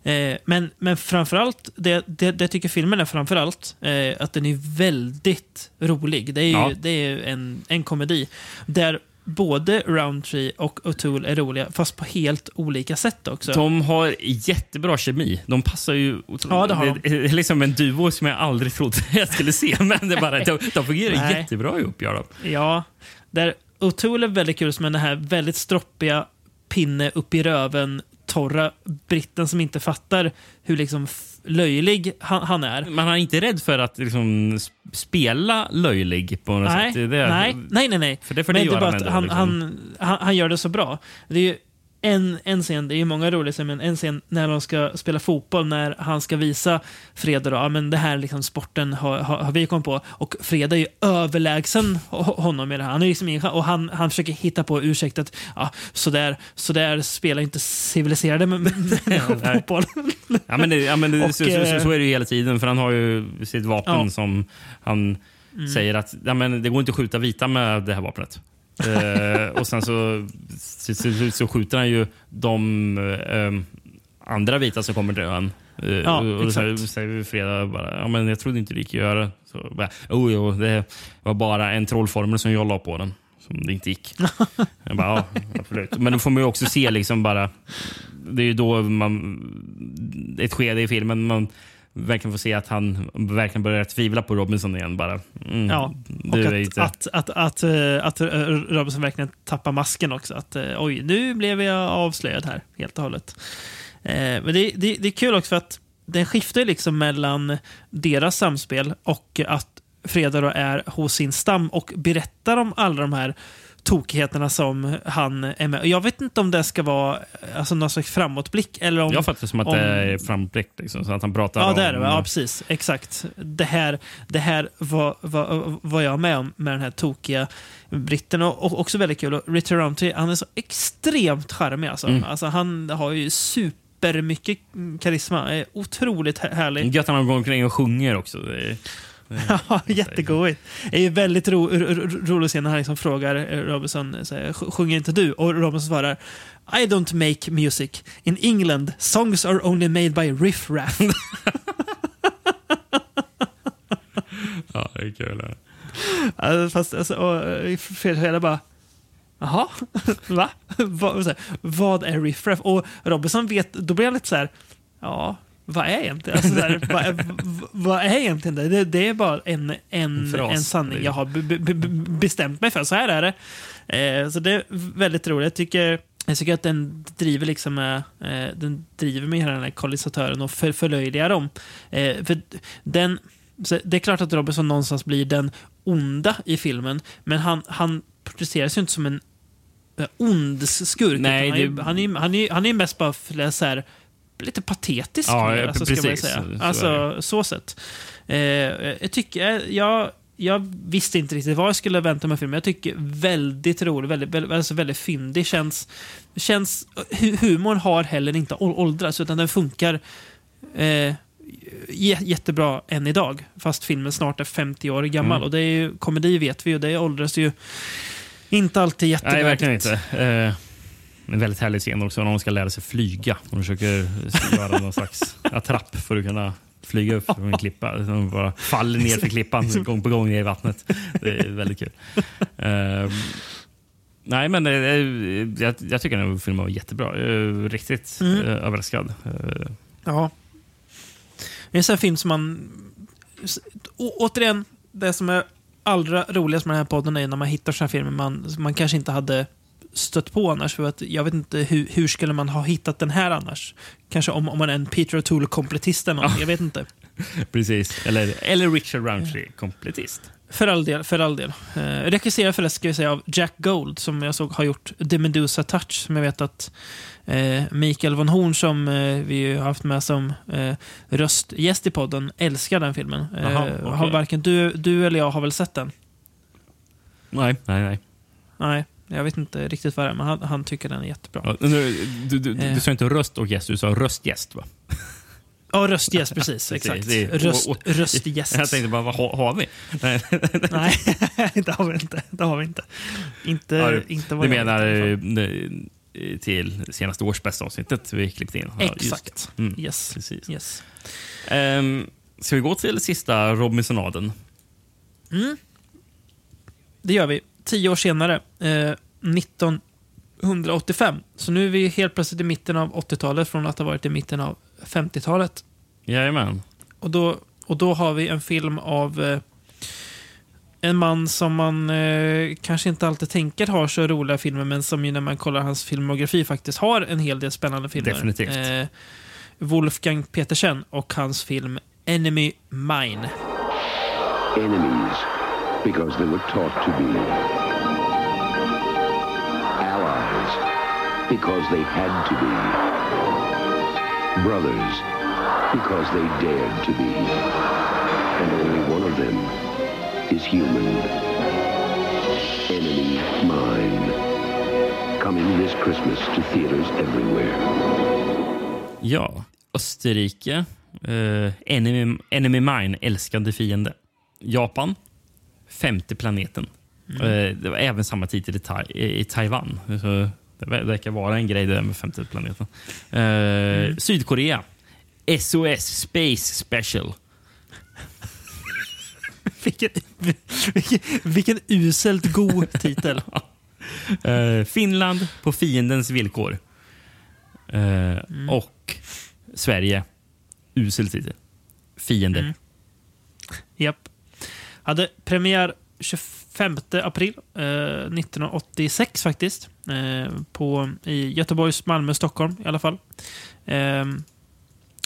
Eh, men, men framförallt, det, det, det tycker filmen är framförallt, eh, att den är väldigt rolig. Det är ju Ja. det är en, en komedi där både Roundtree och O'Toole är roliga, fast på helt olika sätt också. De har jättebra kemi. De passar ju... Ja, det har de. är liksom en duo som jag aldrig trodde [LAUGHS] jag skulle se. Men det bara, de, de fungerar Nej. jättebra ihop. Gör de. Ja, där O'Toole är väldigt kul som är den här väldigt stroppiga pinne upp i röven torra britten som inte fattar hur liksom löjlig han, han är. Man är inte rädd för att liksom spela löjlig på något Nej, sätt. Det är- nej, nej, nej. För det får det han, liksom. han, han, han gör det så bra. Det är en, en scen, det är ju många roliga scener, men en scen när de ska spela fotboll, när han ska visa Freda då, ja, men det här liksom sporten har, har, har vi kommit på. Och Freda är ju överlägsen ho- honom i det här. Han är liksom ingen, och han, han försöker hitta på ursäkt att ja, så, där, så där spelar inte civiliserade [LAUGHS] Nej. fotboll. [LAUGHS] Ja, men, det, ja, men det, Och, så, så, så, är det ju hela tiden. För han har ju sitt vapen Ja. som han säger att ja, men det går inte att skjuta vita med det här vapnet. Eh, och sen så, så, så, så skjuter han ju de eh, andra vita som kommer till ön. Eh, Ja, och säger, exakt. säger Freda bara, ja, men jag trodde inte det gick att göra. Så bara, oh, jo, det var bara en trollformel som jag la på den. Som det inte gick. [LAUGHS] jag bara, ja, absolut. Men då får man ju också se liksom bara det är ju då man, ett skede i filmen man verkligen får se att han verkligen börjar tvivla på Robinson igen. Bara. Mm, Ja, och att, inte- att, att, att, eh, att, eh, Robinson verkligen tappar masken också. Att eh, oj, nu blev jag avslöjad här helt och hållet. Men det, det, det är kul också för att den skiftar liksom mellan deras samspel och att Freda då är hos sin stam och berättar om alla de här tokigheterna som han är med. Och Jag vet inte om det ska vara alltså, någon slags framåtblick eller om... jag fattar det som att om- det är framblick. Liksom, så att han pratar Ja, om... det är det. Ja, precis. Exakt. Det här, det här var, var, var jag med om med den här tokiga britten. Och, och också väldigt kul. Och Richard Roundtree, han är så extremt charmig. Alltså. Mm. Alltså, han har ju supermycket karisma. Är otroligt här- härlig. Gött att han går omkring och sjunger också. Är, [LAUGHS] Ja, jättegoigt. Det är ju väldigt ro, ro, ro, rolig scen när han liksom frågar eh, Robinson, "Sj- sjunger inte du? Och Robinson svarar, I don't make music. In England, songs are only made by riff-raff. [LAUGHS] [LAUGHS] ja, det är kul. Alltså, fast alltså, och, eh, Fredrik bara Jaha, va? vad, är riffraff? Och Robinson vet, då blir han lite så här, ja, vad är egentligen, alltså, så här, vad, vad är egentligen det? det? Det är bara en, en, En sanning jag har be, be, be, bestämt mig för. Så här är det. Eh, så det är väldigt roligt. Jag tycker, jag tycker att den driver liksom med, eh, den driver med hela den här kolonisatören och för, förlöjligar dem. Eh, för den, det är klart att Robinson någonstans blir den onda i filmen, men han, han porträtteras ju inte som en eh, ond skurk. Nej, det- han, är, han, är, han är mest bara så här, lite patetisk. Ja, ja, alltså, ska man precis. säga. Så- så alltså, så sätt. Eh, jag tycker, jag, jag visste inte riktigt vad jag skulle vänta mig filmen. Jag tycker väldigt rolig, väldigt, väldigt, alltså väldigt fyndig. Känns, känns, hu- humorn har heller inte åldrats, utan den funkar eh, jättebra än idag. Fast filmen snart är 50 år gammal. Mm. Och det är ju, komedi vet vi ju, det åldras ju inte alltid jättevärdigt. Nej, verkligen inte. Eh, en väldigt härlig scen också när de ska lära sig flyga. De försöker göra någon slags attrapp för att kunna flyga upp från en klippa. De bara faller ner för klippan gång på gång ner i vattnet. Det är väldigt kul. Eh, nej, men eh, jag, jag tycker den här filmen var jättebra. Är riktigt Mm. eh, överraskad. Ja. Det är en sån här film som man... Å, återigen, det som är allra roligast med den här podden är när man hittar såna här filmer man, man kanske inte hade stött på annars. För att jag vet inte hur, hur skulle man ha hittat den här annars? Kanske om, om man är en Peter O'Toole-kompletist eller någonting. Jag vet inte. [LAUGHS] precis. Eller, eller Richard Roundtree, kompletist. För all del. För all del. Eh, regisserad förresten ska vi säga av Jack Gold som jag såg har gjort The Medusa Touch som jag vet att eh, Mikael von Horn som eh, vi har haft med som eh, röstgäst i podden älskar den filmen. Eh, Jaha, okej. har varken du, du eller jag har väl sett den? Nej, nej, nej. Nej, jag vet inte riktigt vad det är men han, han tycker den är jättebra. Ja, nu, du, du, du, Eh. du sa inte röst och gäst, du sa röstgäst va? Ja, röstgäst, precis. [LAUGHS] Exakt. Röst, röstgäst. Jag tänkte bara, vad har, vi? Nej. [LAUGHS] Nej, [LAUGHS] det har vi inte. Det har vi inte. Inte, Ja, du- inte vad Du jag menar vet eh, eh, till senaste års bästa avsnittet vi klippte in. Ja. Exakt. Mm, Yes. Precis. yes. Um, ska vi gå till sista Robinsonaden? Det gör vi. Tio år senare, eh, 1985. Så nu är vi helt plötsligt i mitten av 80-talet från att ha varit i mitten av 50-talet. Jajamän. Och då, och då har vi en film av eh, en man som man eh, kanske inte alltid tänker har så roliga filmer, men som ju när man kollar hans filmografi faktiskt har en hel del spännande filmer. Definitivt. Eh, Wolfgang Petersen och hans film Enemy Mine. enemies because they were taught to be. Allies because they had to be. Brothers because they dared to be. And only one of them is human. Enemy mine. Coming this Christmas to theaters everywhere. Ja, Österrike. Eh, enemy, enemy Mine, älskande fiende. Japan, femte planeten. Eh, det var även samma titel i, Tai- i Taiwan. Så det ver- verkar vara en grej det där med femte planeten. Eh, Sydkorea, SOS Space Special. [LAUGHS] Vilken, vilken, vilken uselt god titel. [LAUGHS] Eh, Finland, På fiendens villkor. Eh, Och Sverige, usel titel. Fiende. Mm. Japp. Hade premiär 25 april eh, 1986 faktiskt. Eh, på, I Göteborgs, Malmö, Stockholm i alla fall. Ehm,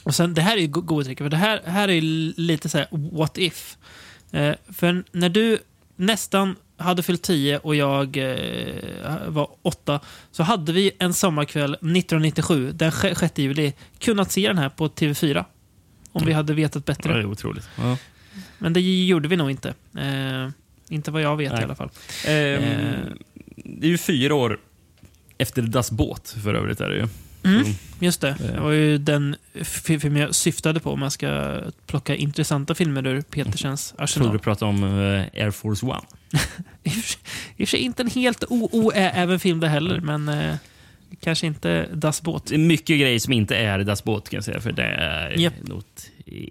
och sen, det här är ju go- goda trick, för det här, här är ju lite så här what if. Eh, för när du nästan hade fyllt 10 och jag eh, var 8 så hade vi en sommarkväll 1997, den 6 juli, kunnat se den här på TV4. Om vi hade vetat Ja, bättre. det är otroligt. Ja. Men det gjorde vi nog inte. Eh, inte vad jag vet Nej. i alla fall. Eh. Det är ju fyra år efter Das Båt för övrigt. Är det ju. Mm, Mm. just det. Det var ju den film jag syftade på om man ska plocka intressanta filmer ur Petersens Jag trodde arsenal. du pratade om eh, Air Force One. [LAUGHS] I och för sig- inte en helt oäven film det heller, men eh, kanske inte Das Båt. Det är mycket grejer som inte är Das Båt kan jag säga, för det är Japp. något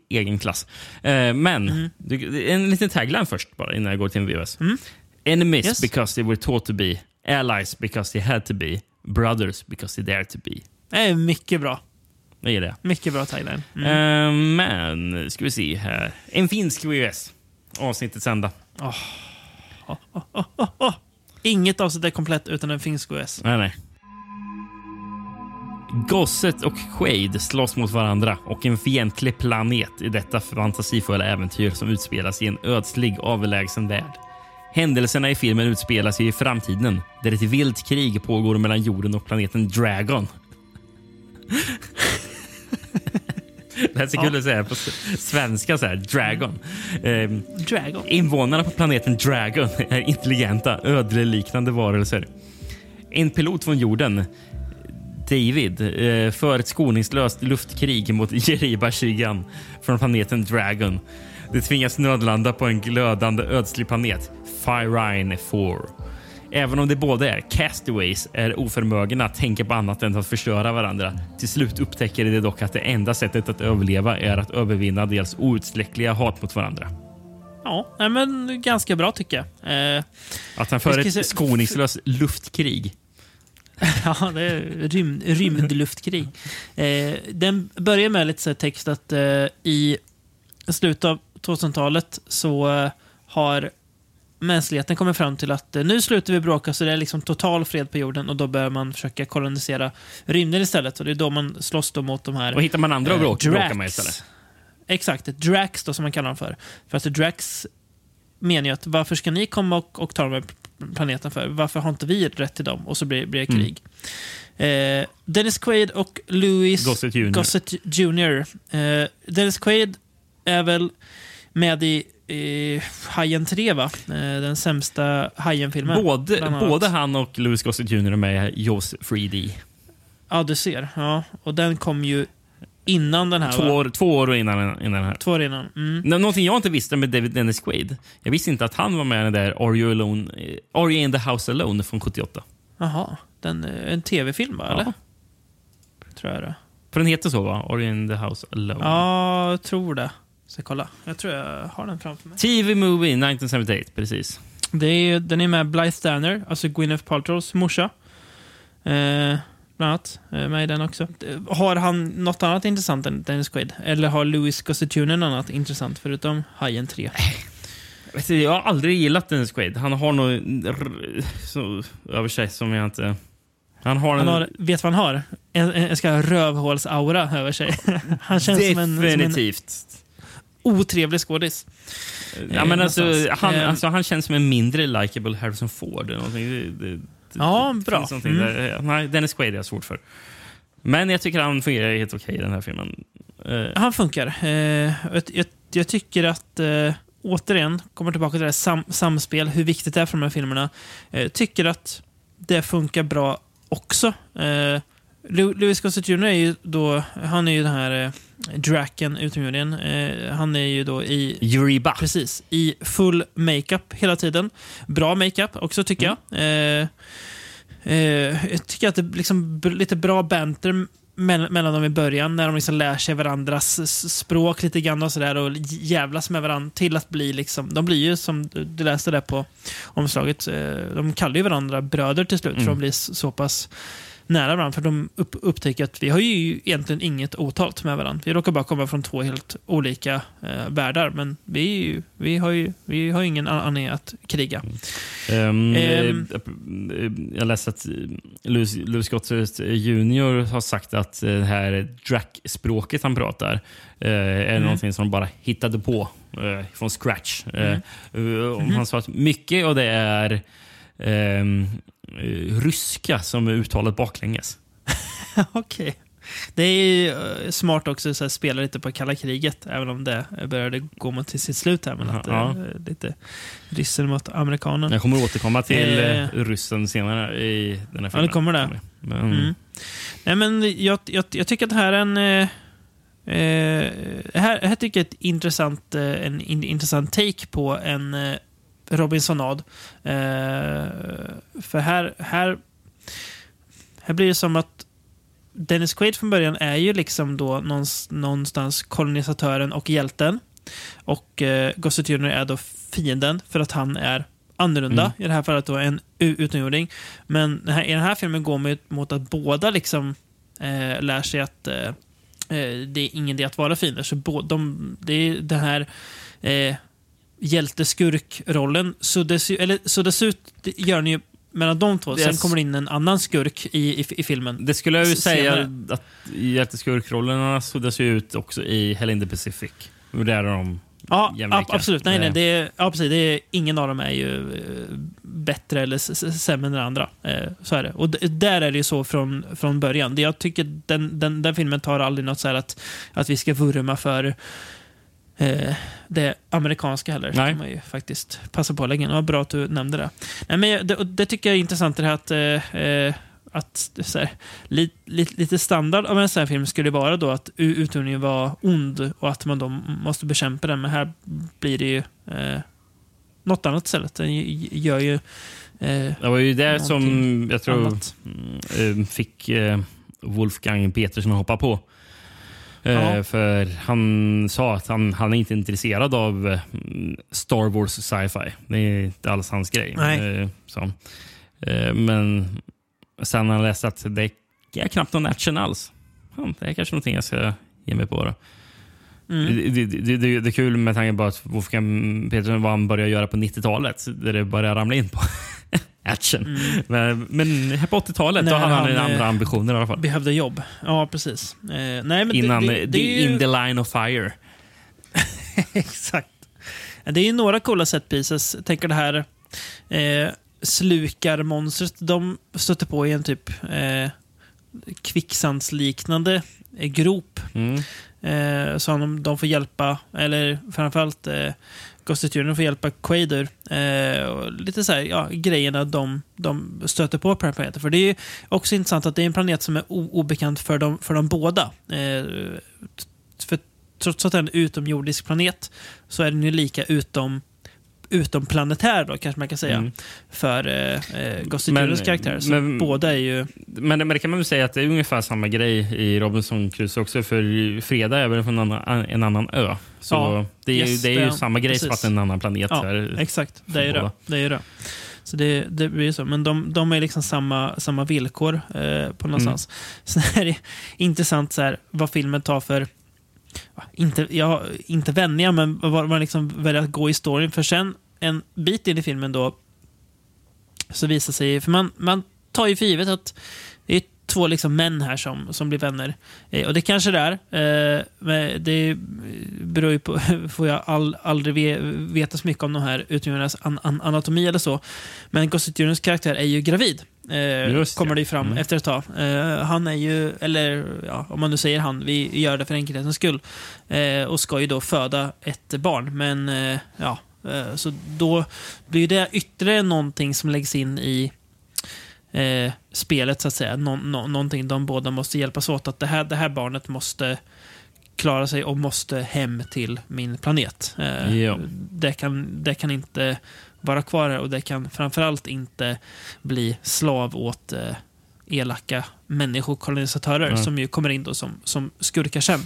egen klass. Eh, men, det- en liten tagline först bara innan jag går till en VHS. Enemies Yes. because they were taught to be. Allies because they had to be. Brothers because they dared to be. Det är mycket bra. Det är det. Mycket bra tagline. Mm. Eh, men, ska vi se här. En finsk VHS. Avsnittets ända. Inget avsnitt är komplett utan en finsk OS. Nej, nej. Gosset och Quaid slåss mot varandra och en fientlig planet i detta fantasifulla äventyr som utspelas i en ödslig, avlägsen värld. Händelserna i filmen utspelar sig i framtiden där ett vilt krig pågår mellan jorden och planeten Dragon. [LAUGHS] Det här är så kul att säga på svenska. Så här, Dragon. Ehm, Dragon. Invånarna på planeten Dragon är intelligenta, ödleliknande varelser. En pilot från jorden, David, eh, för ett skoningslöst luftkrig mot [LAUGHS] Jeriba Shigan från planeten Dragon. De tvingas nödlanda på en glödande ödslig planet, Firine 4. Även om de båda är castaways är oförmögna att tänka på annat än att förstöra varandra. Till slut upptäcker de dock att det enda sättet att överleva är att övervinna deras outsläckliga hat mot varandra. Ja, men ganska bra tycker jag. Eh, Att han för ett skoningslöst luftkrig. [LAUGHS] Ja, det är rym, rymdluftkrig. Eh, den börjar med lite så text att eh, i slutet av 2000-talet så eh, har mänskligheten kommit fram till att eh, nu slutar vi bråka så det är liksom total fred på jorden och då bör man försöka kolonisera rymden istället. Och det är då man slåss då mot de här... Och hittar man andra att eh, bråka, bråka med Drax. istället. Exakt, Drax då som man kallar dem för. För att Drax menar ju att varför ska ni komma och, och ta den här planeten för? Varför har inte vi rätt till dem? Och så blir, blir det Mm. krig. Eh, Dennis Quaid och Louis Gossett Jr. Gossett Jr. Eh, Dennis Quaid är väl med i eh, Hajen 3, va? Den sämsta Hajen-filmen. Både, både han och Louis Gossett Jr är med i Jaws 3D. Ja, du ser. Ja. Och den kom ju innan den här, Två va? år, två år innan, innan den här. Två år innan. Mm. Nå- Någonting jag inte visste med David Dennis Quaid. Jag visste inte att han var med i den där Are You, alone, eh, Are you in the house alone från 78. Jaha. den, eh, en tv-film, va? Ja. Eller? Tror jag det. För den heter så va? Or in the house alone. Ja, jag tror det. Ska kolla. Jag tror jag har den framför mig. TV Movie 1978, precis. Det är, den är med Blythe Danner, alltså Gwyneth Paltrows morsa. Eh, bland annat. Eh, med i den också. Eh, Har han något annat intressant än Dennis Quaid? Eller har Louis Gossett Jr. något annat intressant förutom Hajen 3? Vet du, Jag har aldrig gillat Dennis Quaid. Han har nog över sig som jag inte... Han har en... Han har, vet vad han har? En, en, en ska rövhålsaura över sig. [LAUGHS] han känns som en, som en Definitivt. otrevlig skådis. Ja, men alltså, någonstans. han, Eh, alltså, han känns som en mindre likable Harrison Ford. eller någonting. Det, det, det, Ja, det bra. Mm. Där, nej, Dennis Quaid är jag svårt för. Men jag tycker han fungerar helt okej i den här filmen. Eh, Han funkar. Eh, jag, jag, jag tycker att, eh, återigen, kommer tillbaka till det här sam, samspel, hur viktigt det är för de här filmerna. Tycker att det funkar bra också. Louis Gossett Jr. är ju då, han är ju den här eh, Draken utomjordingen. Eh, han är ju då i Yuriba. Precis. I full makeup hela tiden. Bra makeup också tycker jag. Eh, eh, jag tycker att det är liksom lite bra banter mell- mellan dem i början när de liksom lär sig varandras språk lite grann och sådär och jävlas med varandra till att bli liksom, de blir ju som du läste där på omslaget, eh, de kallar ju varandra bröder till slut för Mm. de blir så pass nära varandra för de upp, upptäcker att vi har ju egentligen inget otalt med varandra. Vi råkar bara komma från två helt olika eh, världar men vi, är ju, vi, har ju, vi har ju ingen anledning att kriga. Ehm, Ehm. eh, jag läste att eh, Louis, Louis Gossett Jr har sagt att eh, det här Drac-språket han pratar eh, är Mm. någonting som de bara hittade på eh, från scratch. Mm. Mhm. Han sa att mycket av det är eh, ryska som är uttalat baklänges. [LAUGHS] Okej. Det är eh, smart också att spela lite på kalla kriget, även om det började gå mot till sitt slut här. Men att, Ja. eh, lite ryssen mot amerikanen. Jag kommer återkomma till Eh. eh, ryssen senare i den här Ja, filmen. det kommer det. Men, Mm. Nej, men jag, jag, jag tycker att det här är en... Eh, eh, här, här tycker jag ett intressant, eh, en in, intressant take på en eh, Robinsonad. Eh, för här, här, här blir det som att Dennis Quaid från början är ju liksom då någonstans, kolonisatören och hjälten. Och eh, Gossett Jr är då fienden för att han är annorlunda. Mm. I det här fallet då en utomjording. Men här, i den här filmen går man mot att båda liksom eh, lär sig att eh, eh, det är ingen idé att vara fiender. Så bå, de, det är den här eh, hjälte-skurk-rollen suddas, eller suddas ut, gör den ju mellan de två. Sen kommer det in en annan skurk i, i, i filmen. Det skulle jag ju säga att hjälteskurkrollerna suddas ju ut också i Hell in the Pacific. Och Där är de Ja, jämlika. ab- absolut. Nej, nej, det är, ja, precis. Det är, ingen av dem är ju eh, bättre eller sämre än den andra. Eh, så är det. Och där är det ju så från, från början. Jag tycker den, den, den filmen tar aldrig något så här att, att vi ska vurma för eh, det amerikanska heller. Nej. Kan man ju faktiskt passa på att lägga in. Ja, bra att du nämnde det. Nej, men det, det tycker jag är intressant det här att eh, eh, att så här, li, li, lite standard av en sån här film skulle vara då att u- utomjordingen var ond och att man då måste bekämpa den. Men här blir det ju eh, något annat istället. Den gör ju... Eh, Det var ju det som jag tror annat. mm, eh, fick eh, Wolfgang Petersen att hoppa på. Eh, Ja. För han sa att han, han är inte intresserad av eh, Star Wars sci-fi. Det är inte alls hans grej. Nej. Eh, så. Men sen har han läst att det är knappt någon action alls. Det är kanske någonting jag ska ge mig på. Då. Mm. Det, det, det, det, det är kul med tanke på att Wolfgang Petersen vad han började göra på 90-talet. Där det började ramla in på [LAUGHS] action. [LAUGHS] Men, men här på 80-talet då När hade han, han, andra eh, ambitioner i alla fall. Behövde jobb. Ja, precis. Eh, nej, men Innan det, det, det ju... In the line of fire. [LAUGHS] Exakt. Det är ju några coola set pieces. Tänker det här eh, slukarmonstret de stöter på i en typ eh, kvicksandsliknande eh, grop. Mm. Eh, så de, de får hjälpa, eller framförallt eh, Gossett Jr. får hjälpa Quaid ur. Eh, och lite så här, ja, grejerna de, de stöter på på den här planeten. För det är ju också intressant att det är en planet som är obekant för dem, för dem båda. Eh, för trots att det är en utomjordisk planet så är den ju lika utom utomplanetär då, kanske man kan säga, Mm. för eh, eh, Men- Jonas karaktär. Så men- båda är ju... Men, men det kan man väl säga att det är ungefär samma grej i Robinson Crusoe också. För Freda är väl från en annan, en annan ö. Så Ja, det är, yes, det är det ju är- samma grej precis. fast en annan planet. Ja, här, exakt. Det är det. det, är det. Så det, det blir så. Men de, de är liksom samma, samma villkor eh, på någonstans. Sen är det intressant så här, vad filmen tar för inte, ja, inte vändningar, men man liksom väljer att gå i storyn. För sen, en bit in i filmen då, så visar sig, för man, man tar ju för givet att det är två liksom män här som, som blir vänner. Eh, och det kanske det är. Eh, men det beror ju på, [LAUGHS] får jag all, aldrig ve, veta så mycket om de här utomjordingarnas an, an, anatomi eller så. Men Gossip Juniors karaktär är ju gravid. Eh, kommer det ju fram Mm. efter ett tag. Eh, han är ju, eller ja, om man nu säger han, vi gör det för enkelhetens skull. Eh, och ska ju då föda ett barn. Men eh, ja, eh, så då blir det ytterligare någonting som läggs in i eh, spelet så att säga. Nå, nå, någonting de båda måste hjälpas åt. Att det här, det här barnet måste klara sig och måste hem till min planet. Ja. det, kan, det kan inte vara kvar här och det kan framförallt inte bli slav åt eh, elaka människokolonisatörer Nej. som ju kommer in då som, som skurkar sen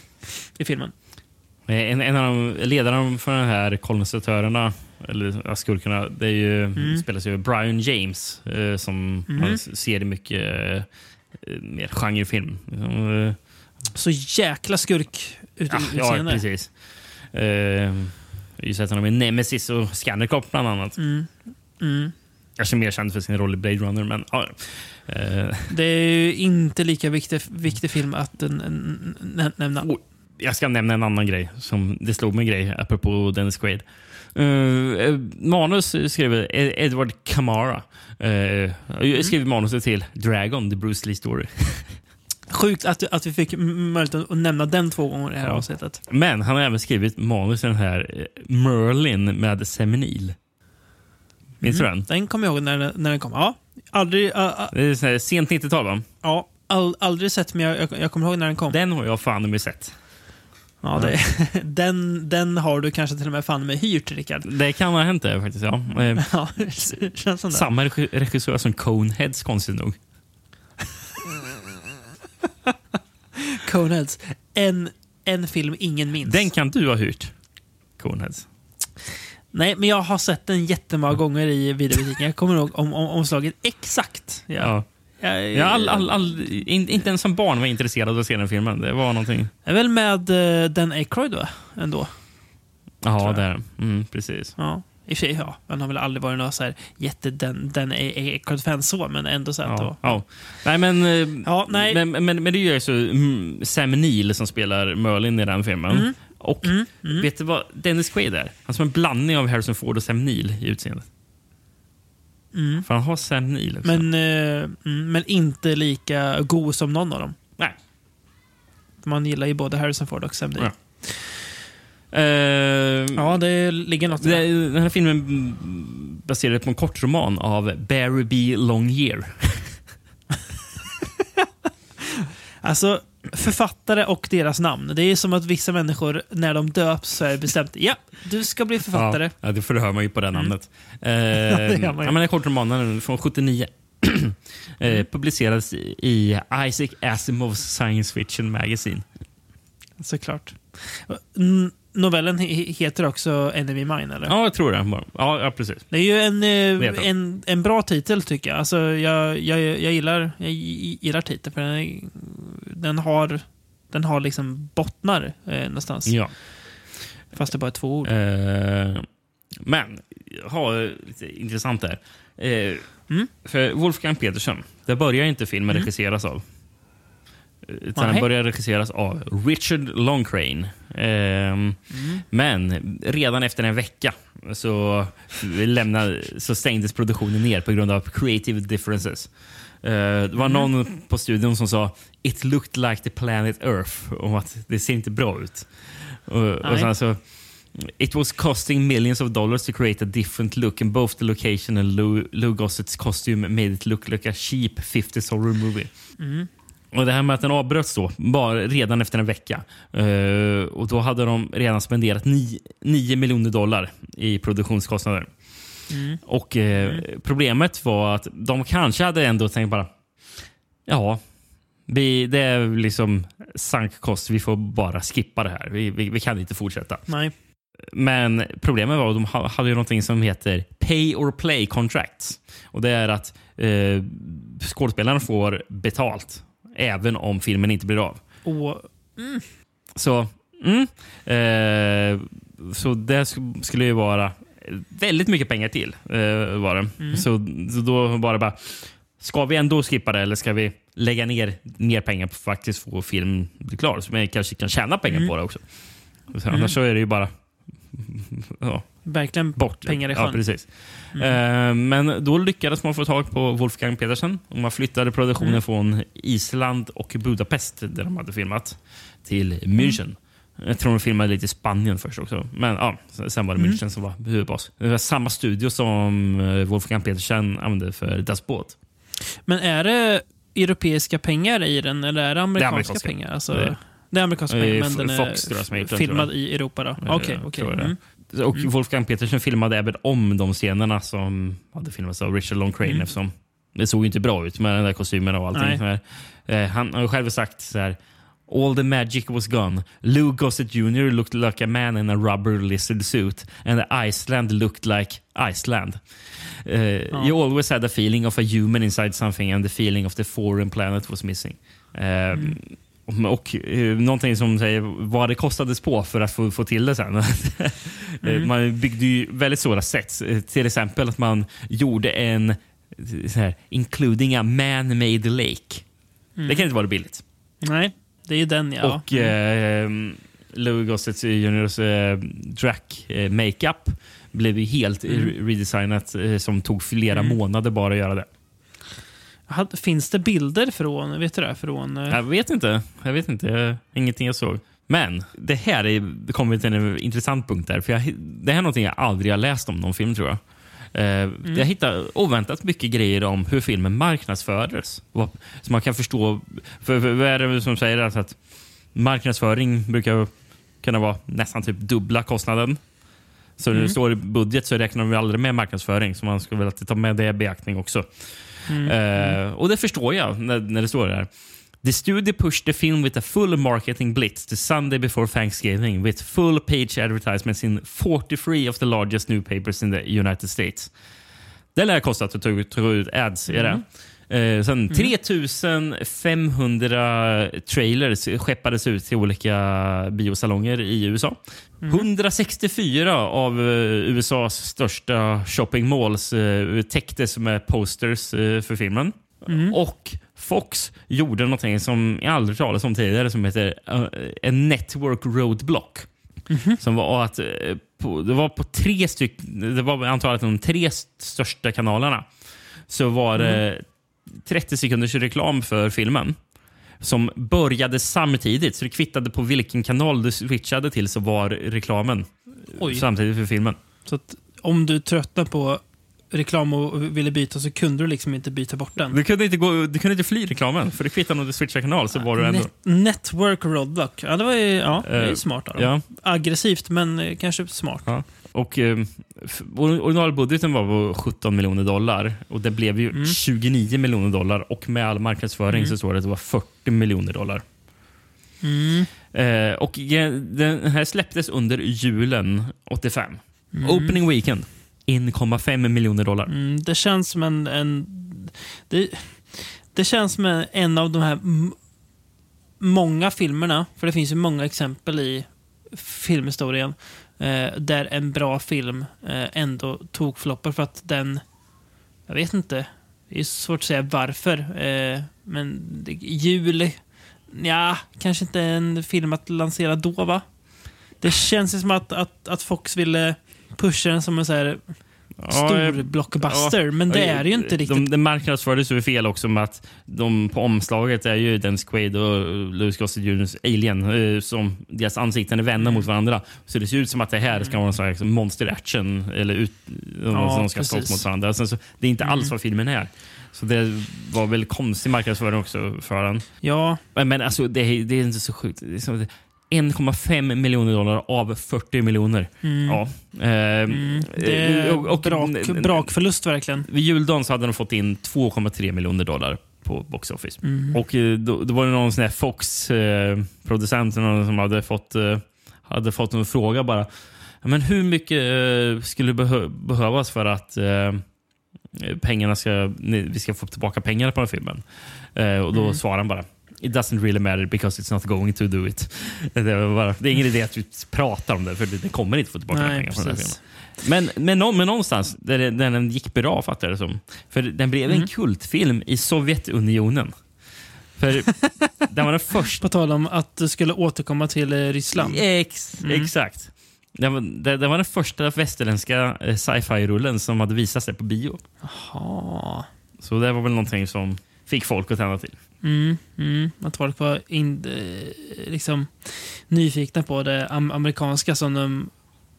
i filmen. En, en av de, ledarna för de här kolonisatörerna, eller skurkarna, det är ju, Mm. spelas ju Brian James eh, som Mhm. man ser i mycket eh, mer genrefilm. Eh, Så jäkla skurk ut, Ja, ja, precis. Har ju sett honom i Nemesis och Scannercop bland annat. Mm. Mm. Kanske mer känd för sin roll i Blade Runner, men ja. Eh, Det är ju inte lika viktig, viktig film att nämna. Oh, jag ska nämna en annan grej. som Det slog mig en grej apropå Dennis Quaid. Uh, manus skrev Ed- Edward Camara. Uh, Mm. Jag skrev manuset till Dragon, The Bruce Lee Story. [LAUGHS] Sjukt att, att vi fick möjlighet att nämna den två gånger i det här Ja. avsnittet. Men han har även skrivit manus till den här eh, Merlin med Seminil. Minns du Mm. den? Den kommer jag ihåg när, när den kom. Ja, aldrig, uh, uh, Det är sent 90-tal va? ja, all, aldrig sett, men jag, jag, jag kommer ihåg när den kom. Den har jag fan med sett. Ja, det, [LAUGHS] den, den har du kanske till och med fan med hyrt, Rickard. Det kan ha hänt det faktiskt. Ja. [LAUGHS] Ja. Samma regi- regissör som Coneheads konstigt nog. Coneheads. En, en film ingen minns. Den kan du ha hyrt. Coneheads. Nej, men jag har sett den jättemånga gånger i videobutiken. Jag kommer ihåg om, om, omslaget exakt. Ja. Ja. Jag, Ja, all, all, all, in, inte ens som barn var jag intresserad av att se den filmen. Det var någonting. är väl med uh, Dan Aykroyd va? Ändå. Ja, jag. där. Mm, precis. Ja. I och för sig, ja. Han har väl aldrig varit någon så här jätte Dan, Dan Aykroyd-fan så, men ändå så att Ja, var- ja. Nej, men, eh, Ja, nej. men, men, men det är ju så mm, Sam Neill som spelar Merlin i den filmen. Mm. Och vet du vad Dennis Quaid är? Han är som en blandning av Harrison Ford och Sam Neill i utseendet. Mm. För han har Sam Neill också. Men, eh, mm, men inte lika god som någon av dem. Nej. Man gillar ju både Harrison Ford och Sam Neill. Ja. Eh, Ja, det ligger något det-. Den här filmen mm, baserad på en kortroman av Barry B. Longyear. [LAUGHS] Alltså, författare och deras namn. Det är som att vissa människor, när de döps, så är det bestämt. Ja, du ska bli författare. Ja, ja, det förhör man ju på det namnet. [LAUGHS] Eh, det gör man ju. ja, men kortromanen från 79 [CLEARS THROAT] eh, publicerades i- Isaac Asimovs Science Fiction Magazine. Såklart. N- novellen he- heter också Enemy Mine, eller? Ja, jag tror det. Ja, ja precis. Det är ju en, eh, en, en bra titel, tycker jag. Alltså, jag, jag, jag, gillar, jag gillar titeln, för den, den har den har liksom bottnar eh, någonstans. Ja. Fast det bara är två ord. Eh, men, har lite intressant där. Eh, Mm. För Wolfgang Petersen, det börjar inte filmen Mm. regisseras av. Utan Nej. den börjar regisseras av Richard Longcrane. Ehm, Mm. Men redan efter en vecka så, lämnade, så stängdes produktionen ner på grund av creative differences. Eh, det var Mm. någon på studion som sa “It looked like the planet Earth” om att det ser inte bra ut. Och, och sen så, It was costing millions of dollars to create a different look and both the location and Lou, Lou Gossett's costume made it look like a cheap 50s horror movie. Mm. Och Det här med att den avbröts då, bara redan efter en vecka. Eh, och Då hade de redan spenderat 9 miljoner dollar i produktionskostnader. Och eh, Problemet var att de kanske hade ändå tänkt bara, ja, vi, det är liksom sank kost. Vi får bara skippa det här. Vi, vi, vi kan inte fortsätta. Nej. Men problemet var att de ha- hade ju någonting som heter pay or play contracts. Och Det är att eh, skådespelarna får betalt även om filmen inte blir av. Och, Så, mm, eh, så det sk- skulle ju vara väldigt mycket pengar till. Eh, var det. Så, så då var det bara, ska vi ändå skippa det eller ska vi lägga ner mer pengar på att faktiskt få filmen bli klar? Så man kanske kan tjäna pengar på det också. Så Annars så är det ju bara [LAUGHS] ja, verkligen bort. pengar i Ja, sjön. precis. Eh, men då lyckades man få tag på Wolfgang Petersen och man flyttade produktionen Mm. från Island och Budapest där de hade filmat till München. Jag tror de filmade lite i Spanien först också. Men ja, sen var det Mm. München som var huvudbas. Det var samma studio som eh, Wolfgang Petersen använde för Das Boot. Men är det europeiska pengar i den eller är det amerikanska, amerikanska. pengar? Alltså, Det- det är amerikanska Eh, pengar, men F- den är Fox filmad i Europa då? Eh, Okej, okej. Det. Mm. Och Wolfgang Petersen filmade även om de scenerna som hade filmats av Richard Long Crane Mm. det såg inte bra ut med den där kostymen och allting. Eh, han har själv sagt så här. All the magic was gone. Lou Gossett Jr looked like a man in a rubber lizard suit and Iceland looked like Iceland. Uh, You always had a feeling of a human inside something and the feeling of the foreign planet was missing. Eh, och, och eh, någonting som säger vad det kostades på för att få, få till det sen. [LAUGHS] Eh, Man byggde ju väldigt stora sets. Eh, Till exempel att man gjorde en så här, including a man-made lake. Det kan inte vara billigt. Nej, det är ju den ja. Och eh, Louis Gossett Juniors eh, Drac eh, makeup blev ju helt re- redesignat eh, som tog flera månader bara att göra det. Finns det bilder från, vet du det? Från, eh, Jag vet inte. Jag vet inte. Jag, ingenting jag såg. Men det här är, det kommer till en intressant punkt där. För jag, det här är någonting jag aldrig har läst om någon film tror jag. Eh, Jag hittade oväntat mycket grejer om hur filmen marknadsfördes. Så man kan förstå. För, för, vad är det som säger att, att marknadsföring brukar kunna vara nästan typ dubbla kostnaden. Så när det står i budget så räknar de aldrig med marknadsföring. Så man ska väl alltid ta med det i beaktning också. Eh, och det förstår jag när, när det står där. The studio pushed the film with a full marketing blitz the Sunday before Thanksgiving with full page advertisements in 43 of the largest newspapers in the United States. Det lär ha kostat att ta ut, ads i det. Eh, sen 3500 trailers skeppades ut till olika biosalonger i USA. 164 av eh, USAs största shopping malls eh, täcktes med posters eh, för filmen. Och Fox gjorde någonting som jag aldrig talat om tidigare som heter en network roadblock. Som var att eh, på, det var på tre stycken, det var antagligen de tre största kanalerna. Så var det 30 sekunders reklam för filmen. Som började samtidigt, så det kvittade på vilken kanal du switchade till så var reklamen Oj. samtidigt för filmen. Så om du tröttnar på reklam och ville byta så kunde du liksom inte byta bort den. Du kunde inte, gå, du kunde inte fly reklamen, för det kvittade om du switchade kanal så var du ändå... Net network roadblock. Ja, det var ju ja, det är Eh, smart av dem. Ja, Aggressivt, men kanske smart. ja. Och eh, originalbudgeten var på 17 miljoner dollar och det blev ju 29 miljoner dollar och med all marknadsföring så står det att det var 40 miljoner dollar. Eh, och den här släpptes under julen 85. Opening weekend. 1,5 miljoner dollar. Mm, det känns som en... en det, det känns som en- av de här många filmerna, för det finns ju många exempel i filmhistorien, eh, där en bra film eh, ändå tog floppar för att den... Jag vet inte. Det är svårt att säga varför. Eh, men jul... Ja, kanske inte en film att lansera då, va? Det känns ju som att, att, att Fox ville pusha den som en så här stor eh, blockbuster, ja. men det Ja, är det ju inte riktigt. De, det marknadsfördes ju fel också med att de på omslaget är ju Dennis Quaid och Louis Gossett Jr.'s Alien eh, som deras ansikten är vända mot varandra. Så det ser ut som att det här ska vara en slags monster action eller ut, Ja, som ska slåss mot varandra. Sen så, det är inte alls vad filmen är. Så det var väl konstig marknadsföring också för den. Ja, Men, men alltså, det, är- det är inte så sjukt. Det är så- 1,5 miljoner dollar av 40 miljoner. Ja. Ehm, Mm. det är eh, och- och- brak, brakförlust verkligen. Vid juldagen så hade de fått in 2,3 miljoner dollar på box office. Mm. Och eh, då, då var det någon sån här Fox-producent som hade fått, eh, hade fått en fråga bara. "Ja, Men hur mycket eh, skulle behö behövas för att eh, pengarna ska, vi ska få tillbaka pengarna på den filmen? Eh, och då Mm. svarade han bara It doesn't really matter because it's not going to do it. Det, bara, det är ingen idé att vi pratar om det, för det, kommer inte få tillbaka Nej, pengar från den filmen. Men, men, men någonstans där, det- där den gick bra, fattar jag det som. För den blev Mm. en kultfilm i Sovjetunionen. För [LAUGHS] den var den första... På tal om att du skulle återkomma till eh, Ryssland. Ex, Mm. Exakt. Den var, det var den första västerländska eh, sci-fi-rullen som hade visat sig på bio. Ja. Så det var väl någonting som fick folk att tända till. Mm, mm. Att folk var in, eh, liksom, nyfikna på det am amerikanska som de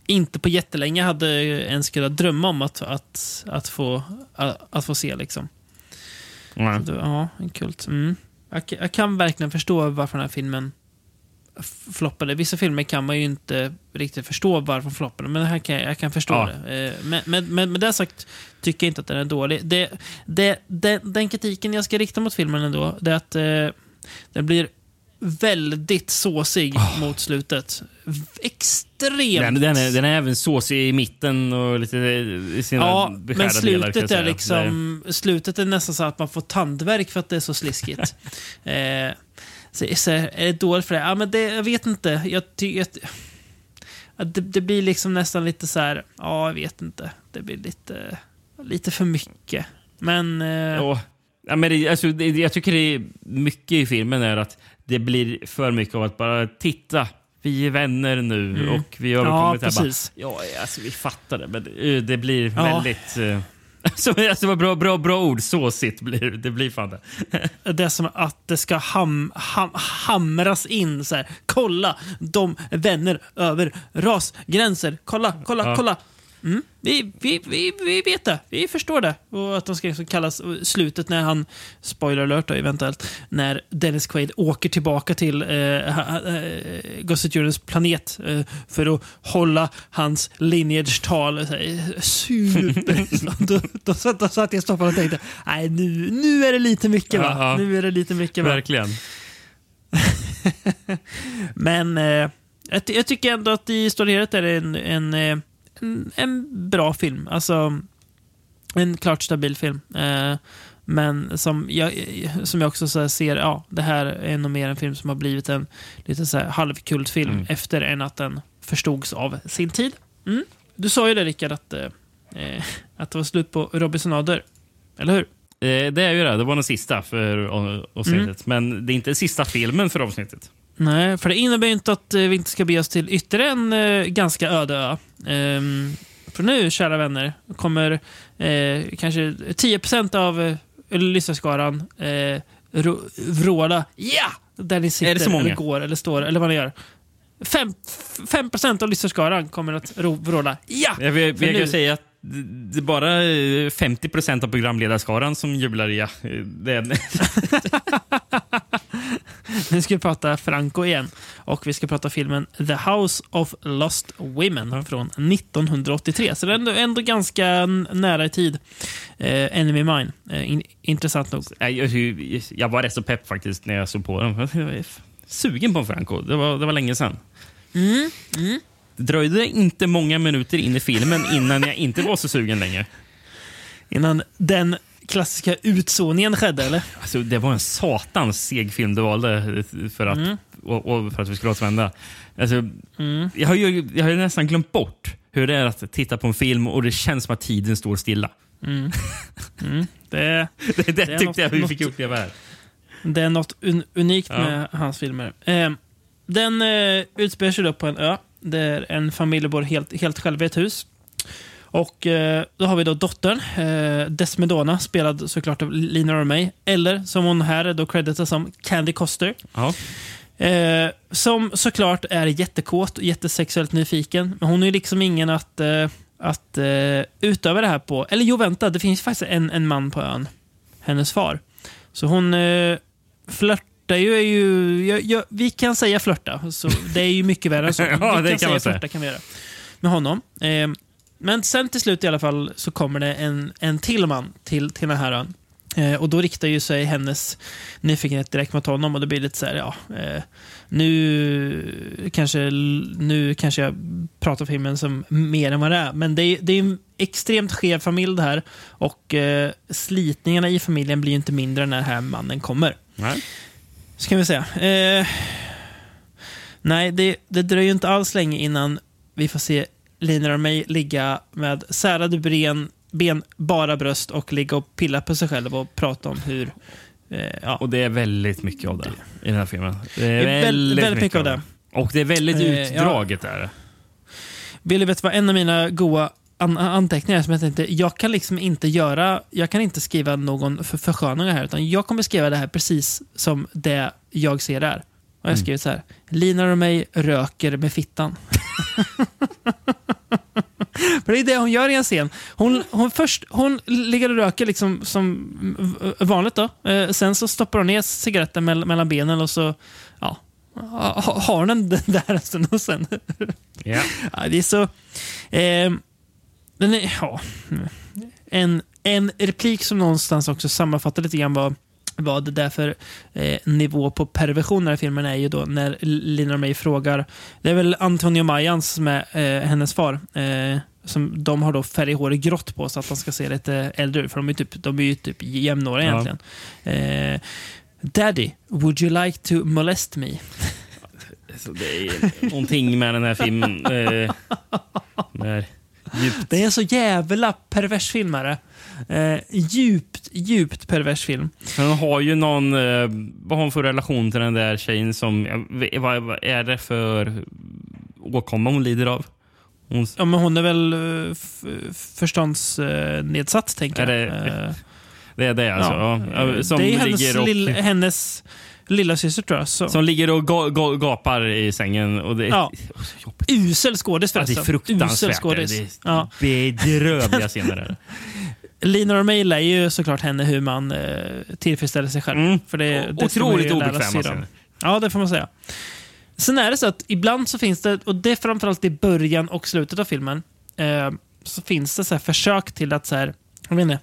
inte på jättelänge hade ens kunnat drömma om att, att, att, få, att, att få se. Liksom. Ja. Så ja, en kult. Mm. Jag, jag kan verkligen förstå varför den här filmen floppade. Vissa filmer kan man ju inte riktigt förstå varför de floppade, men här kan jag, jag kan förstå Ja. det. Eh, Men, men, men med det sagt tycker jag inte att den är dålig. Det, det, det, den kritiken jag ska rikta mot filmen ändå, det är att eh, den blir väldigt såsig mot slutet. Extremt. Den, den, är, den är även såsig i mitten och lite i sina Ja, beskärda men delar. slutet jag är liksom... Slutet är nästan så att man får tandvärk för att det är så sliskigt. [LAUGHS] eh, så, så är det dåligt för det? Ja, men det, jag vet inte. Jag tycker att... att det, det blir liksom nästan lite så här... Ja, jag vet inte. Det blir lite, lite för mycket. Men... Eh, Ja, men det, alltså, det, jag tycker det är mycket i filmen är att det blir för mycket av att bara titta. Vi är vänner nu Mm. och vi har Ja, kommit här. Bara, precis. ja, alltså, vi fattar det, men eh, det blir Ja. väldigt... Uh, alltså, alltså, vad bra, bra, bra ord. Såsigt blir det. Blir fan det. [LAUGHS] Det är som att det ska ham, ham, hamras in så här. Kolla, de vänner över rasgränser. Kolla, kolla, Ja. kolla. Mm. Vi, vi, vi, vi vet det. Vi förstår det. Och att de ska liksom kallas slutet när han, spoiler alert då, eventuellt, när Dennis Quaid åker tillbaka till eh, eh, planet eh, för att hålla hans lineage-tal. Super. [LAUGHS] Så då, då, satt- då satt jag soffan och tänkte, nej nu, nu är det lite mycket va? Ja. Nu är det lite mycket va? Verkligen. [LAUGHS] Men eh, jag, jag tycker ändå att i hela är det en, en, eh, en, bra film. Alltså, en klart stabil film. Eh, men som jag, som jag också ser, ja, det här är nog mer en film som har blivit en lite så halvkultfilm Mm. efter än att den förstods av sin tid. Mm. Du sa ju det Rickard, att, eh, att det var slut på Robisonader. Eller hur? Eh, det är ju det. Det var den sista för avsnittet. Men det är inte sista filmen för avsnittet. Nej, för det innebär ju inte att eh, vi inte ska be oss till ytterligare en eh, ganska öde ö. Ehm, för nu, kära vänner, kommer eh, kanske 10% av eh, lyssnarskaran eh, vråla ja! Där ni sitter, Är det så många? eller går, eller står, eller vad ni gör. 5, 5 av lyssnarskaran kommer att vråla ja! Jag, jag kan säga att det är bara eh, 50 av programledarskaran som jublar ja. Det är, [LAUGHS] Nu ska vi prata Franco igen. Och vi ska prata filmen The House of Lost Women från 1983. Så det är ändå, ganska nära i tid. Eh, Enemy Mine. Eh, in, intressant nog. Jag, jag var rätt så pepp faktiskt när jag såg på den. Jag var sugen på en Franco. Det var, det var länge sedan. Mm, Det dröjde inte många minuter in i filmen innan jag inte var så sugen längre. Innan den klassiska utzoningen skedde, eller? Alltså, det var en satans seg film du valde för att, Mm. och, och för att vi skulle återvända. Alltså, jag, har ju, jag har ju nästan glömt bort hur det är att titta på en film och det känns som att tiden står stilla. [LAUGHS] Det, Det, det, Det är tyckte något- jag vi fick uppleva här. det är något un, unikt Ja. med hans filmer. Eh, den eh, utspelar sig då på en ö där en familj bor helt, helt själva i ett hus. Och eh, då har vi då dottern, eh, Desmedona, spelad såklart av Lina Romay. Eller som hon här är då creditas som Candy Coster. Ja. Eh, som såklart är jättekåt och jättesexuellt nyfiken. Men hon är liksom ingen att, eh, att utöva det här på. Eller jo, vänta. Det finns faktiskt en, en man på ön. hennes far. Så hon eh, flörtar ju. Är ju jag, jag, vi kan säga flörta. Så det är ju mycket värre än så. [LAUGHS] Ja, vi det kan man säga. flörta kan vi göra. Med honom. Eh, men sen till slut i alla fall så kommer det en, en till man till, till den här ön. Eh, och då riktar ju sig hennes nyfikenhet direkt mot honom och det blir lite så här, ja, eh, nu kanske, nu kanske jag pratar filmen som mer än vad det är. Men det är, det är en extremt skev familj det här och eh, slitningarna i familjen blir ju inte mindre när den här mannen kommer. Nej. Så kan vi säga. Eh, nej, det, det dröjer ju inte alls länge innan vi får se Lina och mig ligga med särade ben, ben, bara bröst och ligga och pilla på sig själv och prata om hur... Eh, ja. Och det är väldigt mycket av det i den här filmen. Det är väl- väldigt mycket av det. Och det är väldigt Eh, ja. utdraget. Där. Vill du veta vad en av mina goa an anteckningar är som jag tänkte, jag kan liksom inte göra, jag kan inte skriva någon för försköning här, utan jag kommer skriva det här precis som det jag ser där. Och jag Mm. skrivit så här, Lina och mig röker med fittan. [LAUGHS] För det är det hon gör i en scen. Hon, hon, först, hon ligger och röker liksom som vanligt. då. Eh, sen så stoppar hon ner cigaretten mell- mellan benen och så ja, ha- har hon den [LAUGHS] där en stund och sen [LAUGHS] Ja. Ja, det är så... Eh, den är, ja, en, en replik som någonstans också sammanfattar lite grann vad, vad det där för eh, nivå på perversion i filmen är ju då när Lina och mig frågar. Det är väl Antonio Mayans som är eh, hennes far. Eh, som de har då färghårig grått på så att han ska se lite äldre ut. För de är, typ, de är ju typ jämnåriga Ja. egentligen. Eh, Daddy, would you like to molest me? Så det är någonting med den här filmen. Eh, Det är en så jävla pervers film. Är. Eh, djupt, djupt pervers film. han har ju någon... Eh, vad har hon för relation till den där tjejen som... Vad, vad är det för åkomma hon lider av? Hon, Ja, men hon är väl uh, förståndsnedsatt, tänker Är jag. det- Eh, det är det alltså? Ja. Ja, Som det är hennes, och, lill, hennes lilla syster tror jag. Så. som ligger och ga, ga, gapar i sängen. Och det, Ja. [LAUGHS] Usel skådis Ja, det är förresten. Usel fruktansvärt. skådis. Det är Ja. bedrövliga scener. [LAUGHS] Lina och mig lär ju såklart henne hur man eh, tillfredsställer sig själv. Mm. För det, Och- det otroligt obekväma. Ja, det får man säga. Sen är det så att ibland så finns det, och det är framförallt i början och slutet av filmen, eh, så finns det så försök till att så här, jag vet inte,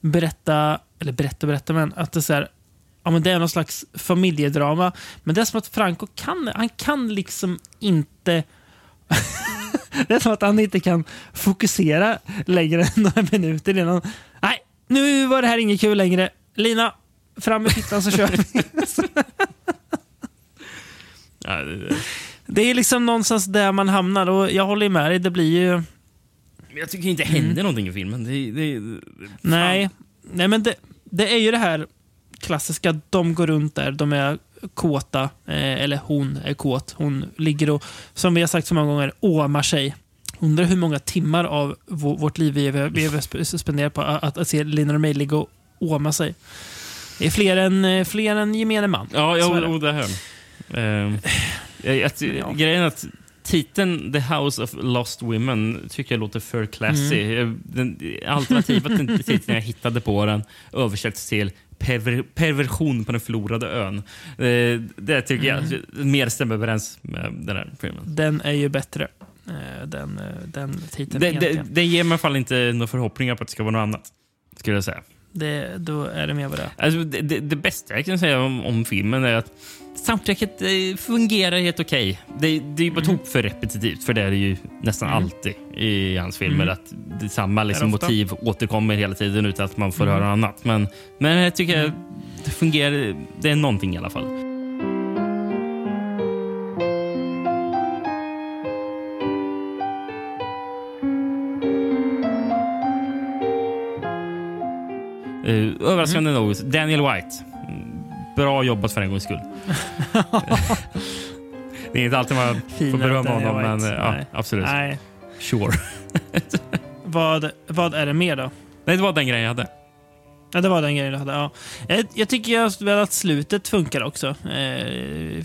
berätta, eller berätta berätta, men att det, så här, ja, men det är någon slags familjedrama. Men det är som att Franco kan, han kan liksom inte [LAUGHS] det är som att han inte kan fokusera längre än några minuter innan. Nej, nu var det här inget kul längre. Lina, fram med fittan så kör vi. [LAUGHS] Det, är liksom någonstans där man hamnar och jag håller med dig. Det blir ju... Jag tycker inte det händer någonting i filmen. Det, det, det, Nej, nej men det, det är ju det här klassiska. De går runt där, de är kåta. Eh, eller hon är kåt. Hon ligger och, som vi har sagt så många gånger, åmar sig. Undrar hur många timmar av vå- vårt liv vi vi- vi sp- spenderar på att, att, att se Lina och mig ligga och åma sig. Det är fler än, eh, fler än gemene man. Ja, ja det. och det här. Ehm, jag, jag, Ja. Grejen är att titeln The House of Lost Women tycker jag låter för classy. Mm. Den alternativa titeln jag hittade på den översätts till perver, perversion på den förlorade ön. Eh, det tycker Mm. jag mer stämmer överens med den här filmen. Den är ju bättre. Eh, Den, eh, den titeln Det, egentligen. det, det ger mig i alla fall inte några förhoppningar på att det ska vara något annat. Skulle jag säga. Det, då är det mer vad det. Alltså, det, det, det bästa jag kan säga om, om filmen är att soundtracket eh, fungerar helt okej. Det, det är ju bara tok för repetitivt, för det är det ju nästan Mm. alltid i hans filmer. Mm. Att det, samma liksom, motiv återkommer hela tiden utan att man får Mm. höra något annat. Men, men jag tycker det fungerar. Det är någonting i alla fall. Uh, överraskande Mm. nog, Daniel White. Bra jobbat för en gångs skull. [LAUGHS] det är inte alltid man får berömma honom, men eh, ja, absolut. Nej. Sure. [LAUGHS] Vad, vad är det mer då? Nej, det var den grejen jag hade. Ja, det var den grejen du hade. Ja. Jag, jag tycker väl att slutet funkar också. Eh,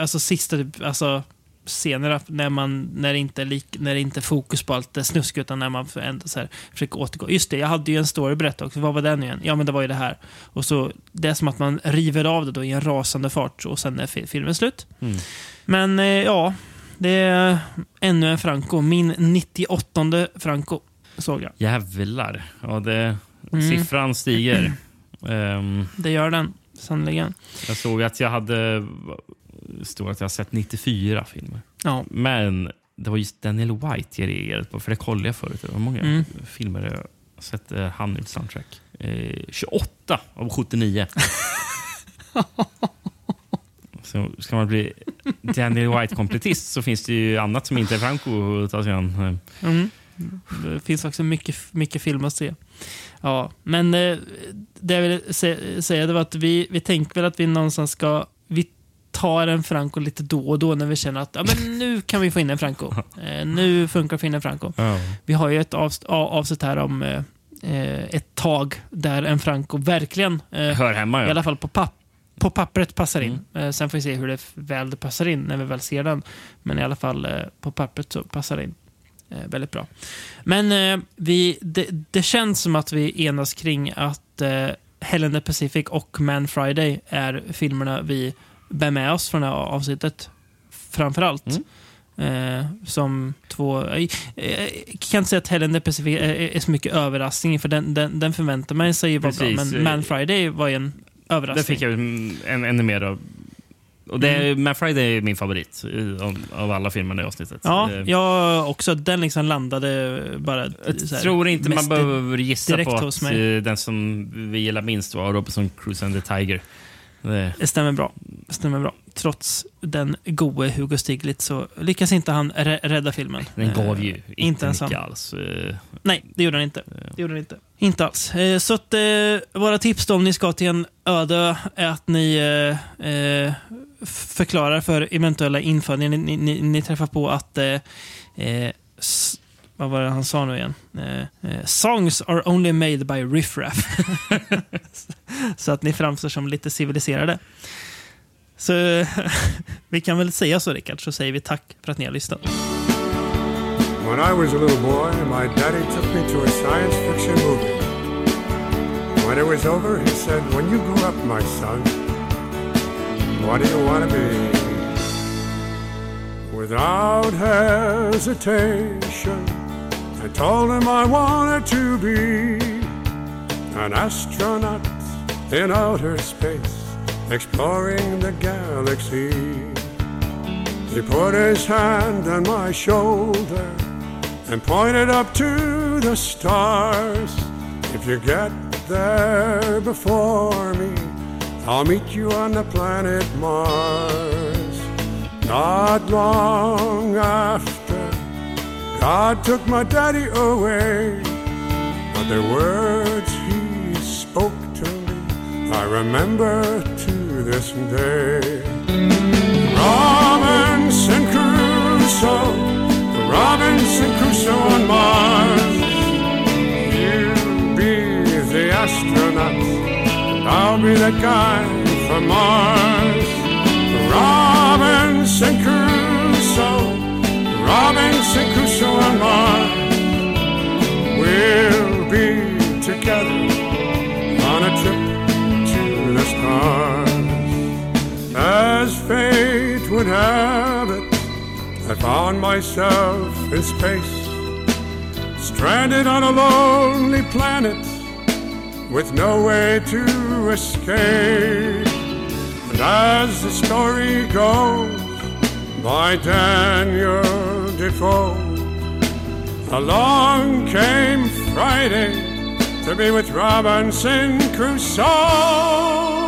alltså sista, typ, alltså scener när, man, när, det inte är lik, när det inte är fokus på allt det snusk utan när man för- ändå så här, försöker återgå. Just det, jag hade ju en story att berätta också. Vad var den igen? Ja, men det var ju det här. Och så, det är som att man river av det då i en rasande fart och sen är fi- filmen slut. Mm. Men eh, ja, det är ännu en Franco. Min 98 Franco såg jag. Jävlar. Ja, det, Mm. Siffran stiger. [CLEARS THROAT] Ehm, Det gör den, sannoliken. jag såg att jag hade stod att jag har sett 94 filmer. Ja. Men det var just Daniel White jag reagerade på, för det kollade jag förut. Var många Mm. filmer jag har sett eh, han i soundtrack. Eh, 28 av 79. [LAUGHS] så ska man bli Daniel White-kompletist så finns det ju annat som inte är Franco att ta sig an. Mm. Det finns också mycket, mycket film att se. Ja, men eh, det jag ville sä- säga det var att vi, vi tänker väl att vi någonstans ska... Tar en Franco lite då och då när vi känner att ja, men [LAUGHS] nu kan vi få in en Franco. Eh, nu funkar det att få in en Franco. Ja. Vi har ju ett avs- avsnitt här om eh, eh, ett tag där en Franco verkligen, eh, Hör hemma, ja. i alla fall på, papp på pappret, passar in. Eh, sen får vi se hur det väl det passar in när vi väl ser den. Men i alla fall eh, på pappret så passar det in väldigt bra. Men vi, det, det känns som att vi enas kring att Hell in the Pacific och Man Friday är filmerna vi bär med oss från det här avsnittet. Framför allt. Eh, som två... Jag eh, kan inte säga att in the Pacific är, är så mycket överraskning, för den, den, den förväntar man sig vara bra. Men Man Friday var ju en överraskning. Där fick jag en, ännu mer av... Och det, Mm. Man Friday är min favorit eh, av, av alla filmerna i avsnittet. Ja, Eh, jag också. Den liksom landade bara... Jag tror inte man behöver gissa på att eh, den som vi gillar minst var Robinson Crusoe and the Tiger. Det, Det stämmer bra. Det stämmer bra. Trots den gode Hugo Stiglitz så lyckas inte han rä- rädda filmen. den gav ju Eh, inte, mycket alls. eh, Nej, det gjorde han inte. Det gjorde han inte. Inte alls. Eh, Så att, våra tips då om ni ska till en öde är att ni förklarar för eventuella infödingar ni, ni, ni, träffar på att vad var det han sa nu igen? Eh, eh, songs are only made by riffraff. [LAUGHS] så att ni framstår som lite civiliserade. Så [LAUGHS] vi kan väl säga så Rickard, så säger vi tack för att ni har lyssnat. When I was a little boy, my daddy took me to a science fiction movie. When it was over, he said, When you grow up, my son, what do you want to be? Without hesitation, I told him I wanted to be an astronaut in outer space, exploring the galaxy. He put his hand on my shoulder and pointed up to the stars. If you get there before me, I'll meet you on the planet Mars. Not long after, God took my daddy away, but the words he spoke to me, I remember to this day. Robinson Crusoe, the Robinson Crusoe on Mars. You be the astronaut, I'll be the guy from Mars. Robinson Robinson Crusoe on Mars. We'll be together on a trip to the stars. As fate would have it, I found myself in space, stranded on a lonely planet with no way to escape. And as the story goes by Daniel Defoe, along came Friday to be with Robinson Crusoe.